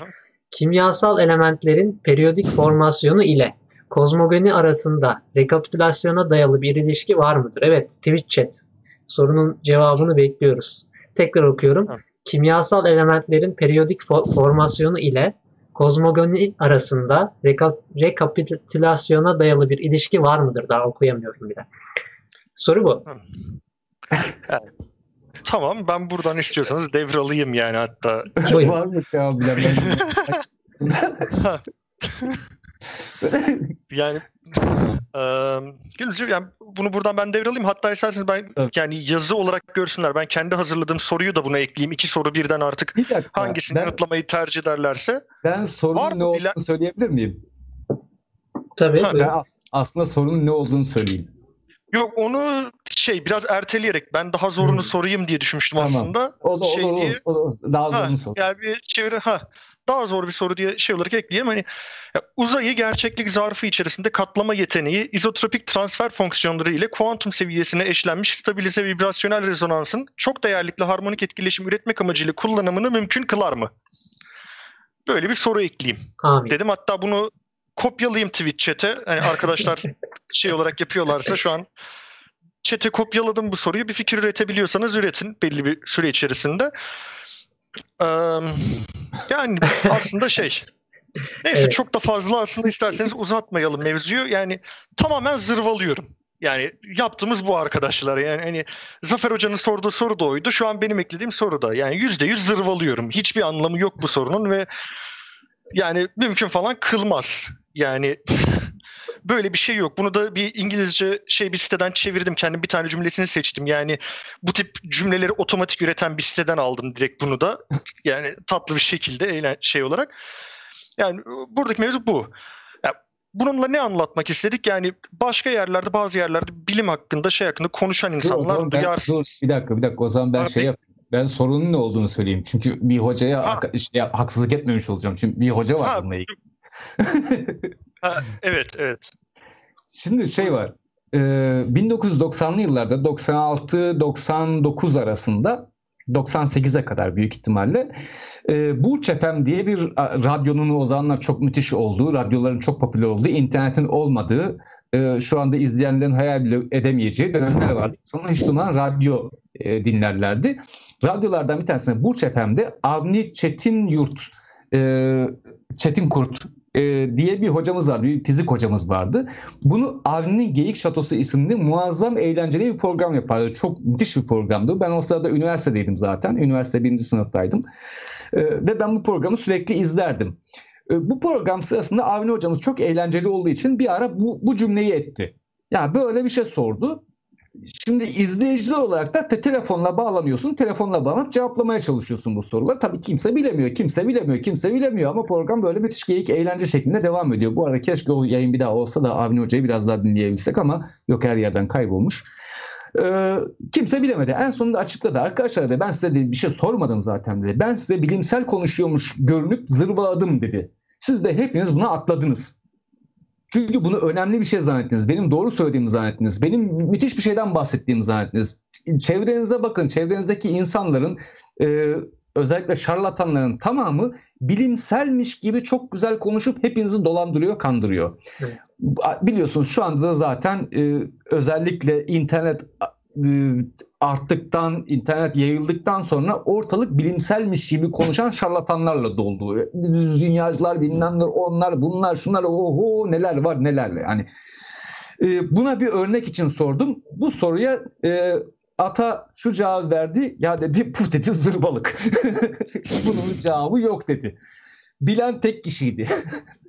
Kimyasal elementlerin periyodik formasyonu ile kozmogoni arasında rekapitülasyona dayalı bir ilişki var mıdır? Evet, Twitch chat. Sorunun cevabını bekliyoruz. Tekrar okuyorum. Hı. Kimyasal elementlerin periyodik fo- formasyonu ile kozmogoni arasında reka- rekapitülasyona dayalı bir ilişki var mıdır? Daha okuyamıyorum bile. Soru bu. evet. Tamam ben buradan istiyorsanız devralayım yani hatta. var mı ya yani e, Gülcüm yani bunu buradan ben devralayım. Hatta isterseniz ben evet. yani yazı olarak görsünler. Ben kendi hazırladığım soruyu da buna ekleyeyim. İki soru birden artık bir dakika, hangisini ben, yanıtlamayı tercih ederlerse. Ben sorunun ne olduğunu bilen... söyleyebilir miyim? Tabii. Ben as- aslında sorunun ne olduğunu söyleyeyim. Yok onu şey biraz erteleyerek ben daha zorunu hmm. sorayım diye düşünmüştüm tamam. aslında. O da, şey o da, diye, o da, o da, daha zorunu sor. Yani bir çeviri ha daha zor bir soru diye şey olarak ekleyeyim. Hani ya, uzayı gerçeklik zarfı içerisinde katlama yeteneği izotropik transfer fonksiyonları ile kuantum seviyesine eşlenmiş stabilize vibrasyonel rezonansın çok değerlikli harmonik etkileşim üretmek amacıyla kullanımını mümkün kılar mı? Böyle bir soru ekleyeyim. Amin. Dedim hatta bunu kopyalayayım Twitch chat'e. Hani arkadaşlar şey olarak yapıyorlarsa şu an chat'e kopyaladım bu soruyu. Bir fikir üretebiliyorsanız üretin belli bir süre içerisinde. Ee, yani aslında şey neyse evet. çok da fazla aslında isterseniz uzatmayalım mevzuyu. Yani tamamen zırvalıyorum. Yani yaptığımız bu arkadaşlar. Yani hani Zafer Hoca'nın sorduğu soru da oydu. Şu an benim eklediğim soru da. Yani yüzde yüz zırvalıyorum. Hiçbir anlamı yok bu sorunun ve yani mümkün falan kılmaz. Yani böyle bir şey yok. Bunu da bir İngilizce şey bir siteden çevirdim. Kendim bir tane cümlesini seçtim. Yani bu tip cümleleri otomatik üreten bir siteden aldım direkt bunu da. Yani tatlı bir şekilde eğlen şey olarak. Yani buradaki mevzu bu. Yani bununla ne anlatmak istedik? Yani başka yerlerde bazı yerlerde bilim hakkında şey hakkında konuşan insanlar dur, duyarsız. Dur, bir dakika bir dakika o zaman ben Abi, şey yapayım. Ben sorunun ne olduğunu söyleyeyim. Çünkü bir hocaya ha. işte haksızlık etmemiş olacağım. Çünkü bir hoca var ha. bununla ilgili. Ha, evet, evet. Şimdi şey var. E, 1990'lı yıllarda 96-99 arasında 98'e kadar büyük ihtimalle. E, Burç FM diye bir radyonun o zamanlar çok müthiş olduğu, radyoların çok popüler olduğu, internetin olmadığı, e, şu anda izleyenlerin hayal bile edemeyeceği dönemler vardı. İnsanlar hiç durmadan radyo e, dinlerlerdi. Radyolardan bir tanesinde Burç FM'de Avni Çetin Yurt, e, Çetin Kurt e, diye bir hocamız vardı. Bir fizik hocamız vardı. Bunu Avni'nin Geyik Şatosu isimli muazzam eğlenceli bir program yapardı. Çok müthiş bir programdı. Ben o sırada üniversitedeydim zaten. Üniversite birinci sınıftaydım. E, ve ben bu programı sürekli izlerdim. E, bu program sırasında Avni hocamız çok eğlenceli olduğu için bir ara bu, bu cümleyi etti. Ya böyle bir şey sordu. Şimdi izleyiciler olarak da te telefonla bağlanıyorsun. Telefonla bağlanıp cevaplamaya çalışıyorsun bu soruları. Tabii kimse bilemiyor, kimse bilemiyor, kimse bilemiyor ama program böyle müthiş geyik eğlence şeklinde devam ediyor. Bu arada keşke o yayın bir daha olsa da Avni Hoca'yı biraz daha dinleyebilsek ama yok her yerden kaybolmuş. Ee, kimse bilemedi. En sonunda açıkladı. Arkadaşlar dedi ben size dedi, bir şey sormadım zaten dedi. Ben size bilimsel konuşuyormuş görünüp zırvaladım dedi. Siz de hepiniz buna atladınız. Çünkü bunu önemli bir şey zannettiniz. Benim doğru söylediğimi zannettiniz. Benim müthiş bir şeyden bahsettiğimi zannettiniz. Çevrenize bakın. Çevrenizdeki insanların e, özellikle şarlatanların tamamı bilimselmiş gibi çok güzel konuşup hepinizi dolandırıyor, kandırıyor. Evet. Biliyorsunuz şu anda da zaten e, özellikle internet arttıktan, internet yayıldıktan sonra ortalık bilimselmiş gibi konuşan şarlatanlarla doldu. Dünyacılar bilmem ne, onlar, bunlar, şunlar, oho neler var neler. Yani e, buna bir örnek için sordum. Bu soruya e, ata şu cevap verdi. Ya dedi bu dedi zırbalık. Bunun cevabı yok dedi. Bilen tek kişiydi.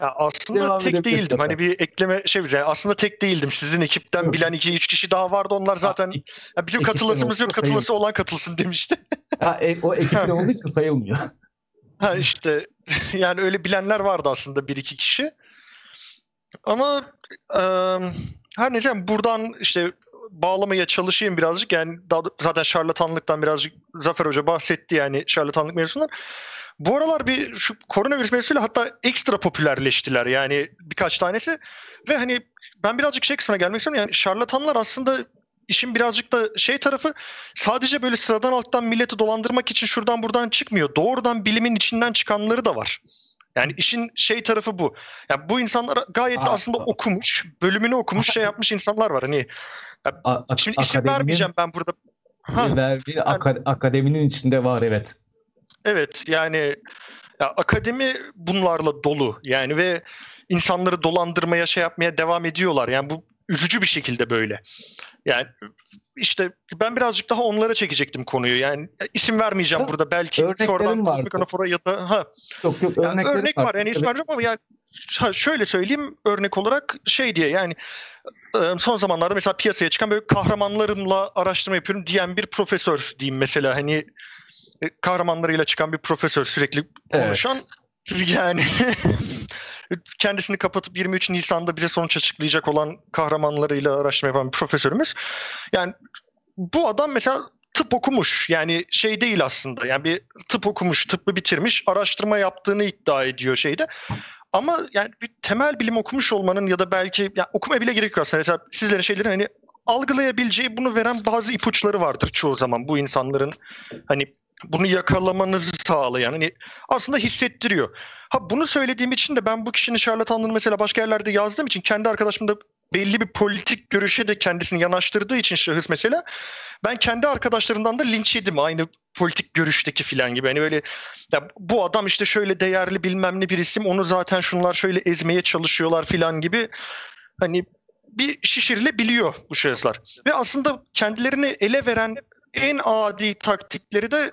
Ya aslında Devam tek değildim. Hani bir ekleme şey yani aslında tek değildim. Sizin ekipten evet. bilen iki üç kişi daha vardı. Onlar zaten ya bizim katılasımız yok. Katılası olan katılsın demişti. Ha, e, o ekipte olduğu için sayılmıyor. Ha işte yani öyle bilenler vardı aslında bir iki kişi. Ama e, her neyse buradan işte bağlamaya çalışayım birazcık. Yani daha, zaten şarlatanlıktan birazcık Zafer Hoca bahsetti yani şarlatanlık mevzusundan. Bu aralar bir şu koronavirüs mevzusuyla hatta ekstra popülerleştiler yani birkaç tanesi. Ve hani ben birazcık şey kısmına gelmek istiyorum. Yani şarlatanlar aslında işin birazcık da şey tarafı sadece böyle sıradan alttan milleti dolandırmak için şuradan buradan çıkmıyor. Doğrudan bilimin içinden çıkanları da var. Yani işin şey tarafı bu. Yani bu insanlar gayet de aslında okumuş, bölümünü okumuş, şey yapmış insanlar var. Hani ya, şimdi isim vermeyeceğim ben burada. Ha, verdiği yani, akademinin içinde var evet. Evet yani ya, akademi bunlarla dolu yani ve insanları dolandırmaya şey yapmaya devam ediyorlar. Yani bu üzücü bir şekilde böyle. Yani işte ben birazcık daha onlara çekecektim konuyu. Yani isim vermeyeceğim ha, burada. Belki sonradan Kozmik Anafora ya da ha. Yok yok yani örnek var. var. Yani isim vermeyeceğim ama yani şöyle söyleyeyim örnek olarak şey diye yani son zamanlarda mesela piyasaya çıkan böyle kahramanlarımla araştırma yapıyorum diyen bir profesör diyeyim mesela hani kahramanlarıyla çıkan bir profesör sürekli konuşan evet. yani kendisini kapatıp 23 Nisan'da bize sonuç açıklayacak olan kahramanlarıyla araştırma yapan bir profesörümüz. Yani bu adam mesela tıp okumuş. Yani şey değil aslında. Yani bir tıp okumuş, tıbbı bitirmiş, araştırma yaptığını iddia ediyor şeyde. Ama yani bir temel bilim okumuş olmanın ya da belki yani okumaya bile gerek yok aslında. Mesela sizlerin şeylerin hani algılayabileceği bunu veren bazı ipuçları vardır çoğu zaman bu insanların hani bunu yakalamanızı sağlayan hani aslında hissettiriyor. Ha bunu söylediğim için de ben bu kişinin şarlatanlığını mesela başka yerlerde yazdığım için kendi arkadaşımda belli bir politik görüşe de kendisini yanaştırdığı için şahıs mesela ben kendi arkadaşlarımdan da linç yedim aynı politik görüşteki filan gibi. Hani böyle ya bu adam işte şöyle değerli bilmem ne bir isim onu zaten şunlar şöyle ezmeye çalışıyorlar filan gibi hani bir şişirilebiliyor bu şahıslar. Ve aslında kendilerini ele veren en adi taktikleri de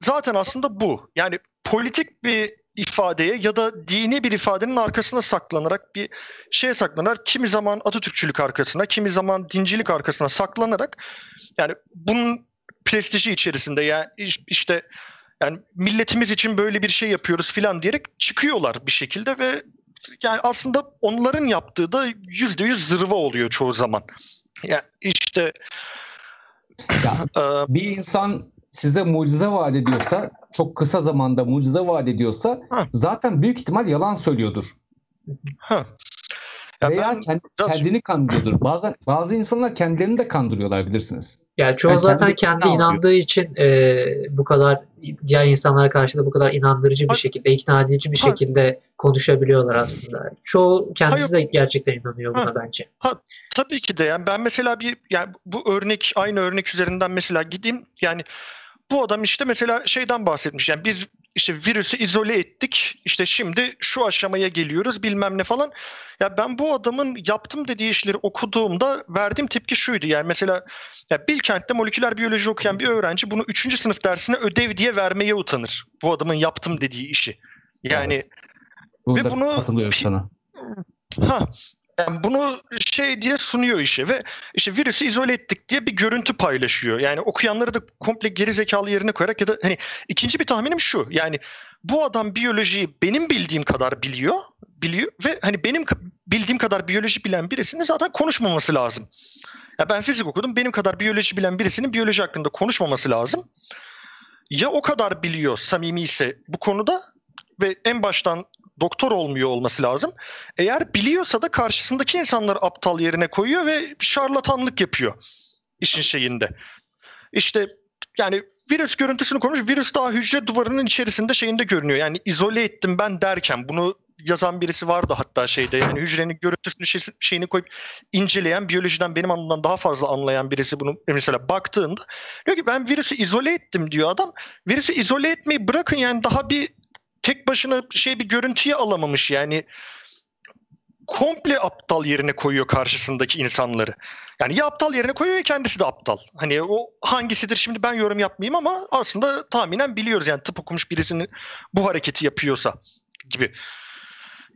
zaten aslında bu. Yani politik bir ifadeye ya da dini bir ifadenin arkasına saklanarak bir şeye saklanarak kimi zaman Atatürkçülük arkasına, kimi zaman dincilik arkasına saklanarak yani bunun prestiji içerisinde yani işte yani milletimiz için böyle bir şey yapıyoruz filan diyerek çıkıyorlar bir şekilde ve yani aslında onların yaptığı da yüzde yüz zırva oluyor çoğu zaman. Yani işte ya, bir insan size mucize vaat ediyorsa, çok kısa zamanda mucize vaat ediyorsa ha. zaten büyük ihtimal yalan söylüyordur. Ha. Ya Veya ben, kendi, biraz... kendini kandırıyordur. Bazen bazı insanlar kendilerini de kandırıyorlar bilirsiniz. Yani çoğu yani zaten kendi, kendi inandığı için e, bu kadar diğer insanlara karşı da bu kadar inandırıcı bir şekilde, ikna edici bir şekilde konuşabiliyorlar aslında. Çoğu kendisi de gerçekten inanıyor buna ha. bence. Ha, tabii ki de yani ben mesela bir yani bu örnek aynı örnek üzerinden mesela gideyim yani bu adam işte mesela şeyden bahsetmiş. Yani biz işte virüsü izole ettik. İşte şimdi şu aşamaya geliyoruz bilmem ne falan. Ya ben bu adamın yaptım dediği işleri okuduğumda verdiğim tepki şuydu. Yani mesela ya Bilkent'te moleküler biyoloji okuyan bir öğrenci bunu 3. sınıf dersine ödev diye vermeye utanır. Bu adamın yaptım dediği işi. Yani evet. ve bunu sana. Ha, yani bunu şey diye sunuyor işe ve işte virüsü izole ettik diye bir görüntü paylaşıyor. Yani okuyanları da komple geri zekalı yerine koyarak ya da hani ikinci bir tahminim şu. Yani bu adam biyolojiyi benim bildiğim kadar biliyor, biliyor ve hani benim bildiğim kadar biyoloji bilen birisinin zaten konuşmaması lazım. Ya ben fizik okudum. Benim kadar biyoloji bilen birisinin biyoloji hakkında konuşmaması lazım. Ya o kadar biliyor samimi ise bu konuda ve en baştan doktor olmuyor olması lazım. Eğer biliyorsa da karşısındaki insanları aptal yerine koyuyor ve şarlatanlık yapıyor işin şeyinde. İşte yani virüs görüntüsünü koymuş. Virüs daha hücre duvarının içerisinde şeyinde görünüyor. Yani izole ettim ben derken bunu yazan birisi vardı hatta şeyde. Yani hücrenin görüntüsünü şey, şeyini koyup inceleyen, biyolojiden benim anlamdan daha fazla anlayan birisi bunu mesela baktığında diyor ki ben virüsü izole ettim diyor adam. Virüsü izole etmeyi bırakın yani daha bir tek başına şey bir görüntüye alamamış yani komple aptal yerine koyuyor karşısındaki insanları. Yani ya aptal yerine koyuyor ya kendisi de aptal. Hani o hangisidir şimdi ben yorum yapmayayım ama aslında tahminen biliyoruz yani tıp okumuş birisinin bu hareketi yapıyorsa gibi.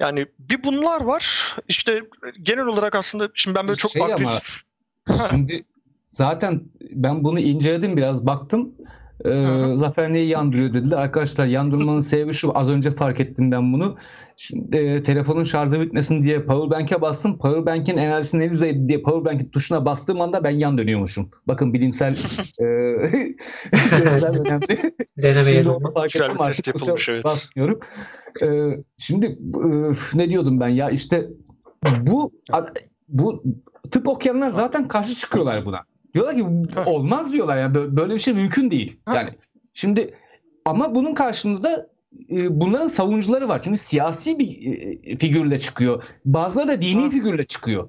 Yani bir bunlar var. İşte genel olarak aslında şimdi ben böyle çok şey aktif... Şimdi zaten ben bunu inceledim biraz baktım. E, Zafer neyi yandırıyor dediler. Arkadaşlar yandırmanın sebebi şu. Az önce fark ettim ben bunu. Şimdi, e, telefonun şarjı bitmesin diye powerbank'e bastım. Powerbank'in enerjisi ne düzeyde diye powerbank'in tuşuna bastığım anda ben yan dönüyormuşum. Bakın bilimsel e, önemli. Denemeyelim. Fark ettim artık yapılmış, evet. basmıyorum. E, şimdi e, ne diyordum ben ya işte bu bu tıp okuyanlar zaten karşı çıkıyorlar buna. Diyorlar ki olmaz diyorlar ya yani böyle bir şey mümkün değil. Yani şimdi ama bunun karşılığında e, bunların savunucuları var. Çünkü siyasi bir e, figürle çıkıyor. Bazıları da dini figürle çıkıyor.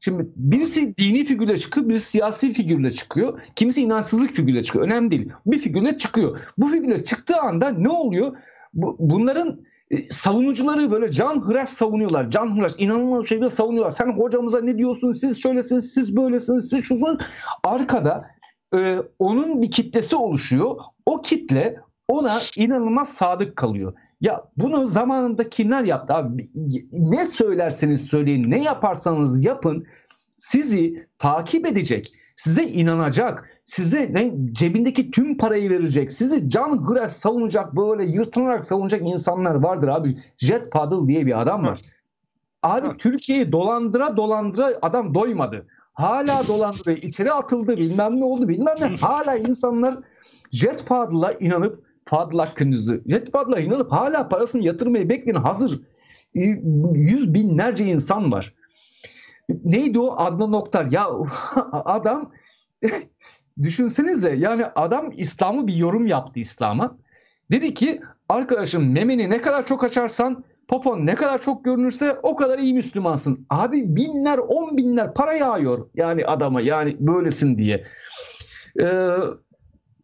Şimdi birisi dini figürle çıkıyor, birisi siyasi figürle çıkıyor. Kimisi inançsızlık figürle çıkıyor. Önemli değil. Bir figürle çıkıyor. Bu figürle çıktığı anda ne oluyor? Bu, bunların e, savunucuları böyle can hıraş savunuyorlar. Can hıraş inanılmaz şekilde savunuyorlar. Sen hocamıza ne diyorsun? Siz şöylesiniz, siz böylesiniz, siz şusun. Arkada e, onun bir kitlesi oluşuyor. O kitle ona inanılmaz sadık kalıyor. Ya bunu zamanında kimler yaptı abi? Ne söylerseniz söyleyin, ne yaparsanız yapın sizi takip edecek, size inanacak, size ne, cebindeki tüm parayı verecek, sizi can hıraş savunacak, böyle yırtınarak savunacak insanlar vardır abi. Jet Paddle diye bir adam var. Abi Türkiye'yi dolandıra dolandıra adam doymadı. Hala dolandırıyor. içeri atıldı bilmem ne oldu bilmem ne. Hala insanlar Jet Paddle'a inanıp Fadıl hakkınızı Jet Paddle'a inanıp hala parasını yatırmayı bekleyen hazır yüz binlerce insan var. Neydi o Adnan Oktar? Ya adam düşünsenize yani adam İslam'ı bir yorum yaptı İslam'a. Dedi ki arkadaşım memeni ne kadar çok açarsan popon ne kadar çok görünürse o kadar iyi Müslümansın. Abi binler on binler para yağıyor yani adama yani böylesin diye. Ee,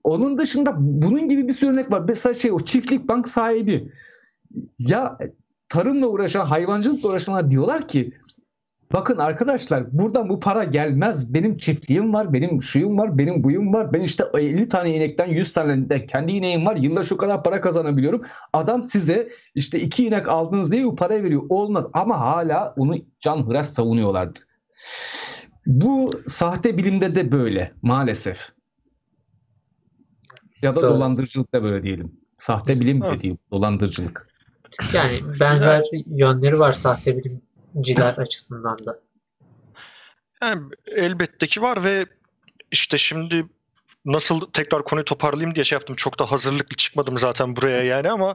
onun dışında bunun gibi bir sürü örnek var. Mesela şey o çiftlik bank sahibi. Ya tarımla uğraşan, hayvancılıkla uğraşanlar diyorlar ki Bakın arkadaşlar buradan bu para gelmez. Benim çiftliğim var, benim şuyum var, benim buyum var. Ben işte 50 tane inekten 100 tane de kendi ineğim var. Yılda şu kadar para kazanabiliyorum. Adam size işte iki inek aldınız diye bu parayı veriyor. Olmaz ama hala onu can hıraş savunuyorlardı. Bu sahte bilimde de böyle maalesef. Ya da Doğru. dolandırıcılık da böyle diyelim. Sahte bilim de değil, dolandırıcılık. Yani benzer yönleri var sahte bilim ciler açısından da. Yani elbette ki var ve işte şimdi nasıl tekrar konuyu toparlayayım diye şey yaptım. Çok da hazırlıklı çıkmadım zaten buraya yani ama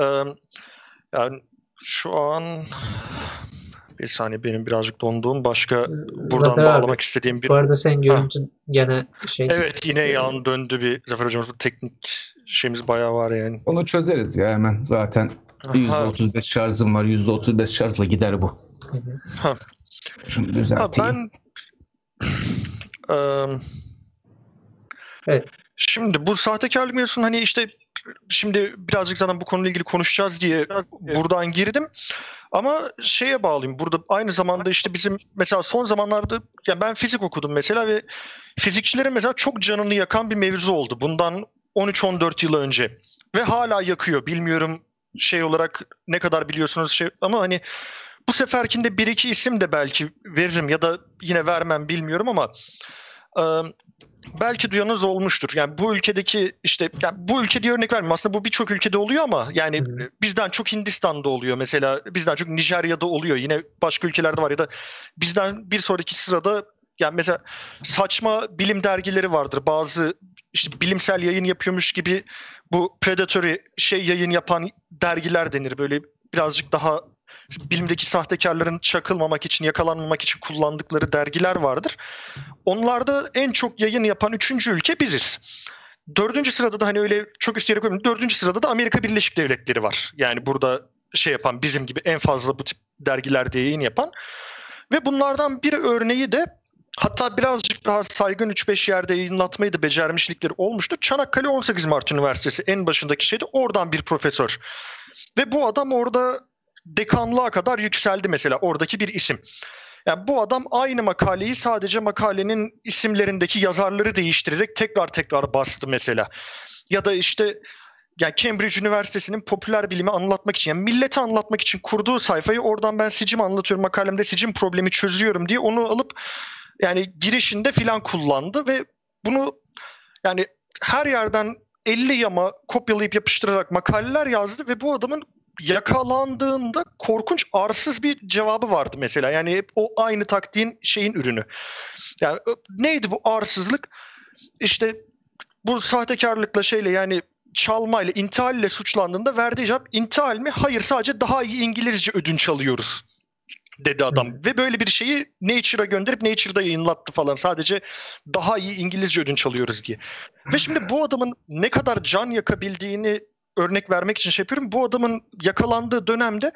yani şu an Bir saniye benim birazcık donduğum başka buradan Zafer bağlamak abi, istediğim bir... Bu arada senin görüntün gene şey. Evet yine yan döndü bir Zafer Hocam bu teknik şeyimiz bayağı var yani. Onu çözeriz ya hemen zaten. Ha, %35 şarjım var. %35 şarjla gider bu. Ha. Şunu ha, düzelteyim. ben Eee, Evet. Şimdi bu sahtekarlık mevzusunu hani işte şimdi birazcık zaten bu konuyla ilgili konuşacağız diye buradan girdim. Ama şeye bağlayayım. Burada aynı zamanda işte bizim mesela son zamanlarda ya ben fizik okudum mesela ve fizikçilerin mesela çok canını yakan bir mevzu oldu. Bundan 13-14 yıl önce ve hala yakıyor. Bilmiyorum şey olarak ne kadar biliyorsunuz şey ama hani bu seferkinde bir iki isim de belki veririm ya da yine vermem bilmiyorum ama e, belki duyanız olmuştur. Yani bu ülkedeki işte yani bu ülke diye örnek vermiyorum. Aslında bu birçok ülkede oluyor ama yani hı. bizden çok Hindistan'da oluyor mesela. Bizden çok Nijerya'da oluyor. Yine başka ülkelerde var ya da bizden bir sonraki sırada yani mesela saçma bilim dergileri vardır. Bazı işte bilimsel yayın yapıyormuş gibi bu predatory şey yayın yapan dergiler denir. Böyle birazcık daha bilimdeki sahtekarların çakılmamak için, yakalanmamak için kullandıkları dergiler vardır. Onlarda en çok yayın yapan üçüncü ülke biziz. Dördüncü sırada da hani öyle çok üst yere koymuyorum. Dördüncü sırada da Amerika Birleşik Devletleri var. Yani burada şey yapan bizim gibi en fazla bu tip dergilerde yayın yapan. Ve bunlardan bir örneği de hatta birazcık daha saygın 3-5 yerde yayınlatmayı da becermişlikleri olmuştu. Çanakkale 18 Mart Üniversitesi en başındaki şeydi. Oradan bir profesör. Ve bu adam orada dekanlığa kadar yükseldi mesela oradaki bir isim. Yani bu adam aynı makaleyi sadece makalenin isimlerindeki yazarları değiştirerek tekrar tekrar bastı mesela. Ya da işte yani Cambridge Üniversitesi'nin popüler bilimi anlatmak için, yani millete anlatmak için kurduğu sayfayı oradan ben sicim anlatıyorum makalemde sicim problemi çözüyorum diye onu alıp yani girişinde filan kullandı ve bunu yani her yerden 50 yama kopyalayıp yapıştırarak makaleler yazdı ve bu adamın yakalandığında korkunç arsız bir cevabı vardı mesela. Yani hep o aynı taktiğin şeyin ürünü. Yani neydi bu arsızlık? İşte bu sahtekarlıkla şeyle yani çalmayla, intihalle suçlandığında verdiği cevap intihal mi? Hayır sadece daha iyi İngilizce ödünç alıyoruz dedi adam. Ve böyle bir şeyi Nature'a gönderip Nature'da yayınlattı falan. Sadece daha iyi İngilizce ödünç alıyoruz diye. Ve şimdi bu adamın ne kadar can yakabildiğini örnek vermek için şey yapıyorum. Bu adamın yakalandığı dönemde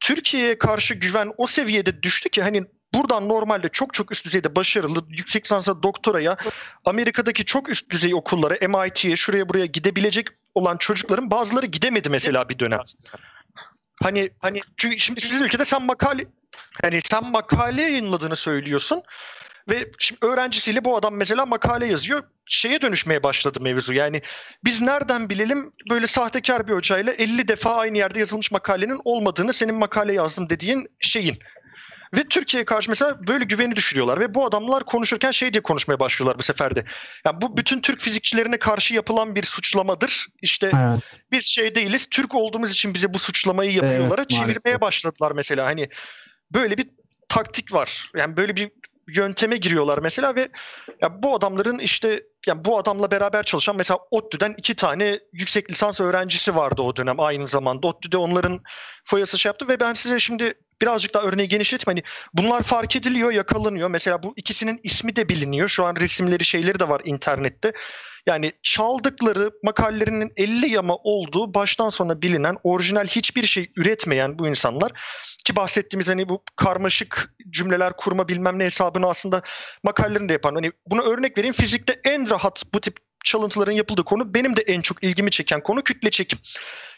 Türkiye'ye karşı güven o seviyede düştü ki hani buradan normalde çok çok üst düzeyde başarılı yüksek lisansa doktoraya Amerika'daki çok üst düzey okullara MIT'ye şuraya buraya gidebilecek olan çocukların bazıları gidemedi mesela bir dönem. Hani hani çünkü şimdi sizin ülkede sen makale hani sen makale yayınladığını söylüyorsun ve şimdi öğrencisiyle bu adam mesela makale yazıyor. Şeye dönüşmeye başladı mevzu. Yani biz nereden bilelim böyle sahtekar bir hocayla 50 defa aynı yerde yazılmış makalenin olmadığını senin makale yazdım dediğin şeyin. Ve Türkiye'ye karşı mesela böyle güveni düşürüyorlar ve bu adamlar konuşurken şey diye konuşmaya başlıyorlar bu sefer de. Yani bu bütün Türk fizikçilerine karşı yapılan bir suçlamadır. İşte Evet. biz şey değiliz. Türk olduğumuz için bize bu suçlamayı yapıyorlara Evet, çevirmeye maalesef. başladılar mesela. Hani böyle bir taktik var. Yani böyle bir yönteme giriyorlar mesela ve ya bu adamların işte yani bu adamla beraber çalışan mesela ODTÜ'den iki tane yüksek lisans öğrencisi vardı o dönem aynı zamanda. ODTÜ'de onların foyası şey yaptı ve ben size şimdi birazcık daha örneği genişleteyim. Hani bunlar fark ediliyor, yakalanıyor. Mesela bu ikisinin ismi de biliniyor. Şu an resimleri şeyleri de var internette. Yani çaldıkları makalelerinin 50 yama olduğu baştan sona bilinen orijinal hiçbir şey üretmeyen bu insanlar ki bahsettiğimiz hani bu karmaşık cümleler kurma bilmem ne hesabını aslında makalelerini de yapan. Hani bunu örnek vereyim fizikte en rahat bu tip çalıntıların yapıldığı konu benim de en çok ilgimi çeken konu kütle çekim.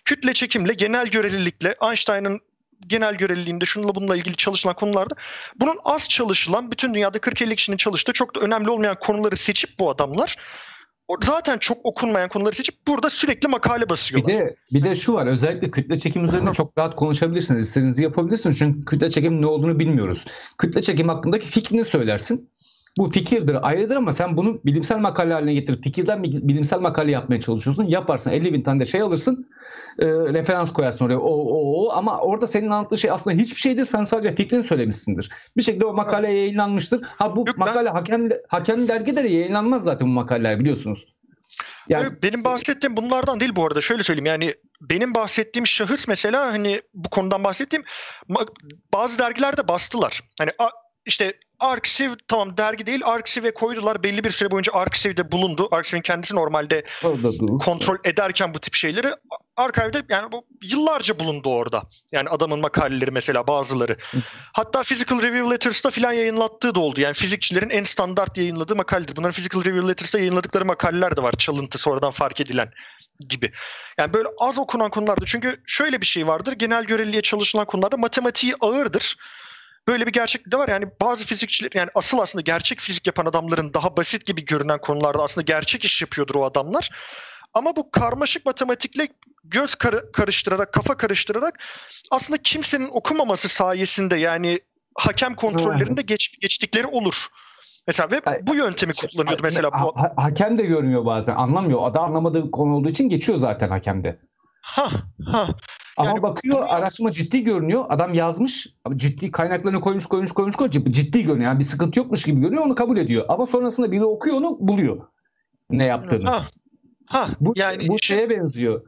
Kütle çekimle genel görelilikle Einstein'ın genel göreliliğinde şununla bununla ilgili çalışılan konularda bunun az çalışılan bütün dünyada 40-50 kişinin çalıştığı çok da önemli olmayan konuları seçip bu adamlar zaten çok okunmayan konuları seçip burada sürekli makale Bir basıyorlar. de bir de şu var özellikle kütle çekim üzerine çok rahat konuşabilirsiniz. İstediğinizi yapabilirsiniz. Çünkü kütle çekim ne olduğunu bilmiyoruz. Kütle çekim hakkındaki fikrini söylersin. Bu fikirdir, ayrıdır ama sen bunu bilimsel makale haline getirip fikirden bilimsel makale yapmaya çalışıyorsun. Yaparsın 50 bin tane de şey alırsın. e, referans koyarsın oraya. O, o, o. Ama orada senin anlattığın şey aslında hiçbir şeydir. Sen sadece fikrini söylemişsindir. Bir şekilde o makale yayınlanmıştır. Ha bu Yok, ben- makale hakem, hakem dergide de yayınlanmaz zaten bu makaleler biliyorsunuz. Yani Benim bahsettiğim bunlardan değil bu arada. Şöyle söyleyeyim yani benim bahsettiğim şahıs mesela hani bu konudan bahsettiğim bazı dergilerde bastılar. Hani işte Arksiv tamam dergi değil Arksiv'e koydular. Belli bir süre boyunca Arksiv'de bulundu. Arksiv'in kendisi normalde kontrol ederken bu tip şeyleri Archive'de yani bu yıllarca bulundu orada. Yani adamın makaleleri mesela bazıları. Hatta Physical Review Letters'ta filan yayınlattığı da oldu. Yani fizikçilerin en standart yayınladığı makaledir. Bunların Physical Review Letters'ta yayınladıkları makaleler de var. Çalıntı sonradan fark edilen gibi. Yani böyle az okunan konularda çünkü şöyle bir şey vardır. Genel göreliye çalışılan konularda matematiği ağırdır böyle bir gerçeklik de var. Yani bazı fizikçiler yani asıl aslında gerçek fizik yapan adamların daha basit gibi görünen konularda aslında gerçek iş yapıyordur o adamlar. Ama bu karmaşık matematikle göz kar- karıştırarak, kafa karıştırarak aslında kimsenin okumaması sayesinde yani hakem kontrollerinde geç, geçtikleri olur. Mesela ve bu yöntemi kullanıyordu mesela. Bu... Ha, hakem de görmüyor bazen. Anlamıyor. Da anlamadığı konu olduğu için geçiyor zaten hakemde. Ha ha. Ama yani, bakıyor araştırma ciddi görünüyor. Adam yazmış ciddi kaynaklarını koymuş koymuş koymuş koymuş ciddi görünüyor. Yani bir sıkıntı yokmuş gibi görünüyor onu kabul ediyor. Ama sonrasında biri okuyor onu buluyor. Ne yaptığını. Ha. Ha. Bu, yani bu şeye benziyor.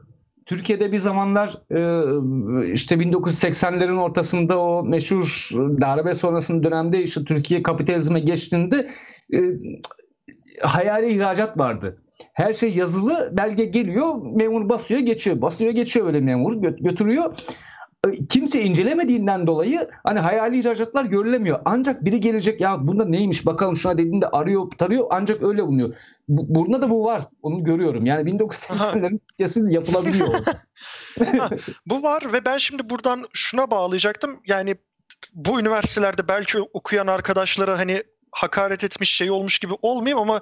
Türkiye'de bir zamanlar e, işte 1980'lerin ortasında o meşhur darbe sonrasında dönemde işte Türkiye kapitalizme geçtiğinde e, hayali ihracat vardı. Her şey yazılı, belge geliyor, memur basıyor, geçiyor. Basıyor, geçiyor böyle memur, götürüyor. E, kimse incelemediğinden dolayı hani hayali ihracatlar görülemiyor. Ancak biri gelecek ya bunda neymiş bakalım şuna dediğinde arıyor tarıyor ancak öyle bulunuyor. Bu, burada da bu var. Onu görüyorum. Yani 1980'lerin kesin yapılabiliyor. bu var ve ben şimdi buradan şuna bağlayacaktım. Yani bu üniversitelerde belki okuyan arkadaşlara hani hakaret etmiş şey olmuş gibi olmayayım ama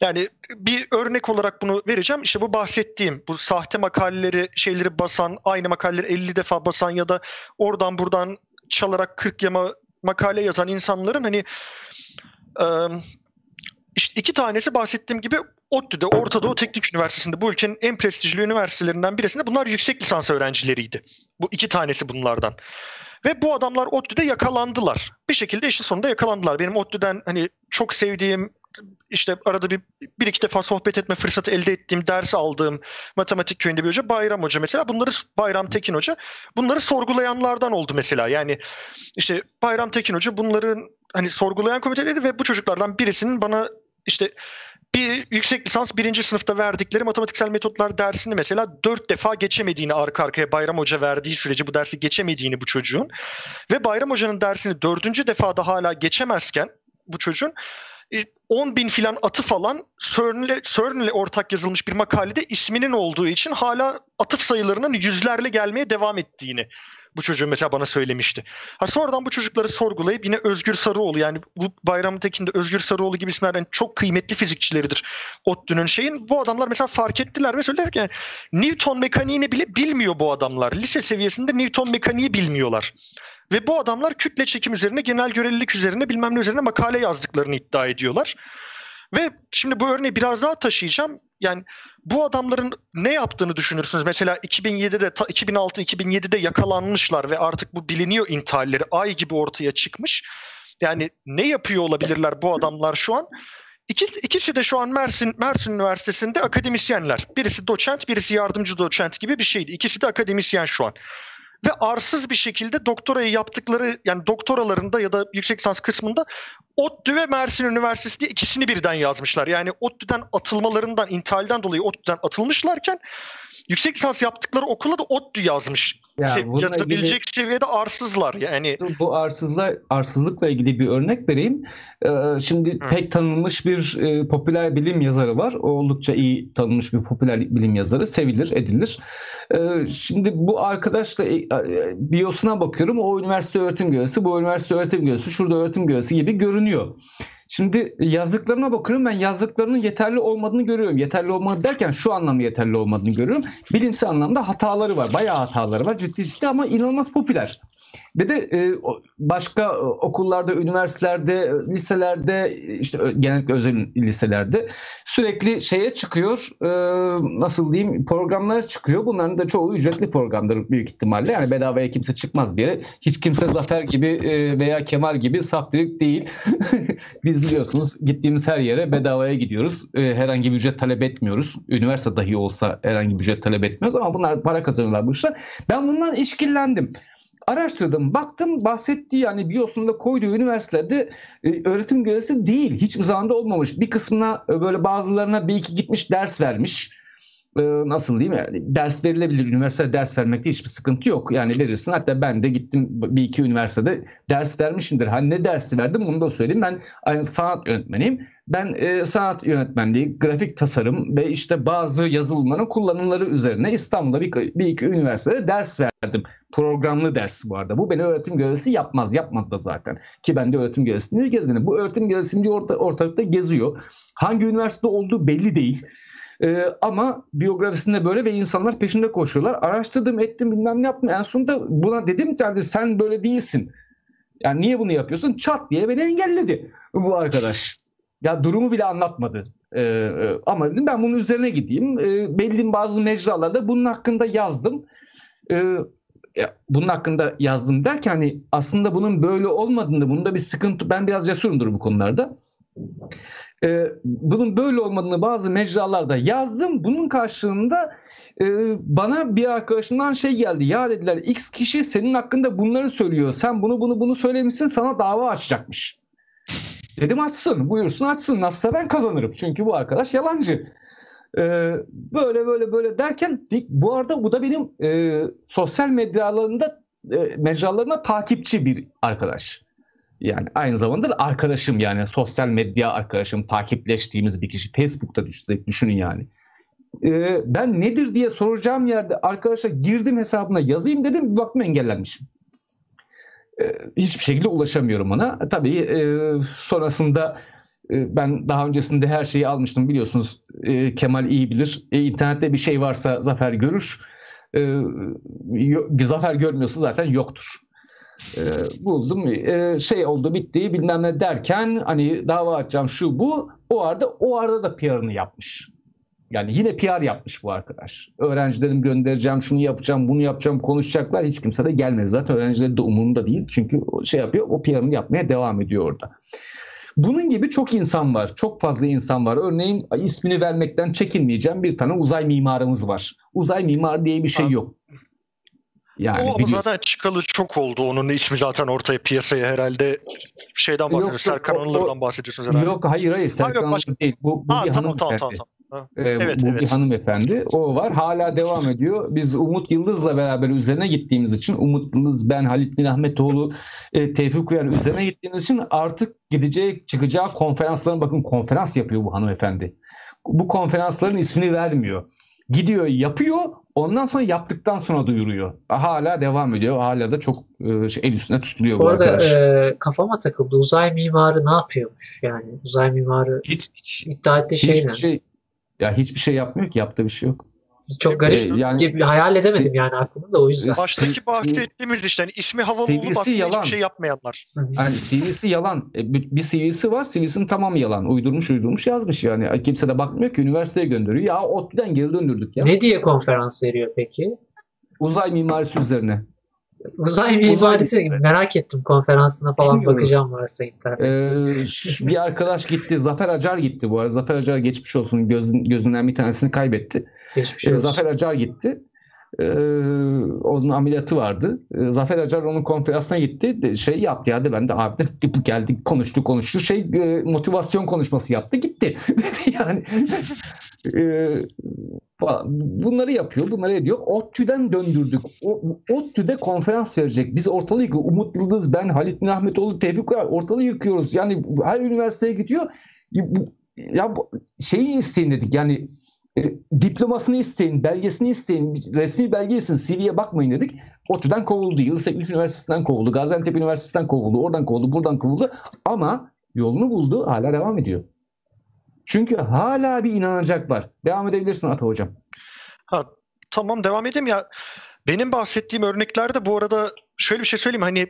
yani bir örnek olarak bunu vereceğim. İşte bu bahsettiğim bu sahte makaleleri şeyleri basan aynı makaleleri 50 defa basan ya da oradan buradan çalarak 40 yama makale yazan insanların hani işte iki tanesi bahsettiğim gibi ODTÜ'de Orta Doğu Teknik Üniversitesi'nde bu ülkenin en prestijli üniversitelerinden birisinde bunlar yüksek lisans öğrencileriydi. Bu iki tanesi bunlardan. Ve bu adamlar ODTÜ'de yakalandılar. Bir şekilde işte sonunda yakalandılar. Benim ODTÜ'den hani çok sevdiğim işte arada bir, bir iki defa sohbet etme fırsatı elde ettiğim, ders aldığım matematik köyünde bir hoca Bayram Hoca mesela. Bunları Bayram Tekin Hoca bunları sorgulayanlardan oldu mesela. Yani işte Bayram Tekin Hoca bunların hani sorgulayan komitedeydi ve bu çocuklardan birisinin bana işte bir yüksek lisans birinci sınıfta verdikleri matematiksel metotlar dersini mesela dört defa geçemediğini arka arkaya Bayram Hoca verdiği sürece bu dersi geçemediğini bu çocuğun ve Bayram Hoca'nın dersini dördüncü defada hala geçemezken bu çocuğun 10 e, bin filan atı falan CERN'le, CERN'le ortak yazılmış bir makalede isminin olduğu için hala atıf sayılarının yüzlerle gelmeye devam ettiğini bu çocuğun mesela bana söylemişti. Ha sonradan bu çocukları sorgulayıp yine Özgür Sarıoğlu yani bu Bayram Tekin'de Özgür Sarıoğlu gibi isimlerden çok kıymetli fizikçileridir ODTÜ'nün şeyin. Bu adamlar mesela fark ettiler ve söylediler ki yani Newton mekaniğini bile bilmiyor bu adamlar. Lise seviyesinde Newton mekaniği bilmiyorlar. Ve bu adamlar kütle çekim üzerine, genel görelilik üzerine bilmem ne üzerine makale yazdıklarını iddia ediyorlar. Ve şimdi bu örneği biraz daha taşıyacağım. Yani bu adamların ne yaptığını düşünürsünüz? Mesela 2007'de 2006-2007'de yakalanmışlar ve artık bu biliniyor intihalleri ay gibi ortaya çıkmış. Yani ne yapıyor olabilirler bu adamlar şu an? İki, ikisi de şu an Mersin Mersin Üniversitesi'nde akademisyenler. Birisi doçent, birisi yardımcı doçent gibi bir şeydi. İkisi de akademisyen şu an ve arsız bir şekilde doktorayı yaptıkları yani doktoralarında ya da yüksek lisans kısmında ODTÜ ve Mersin Üniversitesi diye ikisini birden yazmışlar. Yani ODTÜ'den atılmalarından, intihalden dolayı ODTÜ'den atılmışlarken yüksek lisans yaptıkları okula da ODTÜ yazmış. Ya, Se- yazabilecek ilgili, seviyede arsızlar yani. Bu arsızla arsızlıkla ilgili bir örnek vereyim. Ee, şimdi Hı. pek tanınmış bir e, popüler bilim yazarı var. Oldukça iyi tanınmış bir popüler bilim yazarı. Sevilir, edilir. Ee, şimdi bu arkadaşla e, e, biyosuna bakıyorum. O üniversite öğretim görevlisi, bu üniversite öğretim görevlisi, şurada öğretim görevlisi gibi görünüyor. Şimdi yazdıklarına bakıyorum ben yazdıklarının yeterli olmadığını görüyorum. Yeterli olmadı derken şu anlamda yeterli olmadığını görüyorum. Bilimsel anlamda hataları var. Bayağı hataları var. Ciddi ciddi ama inanılmaz popüler. Ve de e, başka e, okullarda, üniversitelerde, e, liselerde, işte genellikle özel liselerde sürekli şeye çıkıyor, nasıl diyeyim, programlara çıkıyor. Bunların da çoğu ücretli programdır büyük ihtimalle. Yani bedavaya kimse çıkmaz diye. Hiç kimse Zafer gibi veya Kemal gibi saf değil. Biz biliyorsunuz gittiğimiz her yere bedavaya gidiyoruz. E, herhangi bir ücret talep etmiyoruz. Üniversite dahi olsa herhangi bir ücret talep etmiyoruz ama bunlar para kazanıyorlar bu işler. Ben bundan işkillendim araştırdım. Baktım bahsettiği yani biyosunda koyduğu üniversitelerde e, öğretim görevlisi değil. Hiçbir zamanda olmamış. Bir kısmına e, böyle bazılarına bir iki gitmiş ders vermiş. E, nasıl diyeyim yani ders verilebilir. Üniversite ders vermekte hiçbir sıkıntı yok. Yani verirsin. Hatta ben de gittim bir iki üniversitede ders vermişimdir. Hani ne dersi verdim bunu da söyleyeyim. Ben aynı sanat yönetmeniyim. Ben e, sanat yönetmenliği, grafik tasarım ve işte bazı yazılımların kullanımları üzerine İstanbul'da bir, bir iki üniversitede ders verdim. Programlı ders bu arada. Bu beni öğretim görevlisi yapmaz. Yapmadı da zaten. Ki ben de öğretim görevlisini gezmedim. Bu öğretim görevlisi orta, ortalıkta geziyor. Hangi üniversitede olduğu belli değil. Ee, ama biyografisinde böyle ve insanlar peşinde koşuyorlar. Araştırdım ettim bilmem ne yaptım. En sonunda buna dedim ki sen böyle değilsin. Yani niye bunu yapıyorsun? Çat diye beni engelledi bu arkadaş. Ya durumu bile anlatmadı. Ee, ama dedim ben bunun üzerine gideyim. Ee, belli bazı mecralarda bunun hakkında yazdım. Ee, bunun hakkında yazdım derken hani aslında bunun böyle olmadığını, bunda bir sıkıntı, ben biraz cesurumdur bu konularda. Ee, bunun böyle olmadığını bazı mecralarda yazdım. Bunun karşılığında e, bana bir arkadaşımdan şey geldi. Ya dediler X kişi senin hakkında bunları söylüyor. Sen bunu bunu bunu söylemişsin sana dava açacakmış. Dedim açsın buyursun açsın nasılsa ben kazanırım. Çünkü bu arkadaş yalancı. Ee, böyle böyle böyle derken bu arada bu da benim e, sosyal medyalarında e, mecralarına takipçi bir arkadaş. Yani aynı zamanda da arkadaşım yani sosyal medya arkadaşım takipleştiğimiz bir kişi. Facebook'ta düşünün yani. Ee, ben nedir diye soracağım yerde arkadaşa girdim hesabına yazayım dedim bir baktım engellenmişim. Ee, hiçbir şekilde ulaşamıyorum ona. Tabii e, sonrasında e, ben daha öncesinde her şeyi almıştım biliyorsunuz. E, Kemal iyi bilir. E, internette bir şey varsa Zafer görür. E, Zafer görmüyorsa zaten yoktur. E, buldum. E, şey oldu bitti bilmem ne derken hani dava açacağım şu bu. O arada o arada da PR'ını yapmış. Yani yine PR yapmış bu arkadaş. Öğrencilerim göndereceğim, şunu yapacağım, bunu yapacağım, konuşacaklar. Hiç kimse de gelmedi. Zaten öğrencileri de umurunda değil. Çünkü şey yapıyor, o PR'ını yapmaya devam ediyor orada. Bunun gibi çok insan var. Çok fazla insan var. Örneğin ismini vermekten çekinmeyeceğim bir tane uzay mimarımız var. Uzay mimar diye bir şey yok. Yani o ama zaten çıkalı çok oldu. Onun ismi zaten ortaya piyasaya herhalde şeyden bahsediyorsunuz. Serkan Anılır'dan bahsediyorsunuz herhalde. Yok hayır hayır Serkan Anılır değil. Bu, bu ha, bir tamam, tamam, tamam, tamam. Ee, evet, bu evet. bir hanımefendi. O var. Hala devam ediyor. Biz Umut Yıldız'la beraber üzerine gittiğimiz için Umut Yıldız, ben, Halit Bin Ahmetoğlu, e, Tevfik Uyar üzerine gittiğimiz için artık gideceği, çıkacağı konferansların bakın konferans yapıyor bu hanımefendi. Bu konferansların ismini vermiyor. Gidiyor, yapıyor. Ondan sonra yaptıktan sonra duyuruyor. Hala devam ediyor. Hala da çok e, şey, el üstüne tutuluyor bu, bu arada, arkadaş. E, kafama takıldı. Uzay mimarı ne yapıyormuş? Yani uzay mimarı hiç, hiç, iddia ettiği şey ne? Şey, ya hiçbir şey yapmıyor ki yaptığı bir şey yok. Çok garip. Ee, yani hayal edemedim yani aklımda da o yüzden. Baştaki bahsettiğimiz işte hani ismi havalı CV'si olup aslında yalan. hiçbir şey yapmayanlar. Yani CV'si yalan. E, bir CV'si var. CV'sinin tamamı yalan. Uydurmuş uydurmuş yazmış yani. Kimse de bakmıyor ki üniversiteye gönderiyor. Ya ODTÜ'den geri döndürdük ya. Ne diye konferans veriyor peki? Uzay mimarisi üzerine. Uzay mimarisi Uzay... merak ettim konferansına falan Bilmiyorum. bakacağım varsa internette. Ee, bir arkadaş gitti. Zafer Acar gitti bu arada. Zafer Acar geçmiş olsun. Gözün, gözünden bir tanesini kaybetti. Geçmiş ee, olsun. Ee, Zafer Acar gitti. Ee, onun ameliyatı vardı. Ee, Zafer Acar onun konferansına gitti. Şey yaptı ya ben de abi de geldi konuştu konuştu. Şey e, motivasyon konuşması yaptı gitti. yani Bunları yapıyor, bunları ediyor. ODTÜ'den döndürdük. O, ODTÜ'de konferans verecek. Biz ortalığı yıkıyoruz. Umut Yıldız, ben, Halit Ahmetoğlu, Tevfik var. Ortalığı yıkıyoruz. Yani her üniversiteye gidiyor. Ya şeyi isteyin dedik. Yani e, diplomasını isteyin, belgesini isteyin, resmi belge isteyin, CV'ye bakmayın dedik. ODTÜ'den kovuldu. Yıldız Teknik Üniversitesi'nden kovuldu. Gaziantep Üniversitesi'nden kovuldu. Oradan kovuldu, buradan kovuldu. Ama yolunu buldu. Hala devam ediyor. Çünkü hala bir inanacak var. Devam edebilirsin Ata Hocam. Ha, tamam devam edeyim ya. benim bahsettiğim örneklerde bu arada şöyle bir şey söyleyeyim hani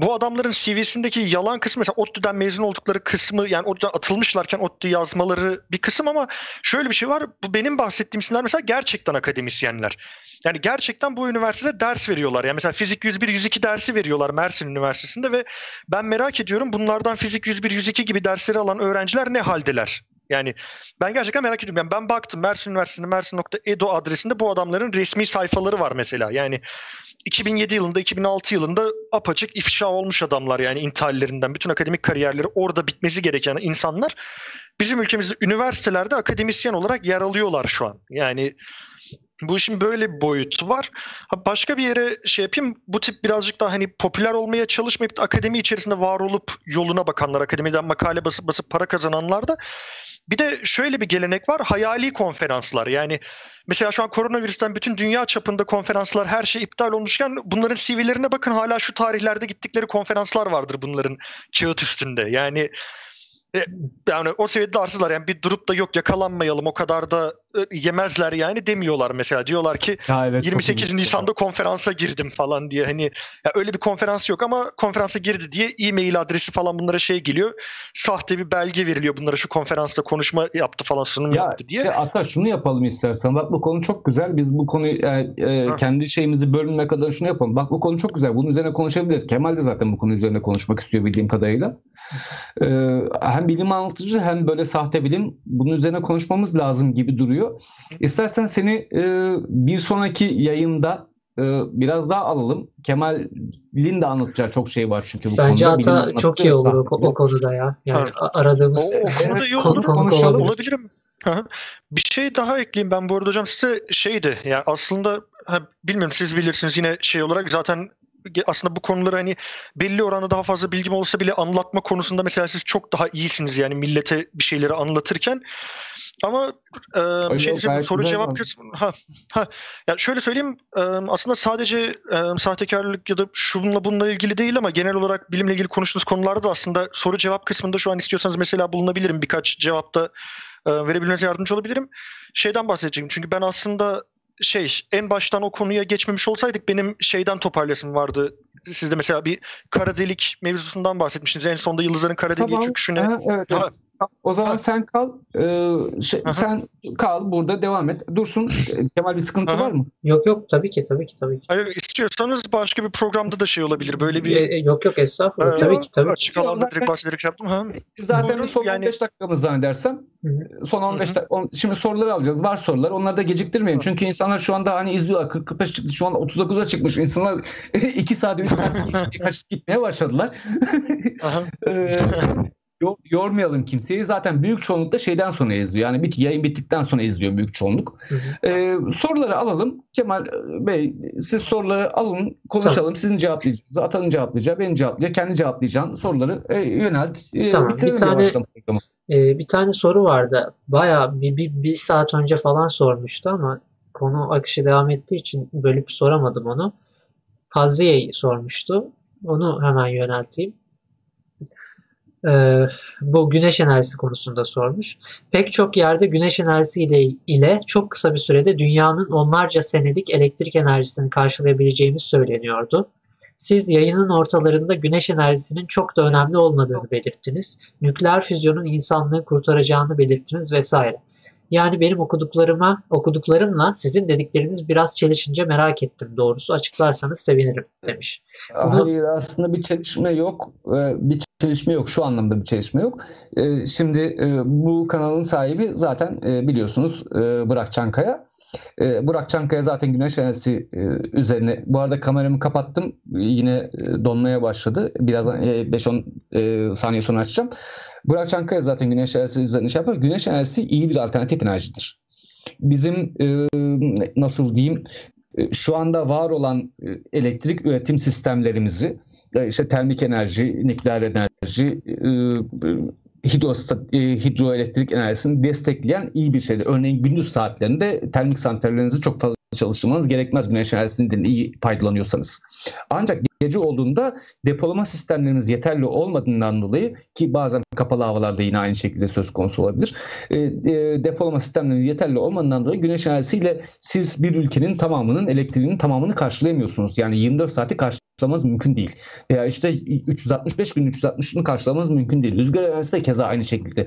bu adamların CV'sindeki yalan kısmı mesela ODTÜ'den mezun oldukları kısmı yani ODTÜ'den atılmışlarken ODTÜ yazmaları bir kısım ama şöyle bir şey var. Bu benim bahsettiğim isimler mesela gerçekten akademisyenler. Yani gerçekten bu üniversitede ders veriyorlar. Yani mesela fizik 101 102 dersi veriyorlar Mersin Üniversitesi'nde ve ben merak ediyorum bunlardan fizik 101 102 gibi dersleri alan öğrenciler ne haldeler? Yani ben gerçekten merak ediyorum. Yani ben baktım Mersin Üniversitesi'nde mersin.edu adresinde bu adamların resmi sayfaları var mesela. Yani 2007 yılında 2006 yılında apaçık ifşa olmuş adamlar yani intihallerinden bütün akademik kariyerleri orada bitmesi gereken insanlar bizim ülkemizde üniversitelerde akademisyen olarak yer alıyorlar şu an. Yani bu işin böyle bir boyutu var. başka bir yere şey yapayım. Bu tip birazcık daha hani popüler olmaya çalışmayıp akademi içerisinde var olup yoluna bakanlar, akademiden makale basıp basıp para kazananlar da bir de şöyle bir gelenek var. Hayali konferanslar. Yani mesela şu an koronavirüsten bütün dünya çapında konferanslar her şey iptal olmuşken bunların CV'lerine bakın hala şu tarihlerde gittikleri konferanslar vardır bunların kağıt üstünde. Yani e, yani o seviyede arsızlar yani bir durup da yok yakalanmayalım o kadar da yemezler yani demiyorlar mesela. Diyorlar ki ya evet, 28 Nisan'da konferansa girdim falan diye. Hani ya öyle bir konferans yok ama konferansa girdi diye e-mail adresi falan bunlara şey geliyor. Sahte bir belge veriliyor. Bunlara şu konferansta konuşma yaptı falan sunum ya yaptı diye. Işte Ata şunu yapalım istersen. Bak bu konu çok güzel. Biz bu konuyu e, e, kendi şeyimizi bölümüne kadar şunu yapalım. Bak bu konu çok güzel. Bunun üzerine konuşabiliriz. Kemal de zaten bu konu üzerine konuşmak istiyor bildiğim kadarıyla. Ee, hem bilim anlatıcı hem böyle sahte bilim. Bunun üzerine konuşmamız lazım gibi duruyor oluyor. İstersen seni e, bir sonraki yayında e, biraz daha alalım. Kemal'in de anlatacağı çok şey var çünkü bu Bence konuda. Bence hatta çok iyi olur o, o konuda ya. Yani ha. aradığımız o, konuda iyi olur. Konuk olabilir. Olabilirim. Bir şey daha ekleyeyim ben bu arada hocam size şeydi yani aslında ha, bilmiyorum siz bilirsiniz yine şey olarak zaten aslında bu konuları hani belli oranda daha fazla bilgim olsa bile anlatma konusunda mesela siz çok daha iyisiniz yani millete bir şeyleri anlatırken. Ama e, şey diyeceğim, soru cevap kısmı ha, ha. Ya şöyle söyleyeyim e, aslında sadece e, sahtekarlık ya da şununla bununla ilgili değil ama genel olarak bilimle ilgili konuştuğunuz konularda da aslında soru cevap kısmında şu an istiyorsanız mesela bulunabilirim. Birkaç cevapta e, verebilmenize yardımcı olabilirim. Şeyden bahsedeceğim çünkü ben aslında şey en baştan o konuya geçmemiş olsaydık benim şeyden toparlasım vardı. Siz de mesela bir kara delik mevzusundan bahsetmiştiniz. En sonunda yıldızların kara deliğe tamam. çöküşüne. Ha, evet, evet. O zaman ha. sen kal. E, şey, sen kal burada devam et. Dursun. Kemal bir sıkıntı Aha. var mı? Yok yok tabii ki tabii ki tabii ki. Hayır istiyorsanız başka bir programda da şey olabilir. Böyle bir e, yok yok estağfurullah. Ee, tabii ki tabii. Açık alanda direkt bahsederek yaptım. Ha. Zaten Buyurun, son yani... 15 dakikamız zannedersem. Hı-hı. Son 15 dakika. Şimdi soruları alacağız. Var sorular. Onları da geciktirmeyin. Çünkü insanlar şu anda hani izliyorlar. 40-45 çıktı. Şu anda 39'a çıkmış. İnsanlar 2 saat 3 saat kaçıp gitmeye başladılar. yormayalım kimseyi. Zaten büyük çoğunluk şeyden sonra izliyor. Yani bir yayın bittikten sonra izliyor büyük çoğunluk. Hı hı. Ee, soruları alalım. Kemal e, Bey siz soruları alın, konuşalım. Tamam. Sizin cevaplayacağınız, Atan'ın cevaplayacağı, benim cevaplayacağım, kendi cevaplayacağın soruları e, yönelt. E, tamam. Bir tane e, bir tane soru vardı. Bayağı bir, bir, bir saat önce falan sormuştu ama konu akışı devam ettiği için bölüp soramadım onu. Haziye sormuştu. Onu hemen yönelteyim e, bu güneş enerjisi konusunda sormuş. Pek çok yerde güneş enerjisi ile, ile çok kısa bir sürede dünyanın onlarca senelik elektrik enerjisini karşılayabileceğimiz söyleniyordu. Siz yayının ortalarında güneş enerjisinin çok da önemli olmadığını belirttiniz. Nükleer füzyonun insanlığı kurtaracağını belirttiniz vesaire. Yani benim okuduklarıma, okuduklarımla sizin dedikleriniz biraz çelişince merak ettim. Doğrusu açıklarsanız sevinirim demiş. Bunu... Hayır aslında bir çelişme yok. Ee, bir çelişme yok. Şu anlamda bir çelişme yok. Ee, şimdi e, bu kanalın sahibi zaten e, biliyorsunuz e, Burak Çankaya. E, Burak Çankaya zaten güneş enerjisi e, üzerine. Bu arada kameramı kapattım. Yine e, donmaya başladı. Birazdan e, 5-10 e, saniye sonra açacağım. Burak Çankaya zaten güneş enerjisi üzerine şey yapıyor. Güneş enerjisi iyi bir alternatif enerjidir. Bizim e, nasıl diyeyim e, şu anda var olan e, elektrik üretim sistemlerimizi işte termik enerji, nükleer enerji, hidrostat, e, hidroelektrik enerjisini destekleyen iyi bir şeydi. Örneğin gündüz saatlerinde termik santrallerinizi çok fazla çalışmanız gerekmez güneş enerjisinden iyi faydalanıyorsanız. Ancak gece olduğunda depolama sistemlerimiz yeterli olmadığından dolayı ki bazen kapalı havalarda yine aynı şekilde söz konusu olabilir. E, e, depolama sistemleri yeterli olmadığından dolayı güneş enerjisiyle siz bir ülkenin tamamının elektriğinin tamamını karşılayamıyorsunuz. Yani 24 saati karşılamanız mümkün değil. Veya işte 365 gün 360'ını karşılamanız mümkün değil. Rüzgar enerjisi de keza aynı şekilde.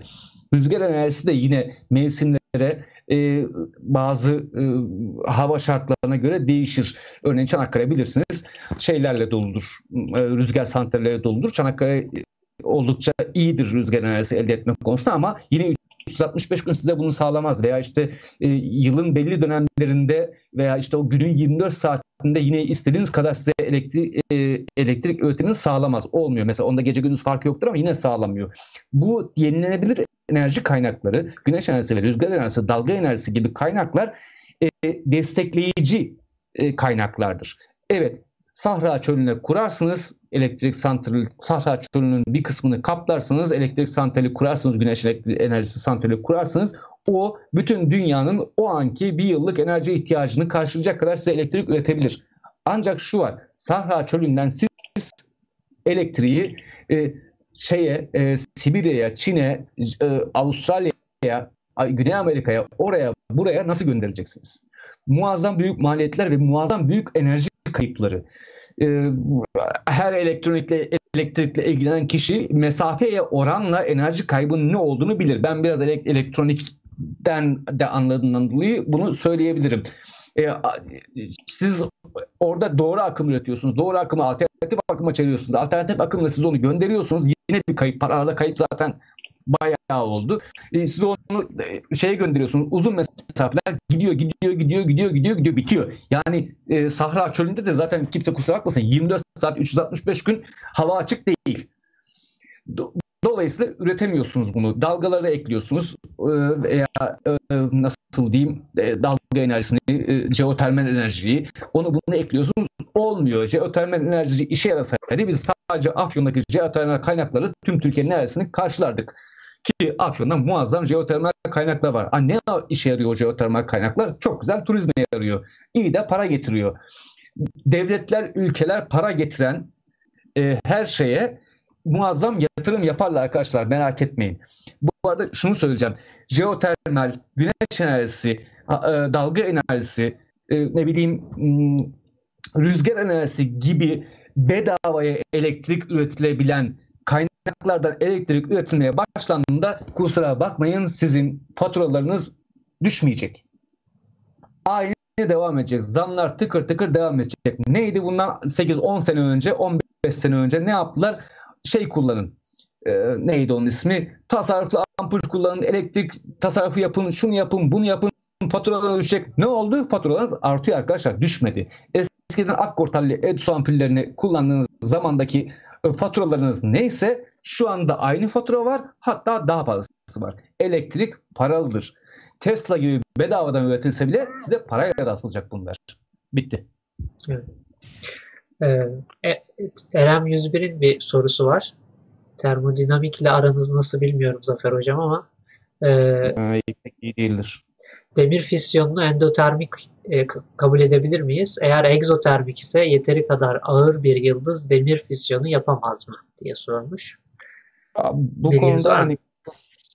Rüzgar enerjisi de yine mevsimlere e, bazı e, hava şartlarına göre değişir. Örneğin Çanakkale bilirsiniz şeylerle doludur. E, rüzgar santralleri doludur. Çanakkale oldukça iyidir rüzgar enerjisi elde etme konusunda ama yine 365 gün size bunu sağlamaz veya işte e, yılın belli dönemlerinde veya işte o günün 24 saatinde yine istediğiniz kadar size elektrik e, elektrik üretimini sağlamaz. Olmuyor. Mesela onda gece gündüz farkı yoktur ama yine sağlamıyor. Bu yenilenebilir enerji kaynakları, güneş enerjisi ve rüzgar enerjisi, dalga enerjisi gibi kaynaklar e, destekleyici e, kaynaklardır. Evet, Sahra çölüne kurarsınız elektrik santrali, Sahra çölünün bir kısmını kaplarsınız, elektrik santrali kurarsınız, güneş enerjisi santrali kurarsınız. O bütün dünyanın o anki bir yıllık enerji ihtiyacını karşılayacak kadar size elektrik üretebilir. Ancak şu var, Sahra çölünden siz elektriği e, şeye, e, Sibirya'ya, Çin'e, e, Avustralya'ya, Güney Amerika'ya, oraya, buraya nasıl göndereceksiniz? Muazzam büyük maliyetler ve muazzam büyük enerji kayıpları. Ee, her elektronikle elektrikle ilgilenen kişi mesafeye oranla enerji kaybının ne olduğunu bilir. Ben biraz elektronikten de anladığımdan dolayı bunu söyleyebilirim. Ee, siz orada doğru akım üretiyorsunuz. Doğru akımı alternatif akıma çeviriyorsunuz. Alternatif akımla siz onu gönderiyorsunuz. Yine bir kayıp. Parada kayıp zaten bayağı oldu. E, siz onu e, şeye gönderiyorsunuz. Uzun mesafeler gidiyor, gidiyor, gidiyor, gidiyor, gidiyor, gidiyor, bitiyor. Yani e, Sahra çölünde de zaten kimse kusura bakmasın 24 saat 365 gün hava açık değil. Dolayısıyla üretemiyorsunuz bunu. Dalgaları ekliyorsunuz e, veya e, nasıl diyeyim dalga enerjisini, jeotermal enerjiyi onu bunu ekliyorsunuz. Olmuyor. Jeotermal enerji işe yarasaydı biz sadece Afyon'daki jeotermal kaynakları tüm Türkiye'nin neresini karşılardık. Ki Afyon'da muazzam jeotermal kaynaklar var. Ha, ne işe yarıyor o jeotermal kaynaklar? Çok güzel turizme yarıyor. İyi de para getiriyor. Devletler, ülkeler para getiren e, her şeye muazzam yatırım yaparlar arkadaşlar merak etmeyin. Bu arada şunu söyleyeceğim. Jeotermal, güneş enerjisi, e, dalga enerjisi, e, ne bileyim rüzgar enerjisi gibi bedavaya elektrik üretilebilen kaynaklardan elektrik üretilmeye başlandığında kusura bakmayın sizin faturalarınız düşmeyecek. Aynı devam edecek. Zamlar tıkır tıkır devam edecek. Neydi bundan 8-10 sene önce, 15 sene önce ne yaptılar? Şey kullanın. E, neydi onun ismi? Tasarruflu ampul kullanın, elektrik tasarrufu yapın, şunu yapın, bunu yapın, faturalar düşecek. Ne oldu? Faturalarınız artıyor arkadaşlar. Düşmedi. Eskiden akkortalli Edison ampullerini kullandığınız zamandaki e, faturalarınız neyse şu anda aynı fatura var hatta daha fazlası var. Elektrik paralıdır. Tesla gibi bedavadan üretilse bile size parayla dağıtılacak bunlar. Bitti. Evet. Ee, e, Erem 101'in bir sorusu var. Termodinamikle aranız nasıl bilmiyorum Zafer Hocam ama e, ee, iyi değildir. Demir fisyonunu endotermik e, kabul edebilir miyiz? Eğer egzotermik ise yeteri kadar ağır bir yıldız demir fisyonu yapamaz mı diye sormuş. Bu Bilginiz konuda hani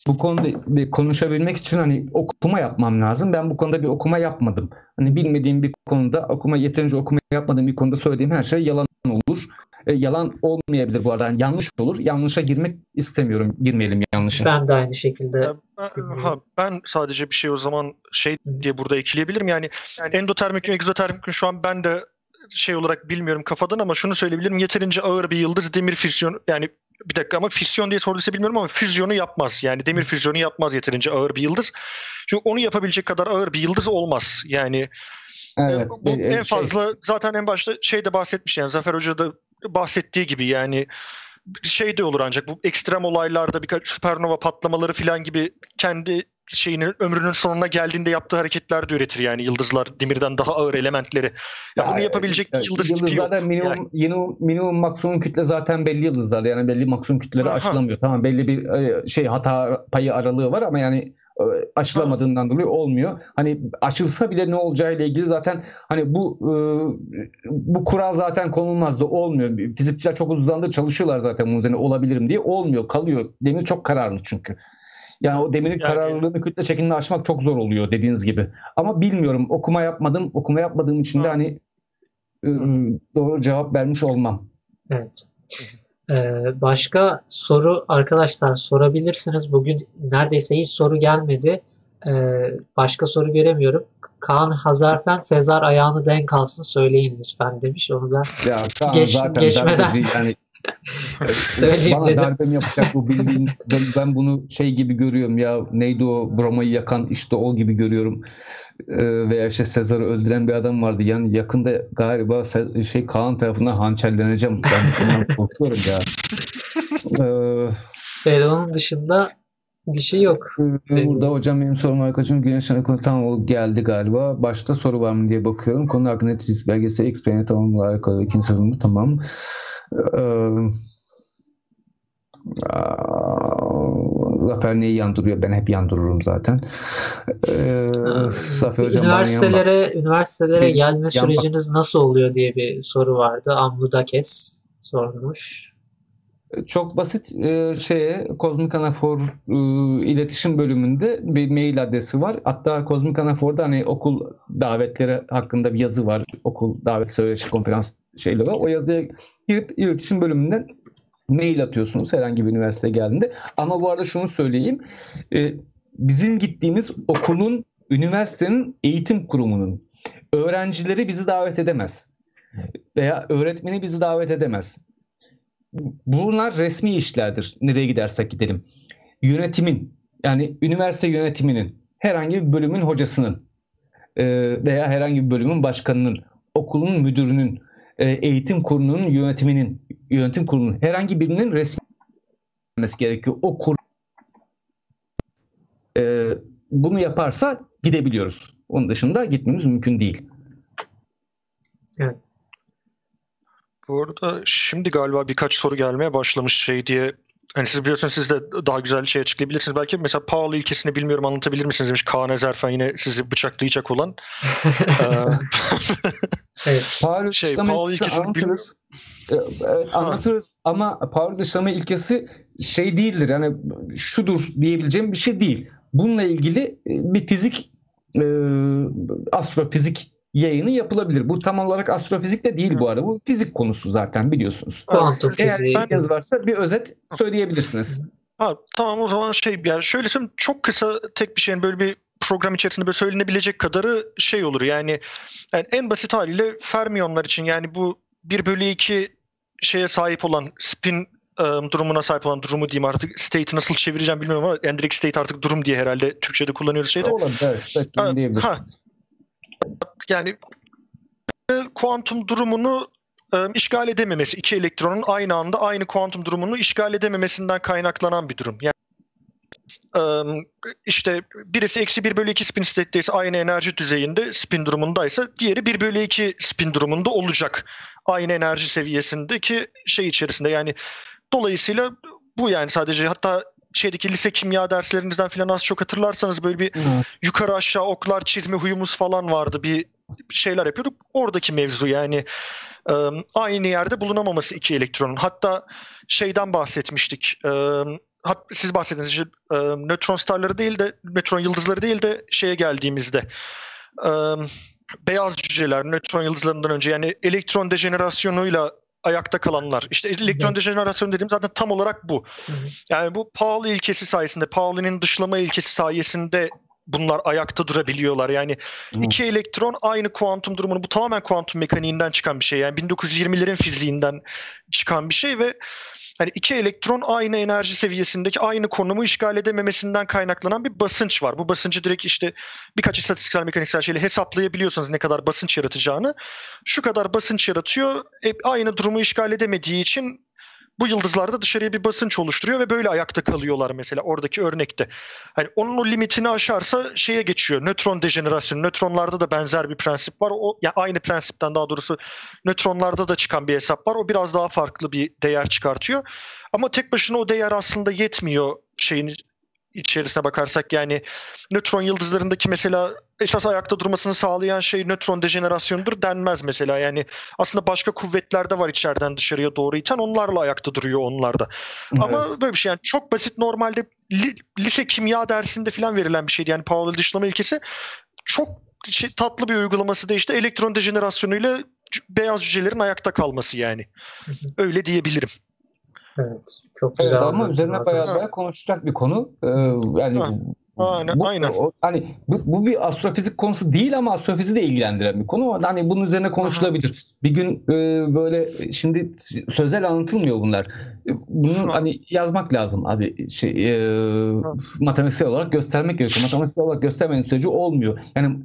bu konuda bir konuşabilmek için hani okuma yapmam lazım. Ben bu konuda bir okuma yapmadım. Hani bilmediğim bir konuda okuma yeterince okuma yapmadığım bir konuda söylediğim her şey yalan olur. E, yalan olmayabilir bu arada. Yani yanlış olur. Yanlışa girmek istemiyorum. Girmeyelim yanlışa. Ben de aynı şekilde. Ben, ha, ben sadece bir şey o zaman şey diye burada ekleyebilirim. Yani, yani endotermik ve egzotermik şu an ben de şey olarak bilmiyorum kafadan ama şunu söyleyebilirim. Yeterince ağır bir yıldız demir fisyon yani bir dakika ama fisyon diye sorduysa bilmiyorum ama füzyonu yapmaz. Yani demir füzyonu yapmaz yeterince ağır bir yıldız. Çünkü onu yapabilecek kadar ağır bir yıldız olmaz. Yani evet, bu en şey... fazla zaten en başta şey de bahsetmiş yani Zafer Hoca da bahsettiği gibi yani şey de olur ancak bu ekstrem olaylarda birkaç süpernova patlamaları falan gibi kendi şeyinin ömrünün sonuna geldiğinde yaptığı hareketler de üretir yani yıldızlar demirden daha ağır elementleri. Ya, ya bunu yapabilecek e, yıldız tipi yok. Minimum, yani. minimum, minimum maksimum kütle zaten belli yıldızlarda yani belli maksimum kütleleri Aha. aşılamıyor. Tamam belli bir e, şey hata payı aralığı var ama yani e, aşılamadığından dolayı olmuyor. Hani aşılsa bile ne olacağı ile ilgili zaten hani bu e, bu kural zaten konulmaz da olmuyor. Fizikçiler çok uzun çalışıyorlar zaten bunun üzerine olabilirim diye olmuyor kalıyor. Demir çok kararlı çünkü. Yani o demirin yani, kararlılığını kütle çekimini aşmak çok zor oluyor dediğiniz gibi. Ama bilmiyorum okuma yapmadım. Okuma yapmadığım için de hani doğru cevap vermiş olmam. Evet. Ee, başka soru arkadaşlar sorabilirsiniz. Bugün neredeyse hiç soru gelmedi. Ee, başka soru göremiyorum. Kaan Hazarfen Sezar ayağını denk alsın söyleyin lütfen demiş. Onu da ya, Kaan geç, zaten geçmeden yani Söyleyeyim Bana dedim. darbe yapacak bu bildiğin ben, ben bunu şey gibi görüyorum ya neydi o Broma'yı yakan işte o gibi görüyorum. Ee, veya işte Sezar'ı öldüren bir adam vardı. Yani yakında galiba şey Kaan tarafından hançerleneceğim. Ben bundan korkuyorum ya. Ee, evet, onun dışında bir şey yok. Burada hocam benim sorum arkadaşım Güneş Anakonu tam geldi galiba. Başta soru var mı diye bakıyorum. Konu hakkında net belgesel X-Plane tamam alakalı ikinci sorumda tamam. Ee, Zafer neyi yandırıyor? Ben hep yandırırım zaten. Ee, Zafer Hocam üniversitelere üniversitelere gelme süreciniz nasıl oluyor diye bir soru vardı. Amlu Dakes sormuş. Çok basit e, şeye Kozmik Anafor e, iletişim bölümünde bir mail adresi var. Hatta Kozmik Anafor'da hani okul davetleri hakkında bir yazı var. Okul davet söyleşi konferans şeyleri var. O yazıya girip iletişim bölümünden mail atıyorsunuz herhangi bir üniversite geldiğinde. Ama bu arada şunu söyleyeyim. E, bizim gittiğimiz okulun, üniversitenin eğitim kurumunun öğrencileri bizi davet edemez. Veya öğretmeni bizi davet edemez. Bunlar resmi işlerdir. Nereye gidersek gidelim. Yönetimin, yani üniversite yönetiminin, herhangi bir bölümün hocasının e, veya herhangi bir bölümün başkanının, okulun müdürünün, e, eğitim kurulunun yönetiminin, yönetim kurulunun herhangi birinin resmi gerekiyor. O kur e, bunu yaparsa gidebiliyoruz. Onun dışında gitmemiz mümkün değil. Evet. Bu arada şimdi galiba birkaç soru gelmeye başlamış şey diye. Hani siz biliyorsunuz siz de daha güzel bir şey açıklayabilirsiniz. Belki mesela Paul ilkesini bilmiyorum anlatabilir misiniz demiş Kaan Ezerfen yine sizi bıçaklayacak olan. evet. Paul şey, Paul ilkesini anlatırız. Evet, anlatırız ama Paul dışlama ilkesi şey değildir. Yani şudur diyebileceğim bir şey değil. Bununla ilgili bir fizik e, astrofizik yayını yapılabilir. Bu tam olarak astrofizik de değil bu arada. Bu fizik konusu zaten biliyorsunuz. Kuantum fiziği. Eğer ben... varsa bir özet söyleyebilirsiniz. Ha, tamam o zaman şey yani şöyle çok kısa tek bir şeyin böyle bir program içerisinde böyle söylenebilecek kadarı şey olur yani, yani en basit haliyle fermiyonlar için yani bu 1 bölü 2 şeye sahip olan spin um, durumuna sahip olan durumu diyeyim artık state'i nasıl çevireceğim bilmiyorum ama yani direkt state artık durum diye herhalde Türkçe'de kullanıyoruz şeyde. Olabilir evet state ha. Ha, yani kuantum durumunu e, işgal edememesi, iki elektronun aynı anda aynı kuantum durumunu işgal edememesinden kaynaklanan bir durum. Yani e, işte birisi eksi 1 bölü 2 spin state'deyse aynı enerji düzeyinde spin durumundaysa diğeri 1 bölü 2 spin durumunda olacak. Aynı enerji seviyesindeki şey içerisinde yani dolayısıyla bu yani sadece hatta şeydeki lise kimya derslerinizden falan az çok hatırlarsanız böyle bir hmm. yukarı aşağı oklar çizme huyumuz falan vardı. Bir şeyler yapıyorduk. Oradaki mevzu yani aynı yerde bulunamaması iki elektronun. Hatta şeyden bahsetmiştik. siz bahsettiniz işte, nötron starları değil de nötron yıldızları değil de şeye geldiğimizde beyaz cüceler nötron yıldızlarından önce yani elektron dejenerasyonuyla ayakta kalanlar. İşte elektron evet. dejenerasyon dediğim zaten tam olarak bu. Hı hı. Yani bu Pauli ilkesi sayesinde, Pauli'nin dışlama ilkesi sayesinde bunlar ayakta durabiliyorlar. Yani hı. iki elektron aynı kuantum durumunu bu tamamen kuantum mekaniğinden çıkan bir şey. Yani 1920'lerin fiziğinden çıkan bir şey ve hani iki elektron aynı enerji seviyesindeki aynı konumu işgal edememesinden kaynaklanan bir basınç var. Bu basıncı direkt işte birkaç istatistiksel mekaniksel şeyle hesaplayabiliyorsanız ne kadar basınç yaratacağını. Şu kadar basınç yaratıyor. E, aynı durumu işgal edemediği için bu yıldızlarda dışarıya bir basınç oluşturuyor ve böyle ayakta kalıyorlar mesela oradaki örnekte. Hani onun o limitini aşarsa şeye geçiyor. Nötron dejenerasyonu. Nötronlarda da benzer bir prensip var. O ya yani aynı prensipten daha doğrusu nötronlarda da çıkan bir hesap var. O biraz daha farklı bir değer çıkartıyor. Ama tek başına o değer aslında yetmiyor şeyin içerisine bakarsak yani nötron yıldızlarındaki mesela esas ayakta durmasını sağlayan şey nötron dejenerasyonudur denmez mesela. Yani aslında başka kuvvetler de var içeriden dışarıya doğru iten onlarla ayakta duruyor onlarda. Evet. Ama böyle bir şey yani çok basit normalde li, lise kimya dersinde falan verilen bir şeydi yani Pauli dışlama ilkesi. Çok şey, tatlı bir uygulaması da işte elektron dejenerasyonuyla beyaz cücelerin ayakta kalması yani. Öyle diyebilirim. Evet. Çok güzel. Evet ama üzerine bayağı bayağı konuşacak bir konu. Ee, yani ha. Aynen, bu, aynen. O, hani bu, bu bir astrofizik konusu değil ama astrofiziği de ilgilendiren bir konu. Hani bunun üzerine konuşulabilir. Aha. Bir gün e, böyle şimdi sözel anlatılmıyor bunlar. Bunu hani yazmak lazım abi şey e, matematiksel olarak göstermek gerekiyor. Matematiksel olarak göstermenin süreci olmuyor. Yani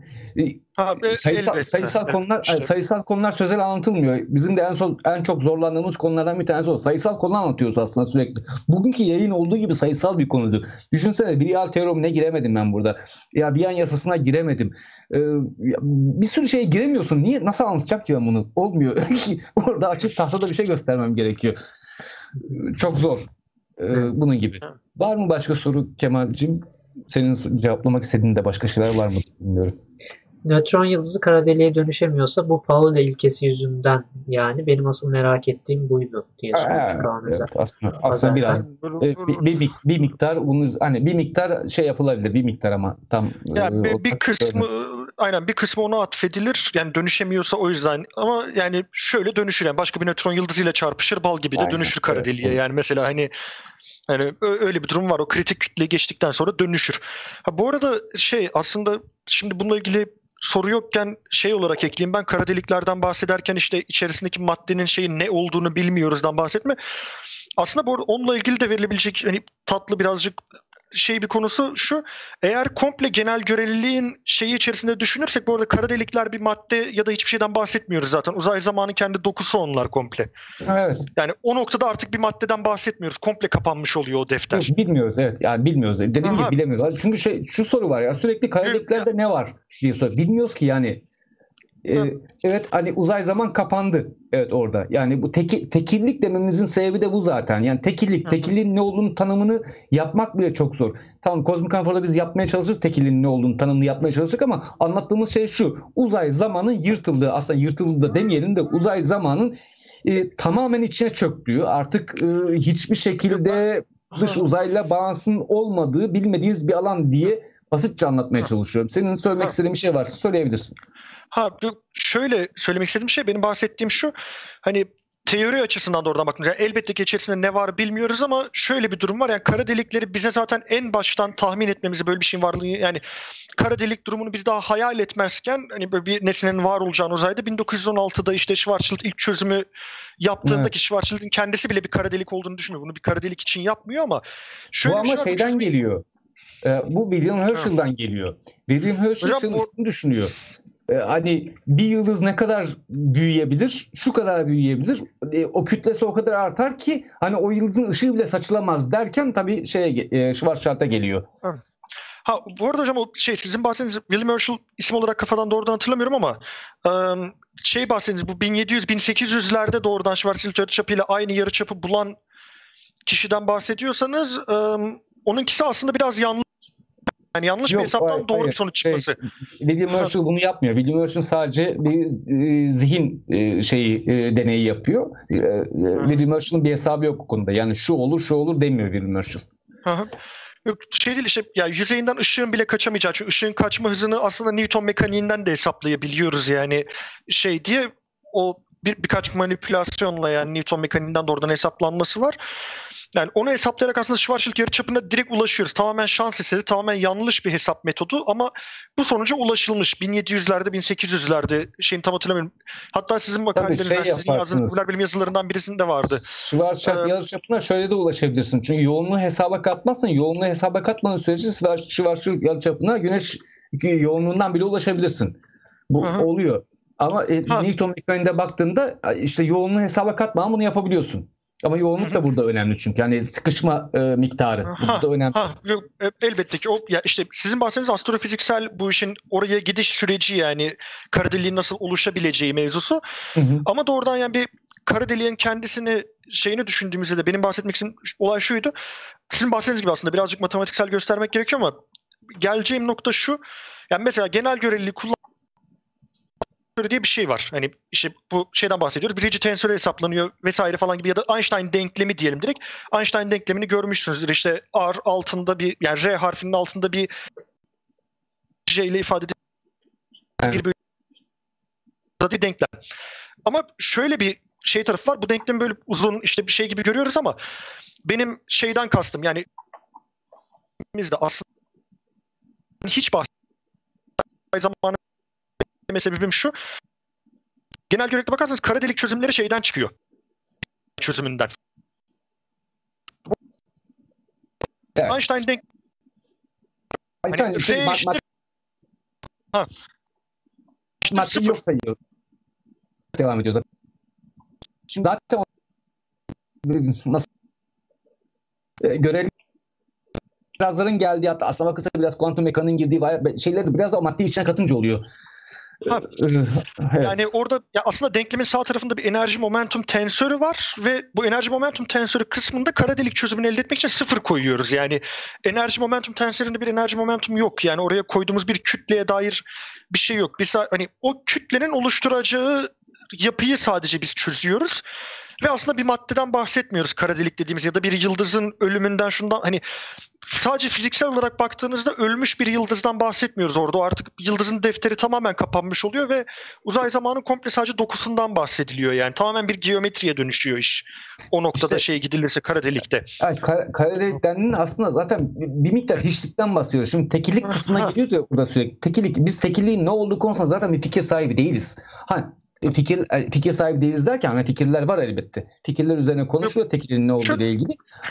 Abi, sayısal elbette. sayısal konular işte. sayısal konular sözel anlatılmıyor. Bizim de en son en çok zorlandığımız konulardan bir tanesi o. Sayısal konu anlatıyoruz aslında sürekli. Bugünkü yayın olduğu gibi sayısal bir konuydu. Düşünsene bir real teoremine giremedim ben burada. Ya bir an yasasına giremedim. Ee, bir sürü şeye giremiyorsun. Niye nasıl anlatacak ki ben bunu? Olmuyor. Orada açıp tahtada bir şey göstermem gerekiyor. Çok zor. Ee, bunun gibi. Var mı başka soru Kemal'cim? Senin cevaplamak istediğin de başka şeyler var mı bilmiyorum nötron yıldızı kara deliğe dönüşemiyorsa bu Pauli ilkesi yüzünden yani. Benim asıl merak ettiğim buydu diye sormuş Kaan evet, aslında, aslında biraz e, bir, bir, bir, miktar bunu hani bir miktar şey yapılabilir bir miktar ama tam yani e, bir, bir kısmı aynen bir kısmı ona atfedilir. Yani dönüşemiyorsa o yüzden. Ama yani şöyle dönüşür yani. Başka bir nötron yıldızıyla çarpışır bal gibi de aynen, dönüşür kara deliğe. evet. yani mesela hani yani öyle bir durum var. O kritik kütle geçtikten sonra dönüşür. Ha, bu arada şey aslında şimdi bununla ilgili soru yokken şey olarak ekleyeyim ben kara deliklerden bahsederken işte içerisindeki maddenin şeyin ne olduğunu bilmiyoruzdan bahsetme. Aslında bu onunla ilgili de verilebilecek hani tatlı birazcık şey bir konusu şu. Eğer komple genel göreliliğin şeyi içerisinde düşünürsek bu arada kara delikler bir madde ya da hiçbir şeyden bahsetmiyoruz zaten. Uzay zamanın kendi dokusu onlar komple. Evet. Yani o noktada artık bir maddeden bahsetmiyoruz. Komple kapanmış oluyor o defter. Bilmiyoruz evet. Yani bilmiyoruz. Dediğim Aha. gibi bilemiyoruz. Çünkü şey şu soru var ya sürekli kara deliklerde ne var diye soru. Bilmiyoruz ki yani ee, evet hani uzay zaman kapandı. Evet orada. Yani bu teki, tekillik dememizin sebebi de bu zaten. Yani tekillik, tekilliğin ne olduğunu tanımını yapmak bile çok zor. Tamam kozmik anaforda biz yapmaya çalışırız tekilliğin ne olduğunu tanımını yapmaya çalıştık ama anlattığımız şey şu. Uzay zamanın yırtıldığı aslında yırtıldı da demeyelim de uzay zamanın e, tamamen içine çöktüğü artık e, hiçbir şekilde dış uzayla bağımsızın olmadığı bilmediğiniz bir alan diye basitçe anlatmaya çalışıyorum. Senin söylemek istediğin bir şey varsa söyleyebilirsin. Ha şöyle söylemek istediğim şey benim bahsettiğim şu hani teori açısından da oradan baktığımızda yani elbette ki içerisinde ne var bilmiyoruz ama şöyle bir durum var yani kara delikleri bize zaten en baştan tahmin etmemizi böyle bir şeyin varlığı yani kara delik durumunu biz daha hayal etmezken hani böyle bir nesnenin var olacağını uzayda 1916'da işte Schwarzschild ilk çözümü yaptığında evet. ki Schwarzschild'in kendisi bile bir kara delik olduğunu düşünmüyor. Bunu bir kara delik için yapmıyor ama şöyle Bu ama şey şeyden geliyor. Ee, bu William Herschel'dan geliyor. William Herschel şunu bu... düşünüyor. E, hani bir yıldız ne kadar büyüyebilir? Şu kadar büyüyebilir. E, o kütlesi o kadar artar ki hani o yıldızın ışığı bile saçılamaz derken tabii şeye e, Schwarzschild'a geliyor. Ha bu arada hocam o şey sizin bahsettiğiniz William Herschel isim olarak kafadan doğrudan hatırlamıyorum ama şey bahsettiğiniz bu 1700-1800'lerde doğrudan Schwarzschild yarıçapıyla aynı yarıçapı bulan kişiden bahsediyorsanız ıı, onunkisi aslında biraz yanlış yani yanlış Yok, bir hesaptan hayır, doğru hayır. bir sonuç şey, çıkması. Şey, William Herschel bunu yapmıyor. William Herschel sadece bir e, zihin e, şeyi e, deneyi yapıyor. E, e William Herschel'ın bir hesabı yok bu konuda. Yani şu olur şu olur demiyor William Herschel. Hı hı. Yok, şey değil işte ya yüzeyinden ışığın bile kaçamayacağı. Çünkü ışığın kaçma hızını aslında Newton mekaniğinden de hesaplayabiliyoruz yani şey diye o bir birkaç manipülasyonla yani Newton mekaniğinden doğrudan hesaplanması var. Yani onu hesaplayarak aslında Schwarzschild yarıçapına direkt ulaşıyoruz. Tamamen şans eseri, tamamen yanlış bir hesap metodu ama bu sonuca ulaşılmış. 1700'lerde, 1800'lerde şeyin tam hatırlamıyorum. Hatta sizin makalenizden, şey sizin yazdığınız popüler bilim yazılarından birisinde vardı. Schwarzschild ee, yarıçapına şöyle de ulaşabilirsin. Çünkü yoğunluğu hesaba katmazsan, yoğunluğu hesaba katmadığın sürece Schwarzschild yarıçapına güneş yoğunluğundan bile ulaşabilirsin. Bu Hı-hı. oluyor. Ama e, Newton mekaniğinde baktığında işte yoğunluğu hesaba katmadan bunu yapabiliyorsun. Ama yoğunluk da burada önemli çünkü. Yani sıkışma e, miktarı ha, burada önemli. Ha, elbette ki o ya işte sizin bahsettiğiniz astrofiziksel bu işin oraya gidiş süreci yani kara deliğin nasıl oluşabileceği mevzusu. Hı hı. Ama doğrudan yani bir kara deliğin kendisini şeyini düşündüğümüzde de benim bahsetmek istediğim olay şuydu. Sizin bahsettiğiniz gibi aslında birazcık matematiksel göstermek gerekiyor ama geleceğim nokta şu. Yani mesela genel göreliliği kullan diye bir şey var. Hani işte bu şeyden bahsediyoruz. Birinci tensörü hesaplanıyor vesaire falan gibi ya da Einstein denklemi diyelim direkt. Einstein denklemini görmüşsünüzdür. İşte R altında bir yani R harfinin altında bir J ile ifade edilen bir bir denklem. Ama şöyle bir şey tarafı var. Bu denklemi böyle uzun işte bir şey gibi görüyoruz ama benim şeyden kastım yani biz de aslında hiç bahsettiğim zamanı sebebim şu. Genel görelilikte bakarsanız kara delik çözümleri şeyden çıkıyor. Çözümünden. Evet. Einstein denk Einstein hani, şey, ma- işte... ha. İşte yok sayıyor. Devam ediyoruz. Şimdi zaten nasıl e, birazların geldiği hatta aslına bakılsa biraz kuantum mekaniğinin girdiği şeyler biraz da madde içine katınca oluyor. Ha, evet. Yani orada ya aslında denklemin sağ tarafında bir enerji momentum tensörü var ve bu enerji momentum tensörü kısmında kara delik çözümünü elde etmek için sıfır koyuyoruz. Yani enerji momentum tensöründe bir enerji momentum yok. Yani oraya koyduğumuz bir kütleye dair bir şey yok. Biz hani o kütlenin oluşturacağı yapıyı sadece biz çözüyoruz. Ve aslında bir maddeden bahsetmiyoruz kara delik dediğimiz ya da bir yıldızın ölümünden şundan hani sadece fiziksel olarak baktığınızda ölmüş bir yıldızdan bahsetmiyoruz orada. O artık yıldızın defteri tamamen kapanmış oluyor ve uzay zamanın komple sadece dokusundan bahsediliyor. Yani tamamen bir geometriye dönüşüyor iş. O noktada işte, şey gidilirse kara delikte. Yani kara, kara aslında zaten bir miktar hiçlikten bahsediyoruz. Şimdi tekillik kısmına geliyoruz ya burada sürekli. Tekillik, biz tekilliğin ne olduğu konusunda zaten bir fikir sahibi değiliz. Hani fikir e, fikir sahibi değiliz derken hani fikirler var elbette. Fikirler üzerine konuşuyor tekilin ne olduğu ile ilgili.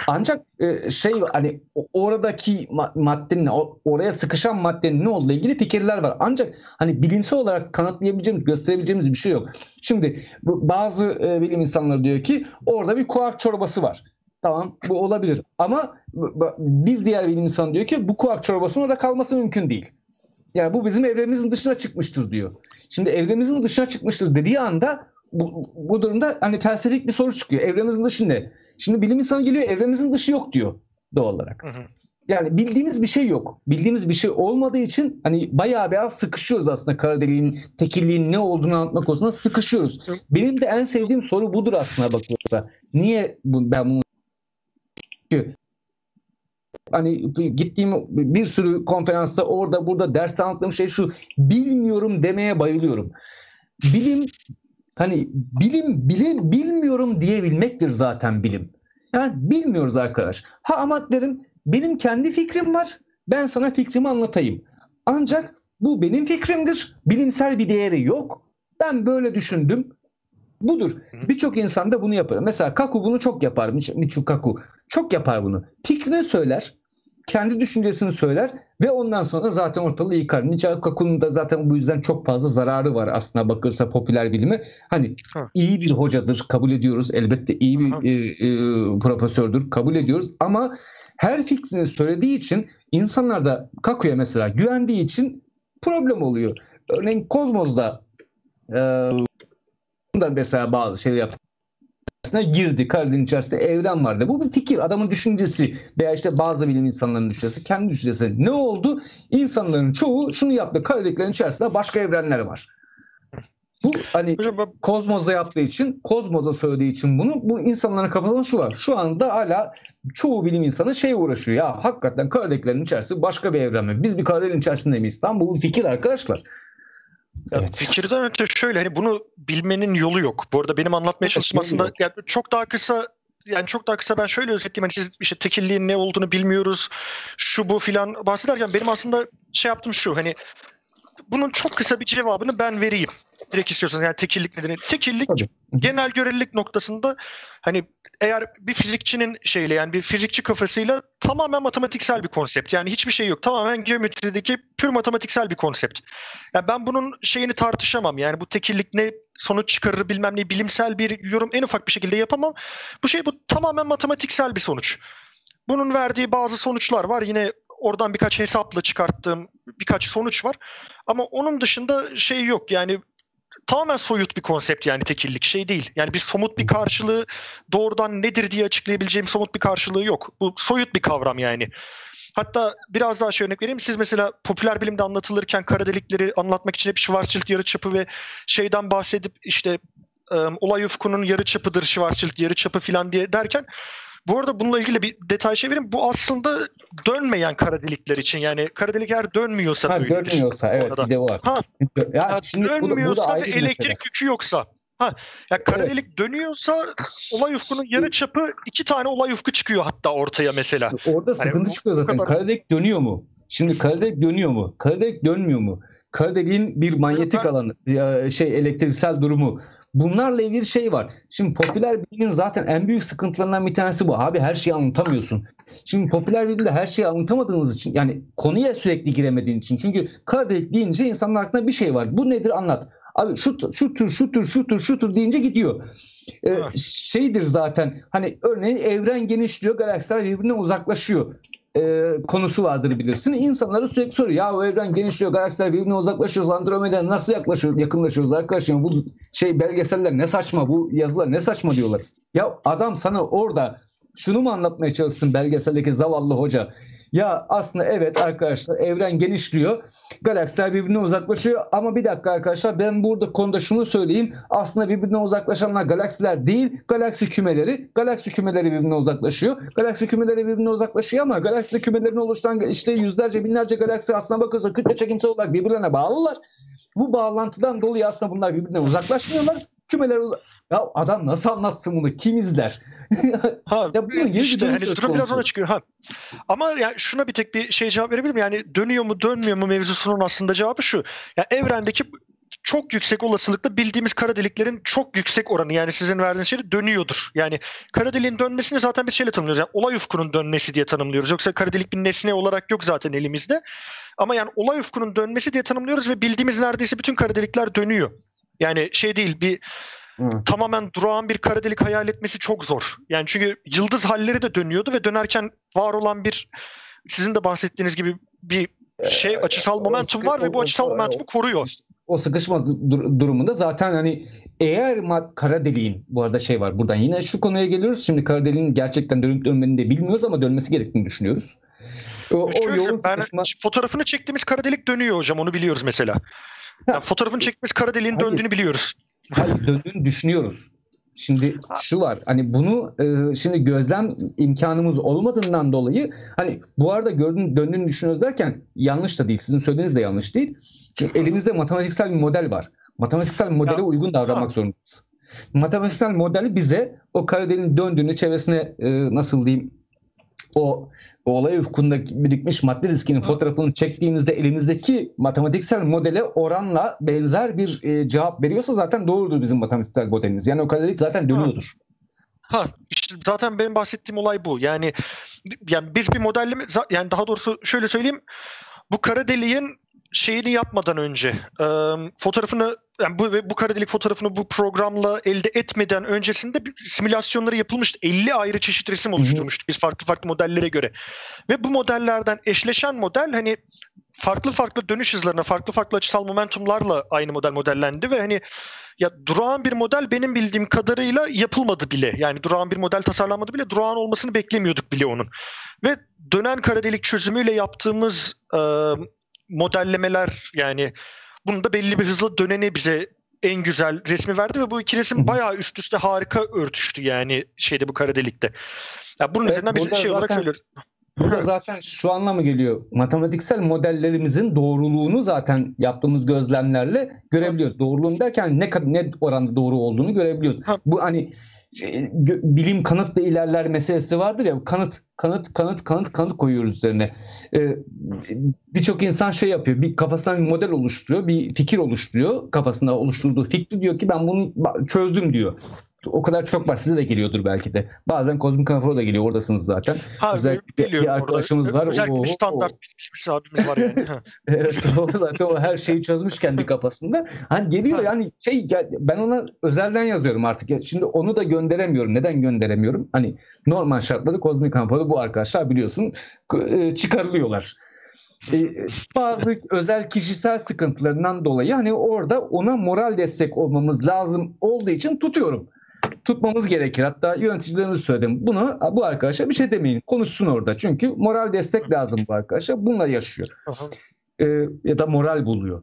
Ancak e, şey hani oradaki maddenin oraya sıkışan maddenin ne olduğu ile ilgili fikirler var. Ancak hani bilimsel olarak kanıtlayabileceğimiz, gösterebileceğimiz bir şey yok. Şimdi bazı e, bilim insanları diyor ki orada bir kuark çorbası var. Tamam bu olabilir. Ama bir diğer bilim insanı diyor ki bu kuark çorbasının orada kalması mümkün değil. Yani bu bizim evrenimizin dışına çıkmıştır diyor. Şimdi evrenimizin dışına çıkmıştır dediği anda bu, bu durumda hani felsefik bir soru çıkıyor. Evrenimizin dışı ne? Şimdi bilim insanı geliyor evrenimizin dışı yok diyor doğal olarak. Hı hı. Yani bildiğimiz bir şey yok. Bildiğimiz bir şey olmadığı için hani bayağı biraz sıkışıyoruz aslında kara deliğin, tekilliğin ne olduğunu anlatmak konusunda sıkışıyoruz. Hı. Benim de en sevdiğim soru budur aslında bakılırsa. Niye bu, ben bunu hani gittiğim bir sürü konferansta orada burada ders anlattığım şey şu bilmiyorum demeye bayılıyorum. Bilim hani bilim bilim bilmiyorum diyebilmektir zaten bilim. Yani bilmiyoruz arkadaş. Ha ama derim benim kendi fikrim var. Ben sana fikrimi anlatayım. Ancak bu benim fikrimdir. Bilimsel bir değeri yok. Ben böyle düşündüm. Budur. Birçok insan da bunu yapıyor. Mesela Kaku bunu çok yapar. Michio Kaku. Çok yapar bunu. Fikrini söyler kendi düşüncesini söyler ve ondan sonra zaten ortalığı yıkar. Nichao Kaku'nun da zaten bu yüzden çok fazla zararı var aslında bakılsa popüler bilime. Hani ha. iyi bir hocadır kabul ediyoruz. Elbette iyi bir e, e, profesördür kabul ediyoruz ama her fikrini söylediği için insanlar da Kaku'ya mesela güvendiği için problem oluyor. Örneğin Kozmos'da e, da mesela bazı şeyler yaptı içerisine girdi. Karenin içerisinde evren vardı. Bu bir fikir. Adamın düşüncesi veya işte bazı bilim insanlarının düşüncesi. Kendi düşüncesi. Ne oldu? İnsanların çoğu şunu yaptı. Kareliklerin içerisinde başka evrenler var. Bu hani Kozmos'da yaptığı için, Kozmos'da söylediği için bunu bu insanların kafasında şu var. Şu anda hala çoğu bilim insanı şey uğraşıyor. Ya hakikaten kareliklerin içerisinde başka bir evren mi? Biz bir karenin içerisinde miyiz? Tam bu bir fikir arkadaşlar. Evet. Fikirden öte şöyle hani bunu bilmenin yolu yok. Bu arada benim anlatmaya çalıştığım aslında yani çok daha kısa yani çok daha kısa ben şöyle özetleyeyim. Hani siz işte tekilliğin ne olduğunu bilmiyoruz. Şu bu filan bahsederken benim aslında şey yaptım şu hani bunun çok kısa bir cevabını ben vereyim. Direkt istiyorsanız yani tekillik nedeni. Tekillik Tabii. genel görelilik noktasında hani eğer bir fizikçinin şeyle yani bir fizikçi kafasıyla tamamen matematiksel bir konsept. Yani hiçbir şey yok. Tamamen geometrideki pür matematiksel bir konsept. Yani ben bunun şeyini tartışamam. Yani bu tekillik ne sonuç çıkarır bilmem ne bilimsel bir yorum en ufak bir şekilde yapamam. Bu şey bu tamamen matematiksel bir sonuç. Bunun verdiği bazı sonuçlar var. Yine oradan birkaç hesapla çıkarttığım birkaç sonuç var. Ama onun dışında şey yok. Yani tamamen soyut bir konsept yani tekillik şey değil. Yani bir somut bir karşılığı doğrudan nedir diye açıklayabileceğim somut bir karşılığı yok. Bu soyut bir kavram yani. Hatta biraz daha şey örnek vereyim. Siz mesela popüler bilimde anlatılırken kara delikleri anlatmak için hep Schwarzschild yarıçapı ve şeyden bahsedip işte um, olay ufkunun yarıçapıdır Schwarzschild yarıçapı falan diye derken bu arada bununla ilgili bir detay şey vereyim. Bu aslında dönmeyen kara delikler için. Yani kara delik eğer dönmüyorsa ha, böyledir. Dönmüyorsa evet bir de var. Ha, ya, şimdi bu da, bu dönmüyorsa da ve elektrik mesele. yükü yoksa. Ha, ya kara Evet. delik dönüyorsa olay ufkunun yarı çapı iki tane olay ufku çıkıyor hatta ortaya mesela. İşte Orada sıkıntı bu- çıkıyor zaten. kadar- Kara delik dönüyor mu? Şimdi kara delik dönüyor mu? Kara delik dönmüyor mu? Kara deliğin bir manyetik ben- alanı, şey elektriksel durumu. Bunlarla ilgili şey var. Şimdi popüler bilimin zaten en büyük sıkıntılarından bir tanesi bu. Abi her şeyi anlatamıyorsun. Şimdi popüler bilimde her şeyi anlatamadığınız için yani konuya sürekli giremediğin için. Çünkü kara delik deyince insanın aklında bir şey var. Bu nedir anlat. Abi şu, şu tür şu tür şu tür şu tür deyince gidiyor. Ee, şeydir zaten hani örneğin evren genişliyor galaksiler birbirinden uzaklaşıyor e, konusu vardır bilirsin. İnsanlara sürekli soruyor. Ya o evren genişliyor, galaksiler birbirine uzaklaşıyoruz. Andromeda'ya nasıl yaklaşıyoruz, yakınlaşıyoruz arkadaşlar? Bu şey belgeseller ne saçma, bu yazılar ne saçma diyorlar. Ya adam sana orada şunu mu anlatmaya çalışsın belgeseldeki zavallı hoca? Ya aslında evet arkadaşlar evren genişliyor. Galaksiler birbirine uzaklaşıyor ama bir dakika arkadaşlar ben burada konuda şunu söyleyeyim. Aslında birbirine uzaklaşanlar galaksiler değil, galaksi kümeleri. Galaksi kümeleri birbirine uzaklaşıyor. Galaksi kümeleri birbirine uzaklaşıyor ama galaksi kümelerine oluşturan işte yüzlerce binlerce galaksi aslına bakılırsa kütle çekimsel olarak birbirlerine bağlılar. Bu bağlantıdan dolayı aslında bunlar birbirinden uzaklaşmıyorlar. Kümeler uza- ya adam nasıl anlatsın bunu? Kim izler? Ha, Ya bunun geri bir işte hani durum biraz ona çıkıyor. Ha. Ama yani şuna bir tek bir şey cevap verebilir miyim? Yani dönüyor mu dönmüyor mu mevzusunun aslında cevabı şu. Ya evrendeki çok yüksek olasılıkla bildiğimiz kara deliklerin çok yüksek oranı yani sizin verdiğiniz şey dönüyordur. Yani kara deliğin dönmesini zaten biz şeyle tanımlıyoruz. Yani olay ufkunun dönmesi diye tanımlıyoruz. Yoksa kara delik bir nesne olarak yok zaten elimizde. Ama yani olay ufkunun dönmesi diye tanımlıyoruz ve bildiğimiz neredeyse bütün kara delikler dönüyor. Yani şey değil bir Hı. tamamen durağan bir kara delik hayal etmesi çok zor. Yani çünkü yıldız halleri de dönüyordu ve dönerken var olan bir sizin de bahsettiğiniz gibi bir şey açısal o momentum sıkı- var ve bu o- açısal o- momentumu koruyor. o sıkışma dur- durumunda zaten hani eğer mad- kara deliğin bu arada şey var buradan yine şu konuya geliyoruz. Şimdi kara deliğin gerçekten dönüp dönmediğini de bilmiyoruz ama dönmesi gerektiğini düşünüyoruz. O, o Şöyle, yoğun ben sıkışma fotoğrafını çektiğimiz kara delik dönüyor hocam onu biliyoruz mesela. Yani fotoğrafını çektiğimiz kara deliğin Hayır. döndüğünü biliyoruz. Hayır, döndüğünü düşünüyoruz. Şimdi şu var hani bunu e, şimdi gözlem imkanımız olmadığından dolayı hani bu arada gördüğün döndüğünü düşünüyoruz derken yanlış da değil. Sizin söylediğiniz de yanlış değil. Çünkü elimizde matematiksel bir model var. Matematiksel modele Ya, uygun davranmak zorundayız. Matematiksel model bize o kara deliğin döndüğünü çevresine e, nasıl diyeyim o, o olay ufkunda birikmiş madde diskinin fotoğrafını çektiğimizde elimizdeki matematiksel modele oranla benzer bir e, cevap veriyorsa zaten doğrudur bizim matematiksel modelimiz. Yani o kara delik zaten dönüyordur. Ha işte zaten benim bahsettiğim olay bu. Yani yani biz bir modelleme yani daha doğrusu şöyle söyleyeyim. Bu kara deliğin şeyini yapmadan önce e, fotoğrafını yani bu bu kara fotoğrafını bu programla elde etmeden öncesinde bir simülasyonları yapılmıştı. 50 ayrı çeşit resim oluşturmuştuk biz farklı farklı modellere göre. Ve bu modellerden eşleşen model hani farklı farklı dönüş hızlarına, farklı farklı açısal momentumlarla aynı model modellendi ve hani ya durağan bir model benim bildiğim kadarıyla yapılmadı bile. Yani durağan bir model tasarlanmadı bile. Durağan olmasını beklemiyorduk bile onun. Ve dönen kara delik çözümüyle yaptığımız e, modellemeler yani bunu da belli bir hızla döneni bize en güzel resmi verdi ve bu iki resim bayağı üst üste harika örtüştü yani şeyde bu kara delikte. Ya bunun Evet, üzerinden biz şey olarak söylüyoruz. Bu da zaten şu anlama geliyor. Matematiksel modellerimizin doğruluğunu zaten yaptığımız gözlemlerle görebiliyoruz. Doğruluğunu derken ne kadar ne oranda doğru olduğunu görebiliyoruz. Bu hani şey, bilim kanıtla ilerler meselesi vardır ya. Kanıt, kanıt, kanıt, kanıt, kanıt koyuyoruz üzerine. Ee, Birçok insan şey yapıyor. Bir kafasından bir model oluşturuyor, bir fikir oluşturuyor. Kafasında oluşturduğu fikri diyor ki ben bunu çözdüm diyor. O kadar çok var. Size de geliyordur belki de. Bazen kozmik anafor da geliyor. Oradasınız zaten. Ha, Özellikle bir- bir orada. arkadaşımız var. Özellikle bir standart bilmiş bir abimiz var yani. Evet o zaten o her şeyi çözmüş kendi kafasında. Hani geliyor yani şey ya ben ona özelden yazıyorum artık. Ya Şimdi onu da gönderemiyorum. Neden gönderemiyorum? Hani normal şartlarda kozmik anaforda bu arkadaşlar biliyorsun e, çıkarılıyorlar. e, bazı özel kişisel sıkıntılarından dolayı hani orada ona moral destek olmamız lazım olduğu için tutuyorum. Tutmamız gerekir. Hatta yöneticilerimiz söyledim. Bunu bu arkadaşa bir şey demeyin. Konuşsun orada. Çünkü moral destek lazım bu arkadaşa. Bununla yaşıyor. E, ya da moral buluyor.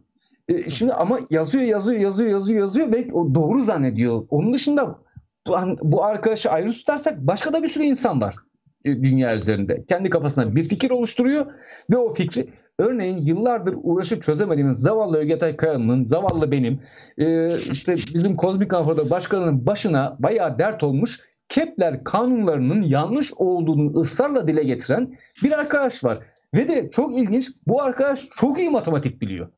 E, şimdi ama yazıyor yazıyor yazıyor yazıyor yazıyor ve o doğru zannediyor. Onun dışında bu, bu arkadaşı ayrı tutarsak başka da bir sürü insan var e, dünya üzerinde. Kendi kafasına bir fikir oluşturuyor ve o fikri örneğin yıllardır uğraşıp çözemediğimiz zavallı Ögetay Kaya'nın, zavallı benim, e, işte bizim Kozmik Afro'da başkanının başına bayağı dert olmuş Kepler kanunlarının yanlış olduğunu ısrarla dile getiren bir arkadaş var. Ve de çok ilginç bu arkadaş çok iyi matematik biliyor.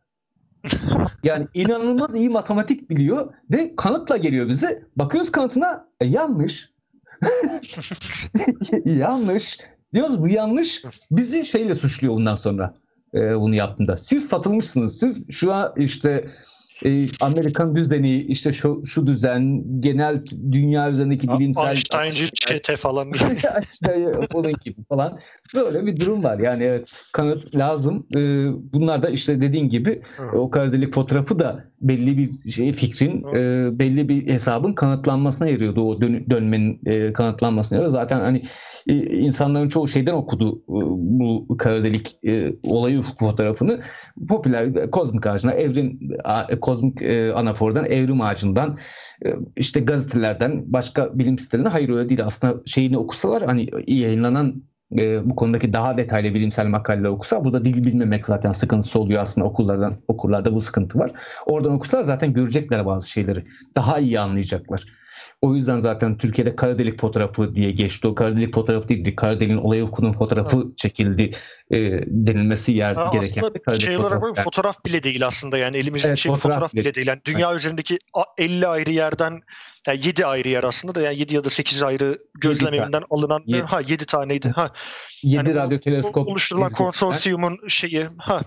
Yani inanılmaz iyi matematik biliyor ve kanıtla geliyor bize. Bakıyoruz kanıtına e, yanlış. yanlış. Diyoruz bu yanlış. Bizi şeyle suçluyor bundan sonra e, bunu yaptığında. Siz satılmışsınız. Siz şu an işte e, Amerikan düzeni işte şu, şu düzen genel dünya üzerindeki bilimsel Einstein'cı çete falan işte onun gibi falan. Böyle bir durum var. Yani evet kanıt lazım. E, bunlar da işte dediğin gibi Hı. o kara delik fotoğrafı da belli bir şey fikrin e, belli bir hesabın kanıtlanmasına yarıyordu. O dön, dönmenin e, kanıtlanmasına yarıyor zaten hani e, insanların çoğu şeyden okudu e, bu kara delik e, olayı fotoğrafını. Popüler kozmik ağacına evrim kozmik e, anafordan, evrim ağacından, e, işte gazetelerden, başka bilim sitelerine hayır öyle değil. Aslında şeyini okusalar hani yayınlanan e, bu konudaki daha detaylı bilimsel makaleler okusa burada dil bilmemek zaten sıkıntısı oluyor aslında okullardan okullarda bu sıkıntı var. Oradan okusalar zaten görecekler bazı şeyleri. Daha iyi anlayacaklar. O yüzden zaten Türkiye'de kara delik fotoğrafı diye geçti. O kara delik fotoğrafı değildi. Kara deliğin olay ufkunun fotoğrafı evet. çekildi e, denilmesi yer ha, gereken. Aslında şey olarak fotoğraf. fotoğraf bile değil aslında yani elimizde evet, şey fotoğraf, fotoğraf bile değil. Yani dünya evet. üzerindeki 50 ayrı yerden yani 7 ayrı yer aslında da yani 7 ya da 8 ayrı gözlem evinden alınan 7. ha 7 taneydi. Ha. 7 yani radyo teleskop oluşturulan konsorsiyumun şeyi ha